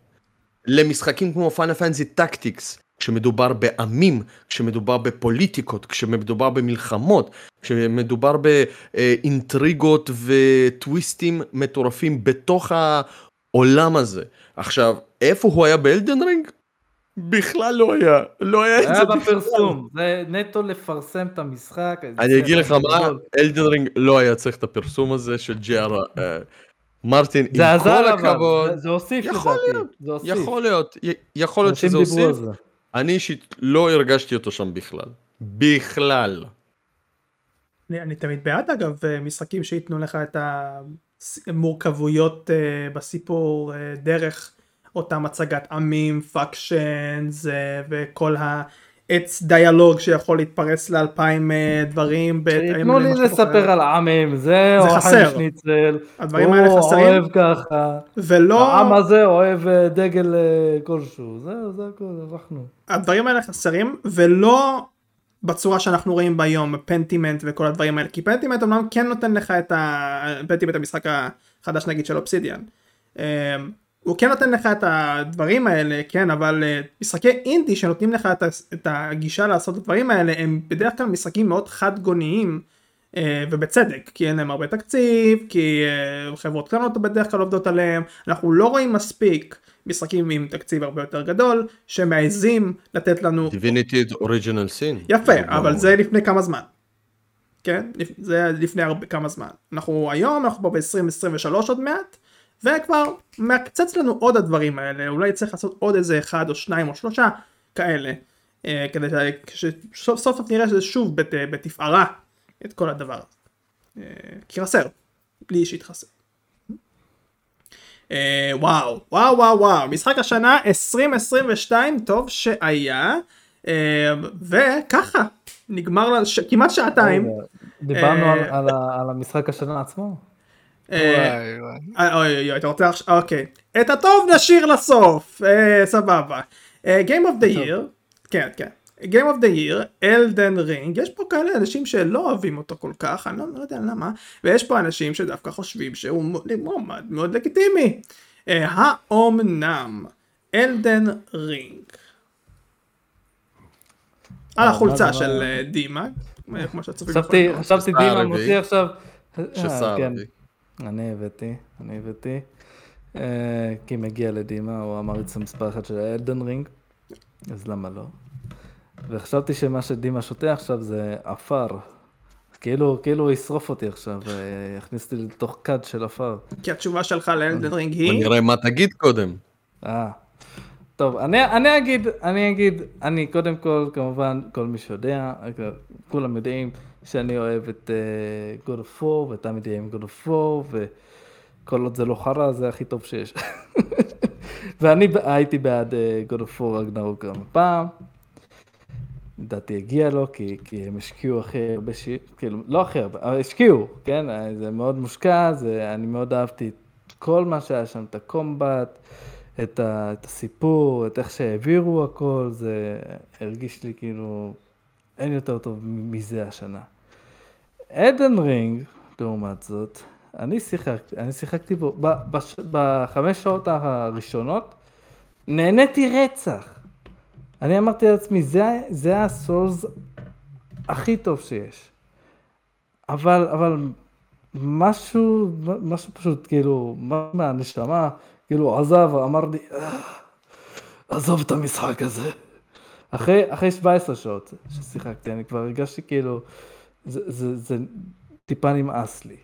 למשחקים כמו Final Fantasy Tactics, כשמדובר בעמים, כשמדובר בפוליטיקות, כשמדובר במלחמות, כשמדובר באינטריגות וטוויסטים מטורפים בתוך העולם הזה. עכשיו, איפה הוא היה ב Elden Ring? בכלל לא היה, לא היה את היה זה בכלל. בפרסום, זה נטו לפרסם את המשחק. אני אגיד לך מה. אלדן רינג לא היה צריך את הפרסום הזה של ג'י.אר אה, מרטין, זה עם כל הכבוד, זה- זה הוסיף יכול לדעתי. זה. יכול להיות, יכול להיות שזה הוסיף, זה. אני אישית לא הרגשתי אותו שם בכלל, בכלל. אני, אני תמיד בעד אגב אה, משחקים שייתנו לך את המורכבויות אה, בסיפור אה, דרך אותם הצגת עמים, factions אה, וכל העץ דיאלוג שיכול להתפרס לאלפיים אה, דברים. תנו לי לספר. על העמים, זה אוכל חסר. שניצל, הדברים האלה הוא חסרים. אוהב ככה, ולא, העם הזה אוהב אה, דגל אה, כלשהו, זהו, זה הכל, אנחנו. הדברים האלה חסרים ולא בצורה שאנחנו רואים ביום Pentiment וכל הדברים האלה כי Pentiment אמנם כן נותן לך את ה... Pentiment המשחק החדש נגיד של אובסידיאן. הוא כן נותן לך את הדברים האלה כן אבל אה, משחקי אינדי שנותנים לך את, הגישה לעשות את הדברים האלה הם בדרך כלל משחקים מאוד חד גוניים אה, ובצדק כי אין להם הרבה תקציב כי אה, חברות קטנות בדרך כלל עובדות עליהם אנחנו לא רואים מספיק משחקים עם תקציב הרבה יותר גדול שמעזים לתת לנו דיביניטי אוריג'ינל סין. יפה אבל זה לפני כמה זמן. כן זה לפני הרבה כמה זמן אנחנו היום אנחנו פה ב-2023 עוד מעט וכבר מקצץ לנו עוד הדברים האלה אולי צריך לעשות עוד איזה אחד או שניים או שלושה כאלה אה, כדי שסוף סוף נראה שזה שוב בת, בתפארה את כל הדבר הזה. אה, כי חסר לי אישית חסר. אה, וואו וואו וואו וואו משחק השנה 2022 טוב שהיה אה, וככה נגמר לה. כמעט שעתיים. דיברנו אה, על- על ה- על המשחק השנה עצמו. אה, וואי, וואי. אה, אוי אוי אוי אתה רוצה עכשיו אוקיי את הטוב נשאיר לסוף אה, סבבה. אה, Game of the Year כן כן Game of the Year אלדן רינג יש פה כאלה אנשים שלא אוהבים אותו כל כך אני לא, לא יודע למה ויש פה אנשים שדווקא חושבים שהוא מועמד מאוד לגיטימי. אה, האומנם אלדן רינג. על החולצה של מה? אה, דימה אה, כמו שהצופים חשבתי, יכולים לראות. חשבתי שסע דימה. מוציא עכשיו. אה. אני הבאתי, אני הבאתי. אה, כי מגיע לדימה, הוא המעריץ המספר אחת של האלדן רינג, אז למה לא? וחשבתי שמה שדימה שותה עכשיו זה עפר. כאילו, כאילו הוא ישרוף אותי עכשיו, יכניס אותי לתוך כד של עפר. כי התשובה שלך לאלדן רינג היא... בוא נראה מה תגיד קודם. אה. טוב, אני, אני אגיד, אני אגיד, אני קודם כל, כמובן, כל מי שיודע, כולם יודעים שאני אוהב את uh, God of War, ותמיד יהיה עם God of War, וכל עוד זה לא חרא, זה הכי טוב שיש. ואני הייתי בעד uh, God of War רגנרוק גם הפעם. לדעתי הגיע לו, כי, כי הם השקיעו הכי הרבה ש... כאילו, לא הכי הרבה, אבל השקיעו, כן? זה מאוד מושקע, זה, אני מאוד אהבתי את כל מה שהיה שם, את הקומבט, את, ה, את הסיפור, את איך שהעבירו הכל, זה הרגיש לי כאילו, אין יותר טוב מזה השנה. עדן רינג, לעומת זאת, אני שיחקתי, אני שיחקתי בו, בש, בחמש שעות הראשונות, נהניתי רצח. אני אמרתי לעצמי, זה, זה הסולס הכי טוב שיש. אבל, אבל משהו, משהו פשוט, כאילו, מהנשמה, כאילו עזב, אמר לי, אה, עזוב את המשחק הזה. אחרי, אחרי 17 שעות ששיחקתי, אני כבר הרגשתי כאילו, זה, זה, זה טיפה נמאס לי.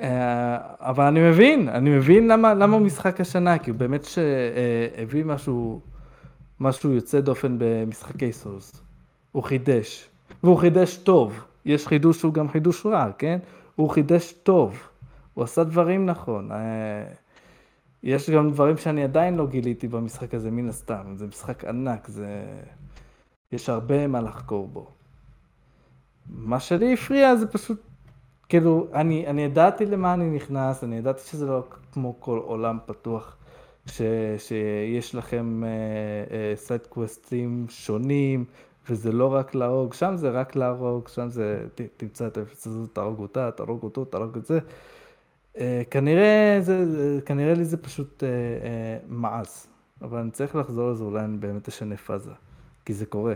אה, אבל אני מבין, אני מבין למה, למה משחק השנה, כי הוא באמת שהביא משהו, משהו יוצא דופן במשחקי סולס. הוא חידש, והוא חידש טוב. יש חידוש שהוא גם חידוש רע, כן? הוא חידש טוב. הוא עשה דברים נכון. אה, יש גם דברים שאני עדיין לא גיליתי במשחק הזה, מן הסתם. זה משחק ענק, זה... יש הרבה מה לחקור בו. מה שלי הפריע זה פשוט, כאילו, אני, אני ידעתי למה אני נכנס, אני ידעתי שזה לא כמו כל עולם פתוח, ש, שיש לכם סייד uh, קווסטים uh, שונים, וזה לא רק להרוג, שם זה רק להרוג, שם זה, ת, תמצא את האפס הזאת, תהרוג אותה, תהרוג אותו, תהרוג את זה. Uh, כנראה, זה, כנראה לי זה פשוט uh, uh, מעז, אבל אני צריך לחזור לזה, אולי אני באמת אשנה פאזה, כי זה קורה.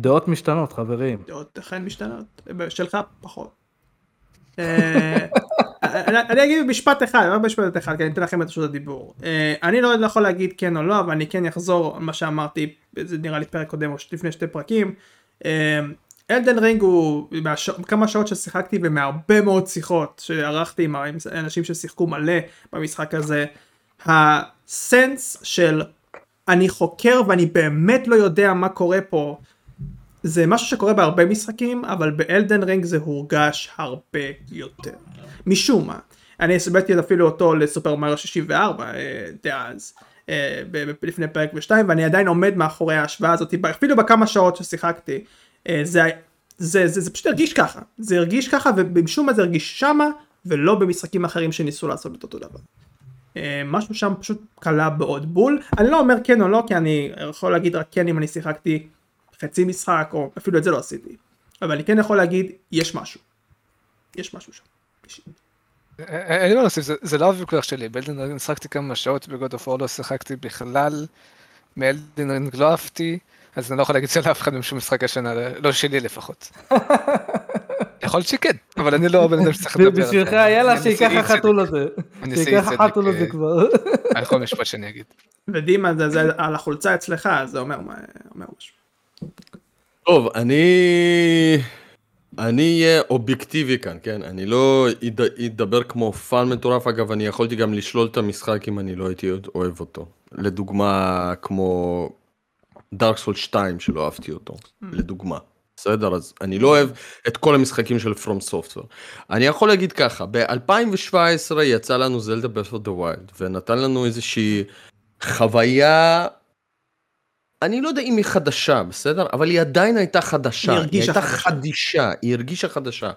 דעות משתנות, חברים. דעות אכן משתנות, שלך פחות. אני אגיד משפט אחד, רק משפט אחד, כי אני אתן לכם את רשות הדיבור. אני לא יכול להגיד כן או לא, אבל אני כן אחזור על מה שאמרתי, זה נראה לי פרק קודם או לפני שתי פרקים. אלדן רינג הוא כמה שעות ששיחקתי ומהרבה מאוד שיחות שערכתי עם אנשים ששיחקו מלא במשחק הזה, הסנס של אני חוקר ואני באמת לא יודע מה קורה פה זה משהו שקורה בהרבה משחקים, אבל באלדן רינג זה הורגש הרבה יותר. משום מה. אני הסבלתי אפילו אותו לסופר מריו 64 אה, דאז. אה, לפני פרק ושתיים ואני עדיין עומד מאחורי ההשוואה הזאת אפילו בכמה שעות ששיחקתי אה, זה, זה, זה, זה פשוט הרגיש ככה זה הרגיש ככה ומשום מה זה הרגיש שמה ולא במשחקים אחרים שניסו לעשות את אותו דבר. משהו שם פשוט קלה בעוד בול אני לא אומר כן או לא כי אני יכול להגיד רק כן אם אני שיחקתי חצי משחק, או אפילו את זה לא עשיתי. אבל אני כן יכול להגיד, יש משהו. יש משהו שם. אין לי מה להוסיף, זה לא הוויכוח שלי, ב Elden Ring שחקתי כמה שעות ב God of לא שיחקתי בכלל, מ Elden Ring לא אהבתי, אז אני לא יכול להגיד זה לאף אחד משום משחק השנה, לא שלי לפחות. יכול להיות שכן, אבל אני לא בן אדם שצריך לדבר על זה. בשבילך יאללה שייקח החתול הזה. שייקח החתול הזה כבר. על כל משפט שאני אגיד. ודימה זה על החולצה אצלך, זה אומר משהו. טוב, אני... אני אהיה אובייקטיבי כאן, כן? אני לא אדבר כמו fan מטורף, אגב, אני יכולתי גם לשלול את המשחק אם אני לא הייתי אוהב אותו. לדוגמה, כמו Dark Souls 2 שלא אהבתי אותו, mm. לדוגמה. בסדר? אז אני לא אוהב את כל המשחקים של FromSoftware. אני יכול להגיד ככה, ב-2017 יצא לנו Zelda of the Wild, ונתן לנו איזושהי חוויה אני לא יודע אם היא חדשה, בסדר? אבל היא עדיין הייתה חדשה. היא הרגישה חדשה. היא הייתה חדישה, היא הרגישה חדשה.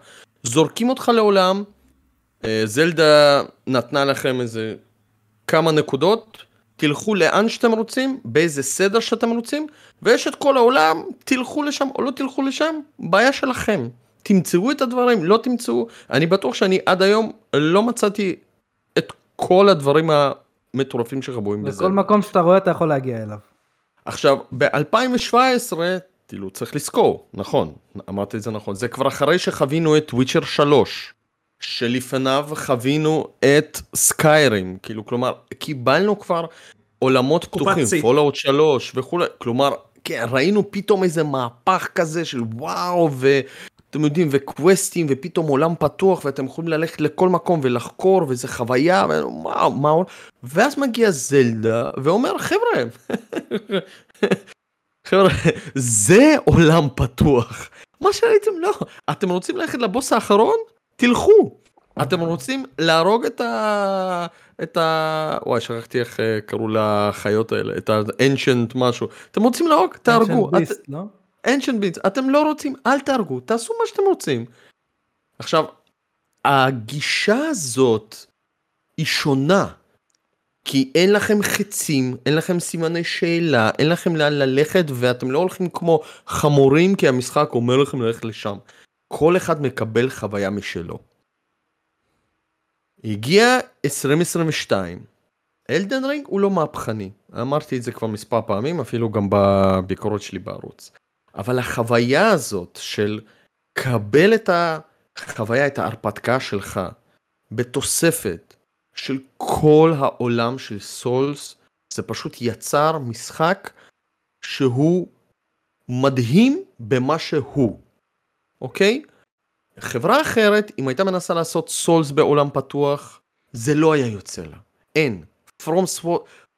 זורקים אותך לעולם, אה, זלדה נתנה לכם איזה כמה נקודות, תלכו לאן שאתם רוצים, באיזה סדר שאתם רוצים, ויש את כל העולם, תלכו לשם או לא תלכו לשם, בעיה שלכם. תמצאו את הדברים, לא תמצאו. אני בטוח שאני עד היום לא מצאתי את כל הדברים המטורפים שחבויים בזה. בכל מקום שאתה רואה אתה יכול להגיע אליו. עכשיו, ב-2017, כאילו, צריך לזכור, נכון, אמרתי את זה נכון, זה כבר אחרי שחווינו את Witcher 3, שלפניו חווינו את Skyrim, כאילו, כלומר, קיבלנו כבר עולמות פתוחים, Fallout 3 וכולי, כלומר, כן, ראינו פתאום איזה מהפך כזה של וואו, ואתם יודעים, וקווסטים, ופתאום עולם פתוח, ואתם יכולים ללכת לכל מקום ולחקור, וזה חוויה, וואו, מה... ואז מגיע זלדה, ואומר, חבר'ה, חבר'ה, זה עולם פתוח. מה שראיתם, לא. אתם רוצים ללכת לבוס האחרון? תלכו. אתם רוצים להרוג את ה... את ה... וואי, שכחתי איך אה, קראו לחיות האלה, את ה-ancient משהו. אתם רוצים להרוג? תהרגו. Ancient Beast, לא? Ancient beats. אתם לא רוצים? אל תהרגו, תעשו מה שאתם רוצים. עכשיו, הגישה הזאת היא שונה. כי אין לכם חצים, אין לכם סימני שאלה, אין לכם לאן ללכת ואתם לא הולכים כמו חמורים כי המשחק אומר לכם ללכת לשם. כל אחד מקבל חוויה משלו. הגיע 2022, אלדן רינג הוא לא מהפכני, אמרתי את זה כבר מספר פעמים, אפילו גם בביקורות שלי בערוץ. אבל החוויה הזאת של קבל את החוויה, את ההרפתקה שלך, בתוספת של כל העולם של סולס, זה פשוט יצר משחק שהוא מדהים במה שהוא, אוקיי? חברה אחרת, אם הייתה מנסה לעשות סולס בעולם פתוח, זה לא היה יוצא לה. אין. From,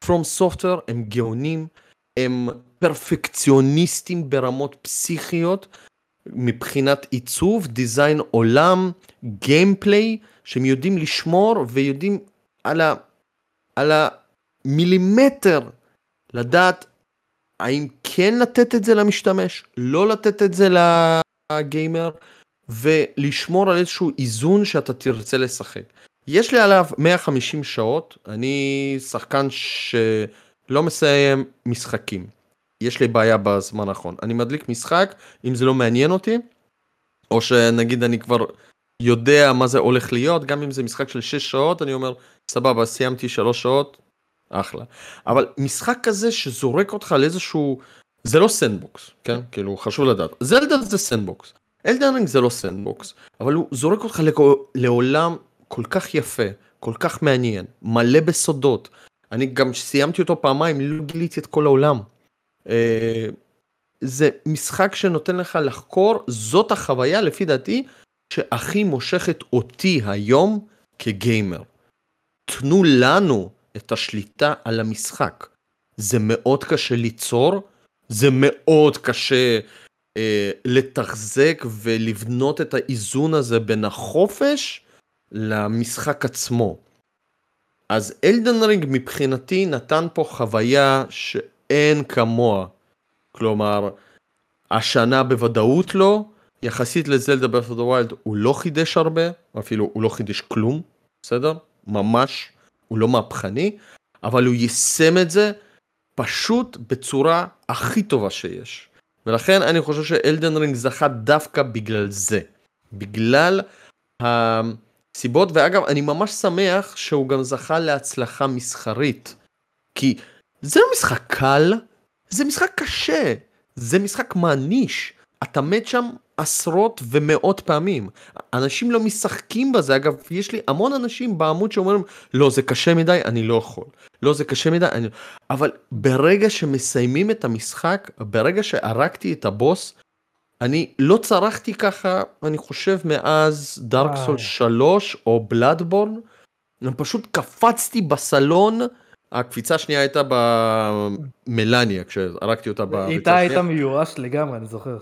From Software הם גאונים, הם פרפקציוניסטים ברמות פסיכיות, מבחינת עיצוב, דיזיין עולם, גיימפליי, שהם יודעים לשמור ויודעים על, ה, על המילימטר לדעת האם כן לתת את זה למשתמש, לא לתת את זה לגיימר, ולשמור על איזשהו איזון שאתה תרצה לשחק. יש לי עליו 150 שעות, אני שחקן שלא מסיים משחקים. יש לי בעיה בזמן האחרון. אני מדליק משחק, אם זה לא מעניין אותי, או שנגיד אני כבר יודע מה זה הולך להיות, גם אם זה משחק של 6 שעות, אני אומר, סבבה, סיימתי 3 שעות, אחלה. אבל משחק כזה שזורק אותך לאיזשהו, זה לא sandbox, כן? כאילו, חשוב לדעת. זלדה זה sandbox. Elden Ring זה לא sandbox, אבל הוא זורק אותך לעולם כל כך יפה, כל כך מעניין, מלא בסודות. אני גם סיימתי אותו פעמיים, לא גיליתי את כל העולם. אה, זה משחק שנותן לך לחקור, זאת החוויה לפי דעתי שהכי מושכת אותי היום כגיימר. תנו לנו את השליטה על המשחק. זה מאוד קשה ליצור, זה מאוד קשה אה, לתחזק ולבנות את האיזון הזה בין החופש למשחק עצמו. אז Elden Ring מבחינתי נתן פה חוויה שאין כמוה. כלומר, השנה בוודאות לא, יחסית ל Zelda Breath of Wild הוא לא חידש הרבה, אפילו הוא לא חידש כלום, בסדר? ממש, הוא לא מהפכני, אבל הוא יישם את זה פשוט בצורה הכי טובה שיש. ולכן אני חושב ש Elden Ring זכה דווקא בגלל זה. בגלל הסיבות, ואגב, אני ממש שמח שהוא גם זכה להצלחה מסחרית. כי זה לא משחק קל, זה משחק קשה, זה משחק מעניש. אתה מת שם עשרות ומאות פעמים. אנשים לא משחקים בזה, אגב, יש לי המון אנשים בעמוד שאומרים, לא, זה קשה מדי, אני לא יכול. לא, זה קשה מדי, אני... אבל ברגע שמסיימים את המשחק, ברגע שהרגתי את הבוס, אני לא צרחתי ככה, אני חושב, מאז דארק סול 3 או בלאדבורן. פשוט קפצתי בסלון, הקפיצה השנייה הייתה במלניה, כשהרגתי אותה בקפיצה איתה היית מיואש לגמרי, אני זוכר.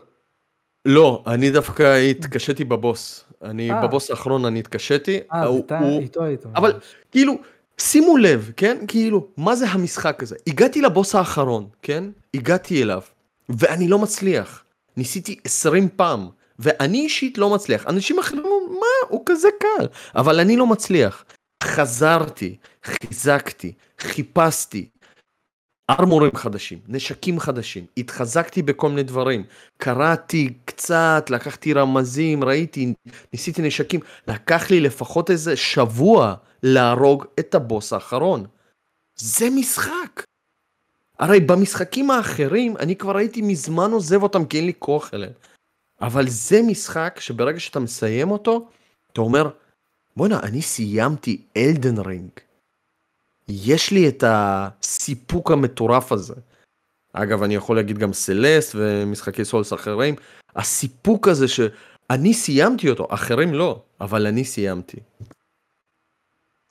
לא, אני דווקא התקשיתי בבוס. אני, אה. בבוס האחרון אני התקשיתי. אה, איתה- איתו היית. אבל כאילו, שימו לב, כן? כאילו, מה זה המשחק הזה? הגעתי לבוס האחרון, כן? הגעתי אליו, ואני לא מצליח. ניסיתי 20 פעם, ואני אישית לא מצליח. אנשים אחרים אומרים, מה, הוא כזה קל. אבל אני לא מצליח. חזרתי, חיזקתי, חיפשתי. ארמורים חדשים, נשקים חדשים, התחזקתי בכל מיני דברים, קראתי קצת, לקחתי רמזים, ראיתי, ניסיתי נשקים, לקח לי לפחות איזה שבוע להרוג את הבוס האחרון. זה משחק. הרי במשחקים האחרים אני כבר הייתי מזמן עוזב אותם כי אין לי כוח אליהם. אבל זה משחק שברגע שאתה מסיים אותו, אתה אומר, בואנה, אני סיימתי אלדן רינג. יש לי את הסיפוק המטורף הזה. אגב, אני יכול להגיד גם סלסט ומשחקי סולס אחרים. הסיפוק הזה שאני סיימתי אותו, אחרים לא, אבל אני סיימתי.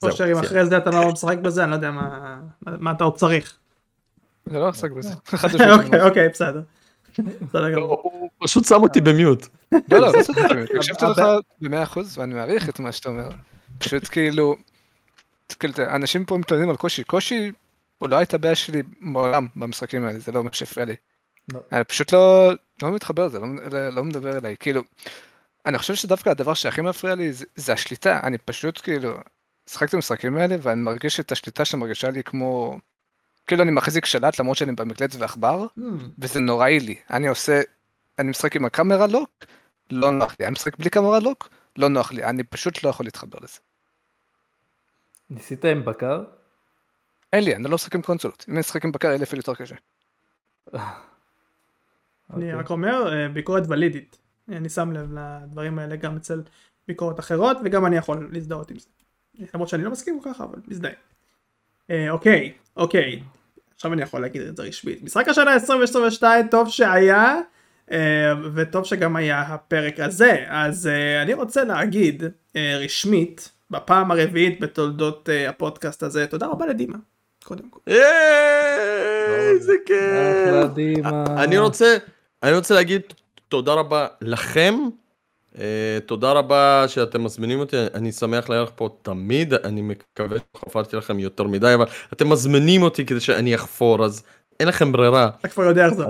אושר, אם. אחרי זה אתה לא משחק בזה, אני לא יודע מה מה אתה עוד צריך. זה לא עסק בזה. אוקיי, אוקיי, בסדר. בסדר גמור. הוא פשוט שם אותי במיוט. לא, לא, לא צודק, הקשבתי לך במאה אחוז ואני מעריך את מה שאתה אומר. פשוט כאילו, אנשים פה מתלוננים על קושי, קושי הוא לא הייתה בעיה שלי מעולם במשחקים האלה, זה לא מה שהפריע לי. לא. אני פשוט לא, לא מתחבר לזה, לא, לא, לא מדבר אליי, כאילו, אני חושב שדווקא הדבר שהכי מפריע לי זה, זה השליטה, אני פשוט כאילו, משחקתי במשחקים האלה ואני מרגיש את השליטה שמרגישה לי כמו, כאילו אני מחזיק שלט למרות שאני במקלט ועכבר, Hmm, וזה נוראי לי. אני עושה, אני משחק עם הקאמרה לוק, לא נוח לי. אני משחק בלי קאמרה לוק, לא נוח לי. אני פשוט לא יכול להתחבר לזה. ניסית עם בקר? אין לי, אני לא משחק עם קונסולות. אם אני משחק עם בקר, יהיה לי אפילו יותר קשה. אני אוקיי. רק אומר, אה, ביקורת ולידית. אני שם לב לדברים האלה גם אצל ביקורת אחרות, וגם אני יכול להזדהות עם זה. למרות שאני לא מסכים ככה, אבל מזדהה. אה, אוקיי, אוקיי. עכשיו אני יכול להגיד את זה רשמית. משחק השנה 2022, טוב שהיה, אה, וטוב שגם היה הפרק הזה. אז אני רוצה להגיד רשמית, בפעם הרביעית בתולדות אה, הפודקאסט הזה, תודה רבה לדימה, קודם כל. ייי, איזה כיף. אני רוצה, אני רוצה להגיד תודה רבה לכם. אה, תודה רבה שאתם מזמינים אותי, אני שמח לארח פה תמיד, אני מקווה שחפרתי לכם יותר מדי, אבל אתם מזמינים אותי כדי שאני אחפור, אז אין לכם ברירה. אתה כבר יודע איך זה.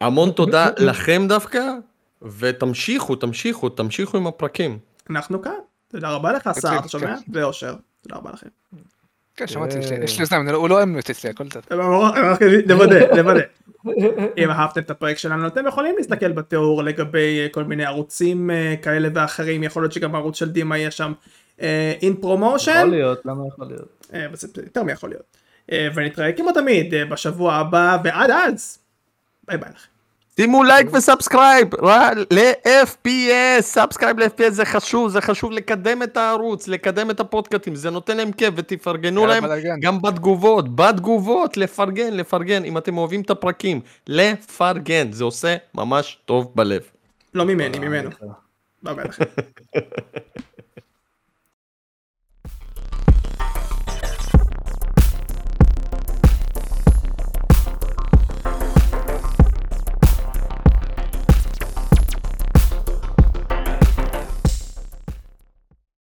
המון תודה לכם דווקא, ותמשיכו, תמשיכו, תמשיכו עם הפרקים. אנחנו כאן. תודה רבה לך, סער, אתה שומע? כן. ואושר. תודה רבה לכם. כן, שמעתי, יש לי- לי אוזניים, הוא לא אוהב אצלי, הכל טוב. רק לוודא, לוודא. אם אהבתם את הפרק שלנו, אתם יכולים להסתכל בתיאור לגבי אה, כל מיני ערוצים אה, כאלה ואחרים, יכול להיות שגם הערוץ של דימה יהיה שם in promotion, יכול להיות, למה יכול להיות? יותר מיכול להיות. אה, ונתראה כמו תמיד אה, בשבוע הבא, ועד אז, ביי ביי לכם. שימו לייק ו subscribe ל-FPS, subscribe ל-FPS זה חשוב, זה חשוב לקדם את הערוץ, לקדם את הפודקאסטים, זה נותן להם כיף ותפרגנו להם. גם בתגובות, בתגובות, לפרגן, לפרגן, אם אתם אוהבים את הפרקים, לפרגן, זה עושה ממש טוב בלב. לא ממני, ממנו. לכם.